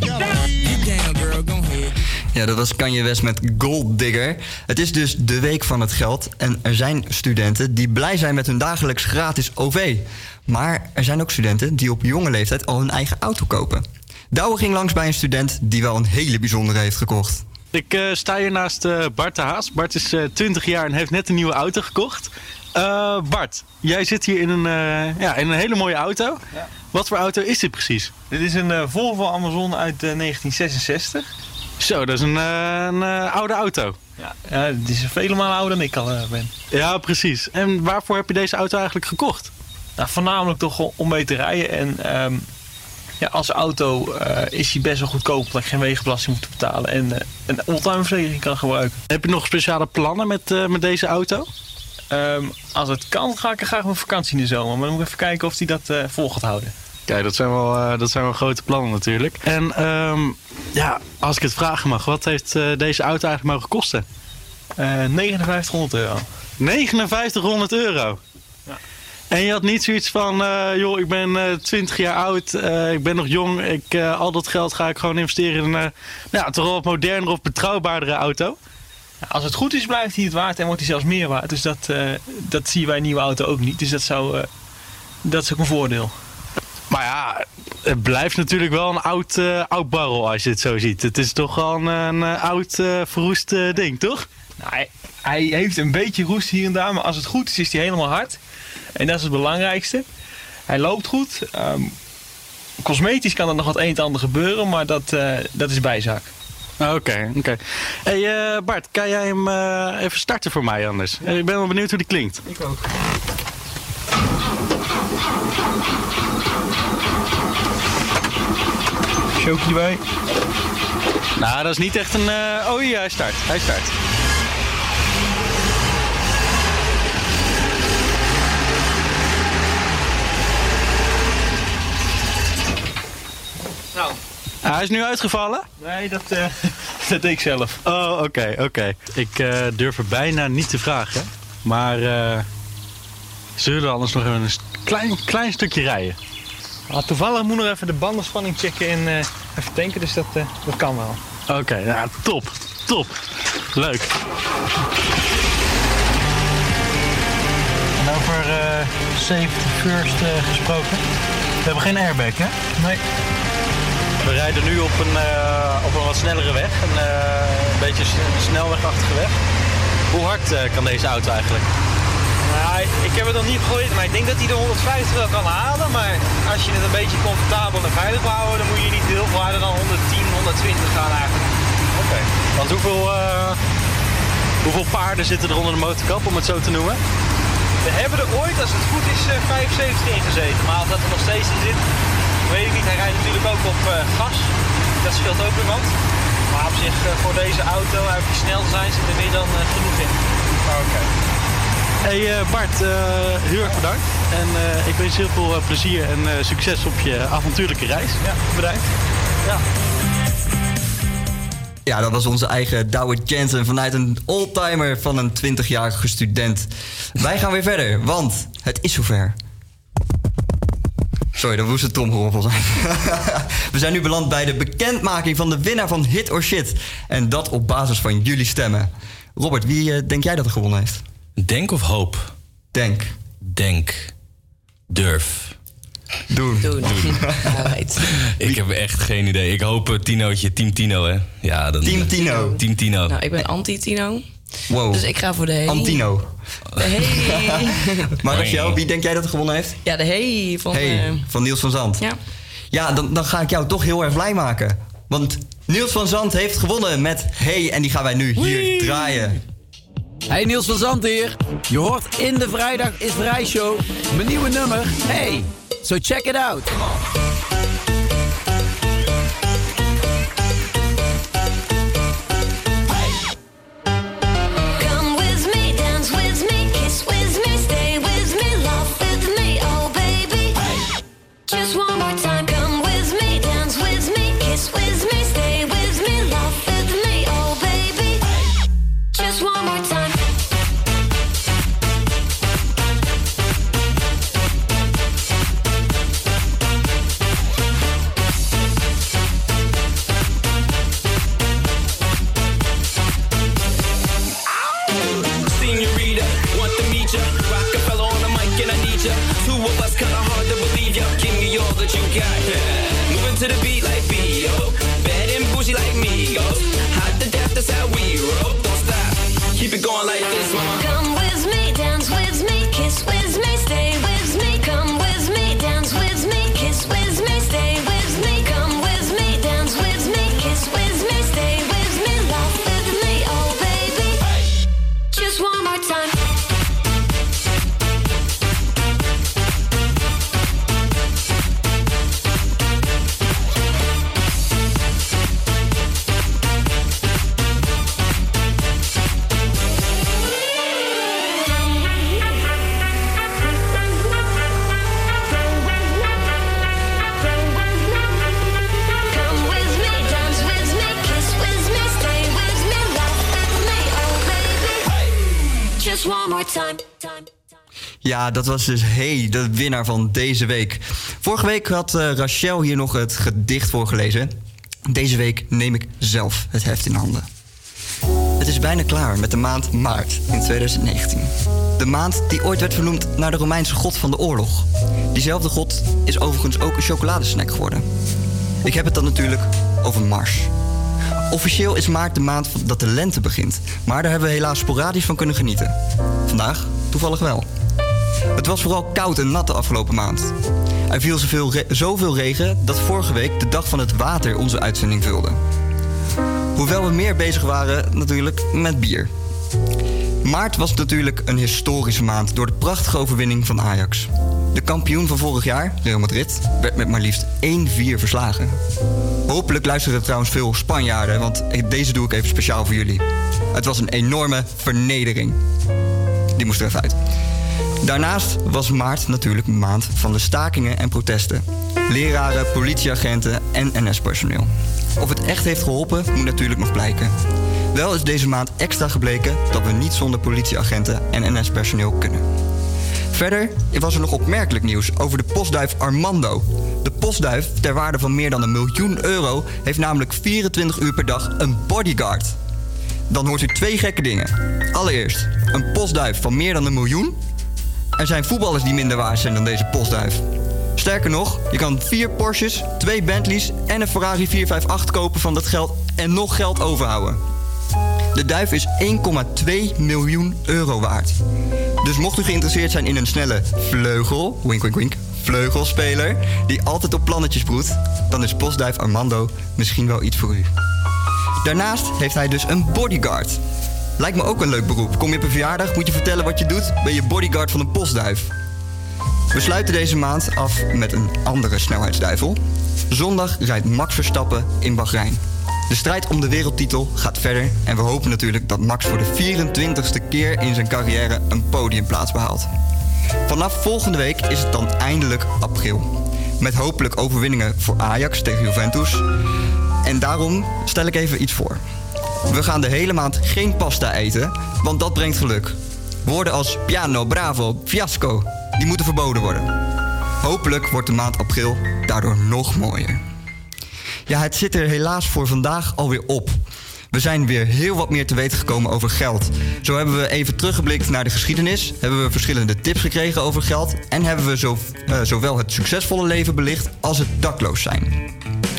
Speaker 35: Get down, girl, gon' head.
Speaker 8: Ja, dat was Kanye West met Gold Digger. Het is dus de week van het geld. En er zijn studenten die blij zijn met hun dagelijks gratis OV. Maar er zijn ook studenten die op jonge leeftijd al hun eigen auto kopen. Douwe ging langs bij een student die wel een hele bijzondere heeft gekocht.
Speaker 40: Ik eh, sta hier naast eh, Bart de Haas. Bart is eh 20 jaar en heeft net een nieuwe auto gekocht. Eh, Bart, jij zit hier in een, eh, ja, in een hele mooie auto. Wat voor auto is dit precies?
Speaker 41: Dit is een eh, Volvo Amazon uit eh, 1966.
Speaker 40: Zo, dat is een, een oude auto.
Speaker 41: Ja, het is vele malen ouder dan ik al ben.
Speaker 40: Ja, precies. En waarvoor heb je deze auto eigenlijk gekocht?
Speaker 41: Nou, voornamelijk toch om- mee te rijden. En ehm, ja, als auto is hij best wel goedkoop. Dat ik geen wegenbelasting moet betalen. En een oldtimerverzekering kan gebruiken.
Speaker 40: Heb je nog speciale plannen met, met deze auto?
Speaker 41: Ehm, als het kan, ga ik er graag op vakantie in de zomer. Maar dan moet ik even kijken of hij dat eh, vol gaat houden.
Speaker 40: Kijk, dat zijn wel, eh, dat zijn wel grote plannen natuurlijk. En ehm, ja, als ik het vragen mag, wat heeft eh, deze auto eigenlijk mogen kosten?
Speaker 41: Eh 5900 euro.
Speaker 40: 5900 euro? En je had niet zoiets van, joh, ik ben eh 20 jaar oud, ik ben nog jong, ik, al dat geld ga ik gewoon investeren in een ja, toch wel wat modernere of betrouwbaardere auto?
Speaker 41: Als het goed is, blijft hij het waard en wordt hij zelfs meer waard. Dus dat, eh, dat zie je bij een nieuwe auto ook niet. Dus dat, zou, eh, dat is ook een voordeel.
Speaker 40: Maar ja, het blijft natuurlijk wel een oud, eh, oud barrel als je het zo ziet. Het is toch wel een, een oud verroest ding, toch?
Speaker 41: Nou, hij, hij heeft een beetje roest hier en daar, maar als het goed is, is hij helemaal hard. En dat is het belangrijkste. Hij loopt goed. Ehm, cosmetisch kan er nog wat een en ander gebeuren, maar dat, dat is bijzaak.
Speaker 40: Oké, oké. Hey eh, Bart, kan jij hem eh, even starten voor mij anders? Ik ben wel benieuwd hoe die klinkt.
Speaker 41: Ik ook. Showkie erbij.
Speaker 40: Nou, dat is niet echt een... eh, Oh ja, hij start. Hij start. Ah, hij is nu uitgevallen?
Speaker 41: Nee, dat, eh, dat deed ik zelf.
Speaker 40: Oh, oké, oké. Ik eh, durf er bijna niet te vragen. Maar eh, zullen we anders nog even een klein, klein stukje rijden?
Speaker 41: Ah, toevallig moet nog even de bandenspanning checken en eh, even tanken, dus dat, dat kan wel.
Speaker 40: Oké, ja, top. Top. Leuk. En over eh, safety first eh, gesproken. We hebben geen airbag, hè?
Speaker 41: Nee.
Speaker 40: We rijden nu op een, eh, op een wat snellere weg. Een, eh, een beetje een snelwegachtige weg. Hoe hard eh, kan deze auto eigenlijk?
Speaker 41: Nou, ik heb het nog niet gegooid, maar ik denk dat hij de 150 wel kan halen. Maar als je het een beetje comfortabel en veilig wil houden, dan moet je niet heel veel harder dan 110, 120 gaan eigenlijk.
Speaker 40: Oké. Want hoeveel, hoeveel paarden zitten er onder de motorkap, om het zo te noemen?
Speaker 41: We hebben er ooit, als het goed is, eh, 75 in gezeten. Maar of dat er nog steeds in zit, weet ik niet. Hij rijdt natuurlijk ook op eh, gas. Dat scheelt ook weer wat. Maar op zich, eh, voor deze auto, uit die snel zijn, zit er meer dan eh, genoeg in.
Speaker 40: Oké. Hey eh, Bart, eh, heel erg bedankt. En eh, ik wens je heel veel plezier en eh, succes op je avontuurlijke reis.
Speaker 41: Ja, bedankt.
Speaker 40: Ja.
Speaker 8: Ja, dat was onze eigen Douwe Jensen vanuit een oldtimer van een 20-jarige student. Wij gaan weer verder, want het is zover. Sorry, dat moest een tromgeroffel zijn. We zijn nu beland bij de bekendmaking van de winnaar van Hit or Shit. En dat op basis van jullie stemmen. Robert, wie eh, denk jij dat er gewonnen heeft?
Speaker 9: Denk of hoop?
Speaker 8: Denk.
Speaker 9: Denk. Durf.
Speaker 8: Doen.
Speaker 11: Doen.
Speaker 9: Ik heb echt geen idee. Ik hoop eh, Tinootje, Team Tino, hè? Ja, dan,
Speaker 8: Team Tino.
Speaker 9: Team Tino.
Speaker 11: Nou, ik ben anti-Tino.
Speaker 8: Wow.
Speaker 11: Dus ik ga voor de hey.
Speaker 8: Antino.
Speaker 11: De hey.
Speaker 8: Maar Rachel, wie denk jij dat er gewonnen heeft?
Speaker 11: Ja, de hey van...
Speaker 8: Hey,
Speaker 11: eh,
Speaker 8: van Niels van Zand.
Speaker 11: Ja.
Speaker 8: Ja, dan, dan ga ik jou toch heel erg blij maken. Want Niels van Zand heeft gewonnen met Hey en die gaan wij nu hier draaien.
Speaker 42: Hey Niels van Zand hier. Je hoort in de Vrijdag is Vrij Show mijn nieuwe nummer. Hey, so check it out.
Speaker 6: Keep it going like
Speaker 8: Ja, dat was dus Hey, de winnaar van deze week. Vorige week had eh, Rachel hier nog het gedicht voorgelezen. Deze week neem ik zelf het heft in handen. Het is bijna klaar met de maand maart in 2019. De maand die ooit werd vernoemd naar de Romeinse god van de oorlog. Diezelfde god is overigens ook een chocoladesnack geworden. Ik heb het dan natuurlijk over Mars. Officieel is maart de maand dat de lente begint, maar daar hebben we helaas sporadisch van kunnen genieten. Vandaag toevallig wel. Het was vooral koud en nat de afgelopen maand. Er viel zoveel, zoveel regen dat vorige week de dag van het water onze uitzending vulde. Hoewel we meer bezig waren natuurlijk met bier. Maart was natuurlijk een historische maand door de prachtige overwinning van Ajax. De kampioen van vorig jaar, Real Madrid, werd met maar liefst 1-4 verslagen. Hopelijk luisteren er trouwens veel Spanjaarden, want deze doe ik even speciaal voor jullie. Het was een enorme vernedering. Die moest er even uit. Daarnaast was maart natuurlijk maand van de stakingen en protesten. Leraren, politieagenten en NS-personeel. Of het echt heeft geholpen, moet natuurlijk nog blijken. Wel is deze maand extra gebleken dat we niet zonder politieagenten en NS-personeel kunnen. Verder was er nog opmerkelijk nieuws over de postduif Armando. De postduif, ter waarde van meer dan een miljoen euro, heeft namelijk 24 uur per dag een bodyguard. Dan hoort u twee gekke dingen. Allereerst, een postduif van meer dan een miljoen. Er zijn voetballers die minder waard zijn dan deze postduif. Sterker nog, je kan vier Porsches, twee Bentleys en een Ferrari 458 kopen van dat geld en nog geld overhouden. De duif is 1,2 miljoen euro waard. Dus mocht u geïnteresseerd zijn in een snelle vleugel, wink wink wink, vleugelspeler, die altijd op plannetjes broedt, dan is postduif Armando misschien wel iets voor u. Daarnaast heeft hij dus een bodyguard. Lijkt me ook een leuk beroep. Kom je op een verjaardag, moet je vertellen wat je doet, ben je bodyguard van een postduif. We sluiten deze maand af met een andere snelheidsduivel. Zondag rijdt Max Verstappen in Bahrein. De strijd om de wereldtitel gaat verder en we hopen natuurlijk dat Max voor de 24ste keer in zijn carrière een podiumplaats behaalt. Vanaf volgende week is het dan eindelijk april. Met hopelijk overwinningen voor Ajax tegen Juventus. En daarom stel ik even iets voor. We gaan de hele maand geen pasta eten, want dat brengt geluk. Woorden als piano, bravo, fiasco, die moeten verboden worden. Hopelijk wordt de maand april daardoor nog mooier. Ja, het zit er helaas voor vandaag alweer op. We zijn weer heel wat meer te weten gekomen over geld. Zo hebben we even teruggeblikt naar de geschiedenis, hebben we verschillende tips gekregen over geld en hebben we zo, eh, zowel het succesvolle leven belicht als het dakloos zijn.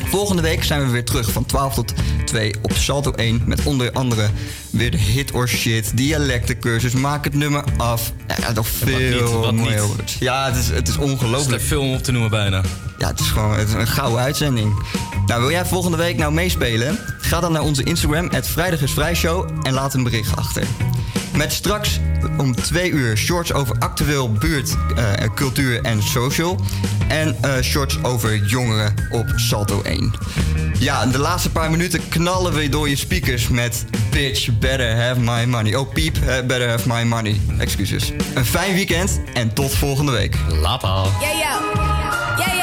Speaker 8: Volgende week zijn we weer terug van 12 tot 2 op Salto 1 met onder andere weer de hit or shit, dialectencursus, maak het nummer af. Ja, nog veel woorden. Ja, het is, het is ongelooflijk.
Speaker 9: Het is om op te noemen bijna.
Speaker 8: Ja, het is gewoon het is een gouden uitzending. Nou, wil jij volgende week nou meespelen? Ga dan naar onze Instagram, het Vrijdag is en laat een bericht achter. Met straks om twee uur shorts over actueel buurt, eh, cultuur en social. En eh, shorts over jongeren op Salto 1. Ja, de laatste paar minuten knallen we door je speakers met Bitch, better have my money. Oh, piep, better have my money. Excuses. Een fijn weekend en tot volgende week.
Speaker 9: Later.
Speaker 43: Yeah.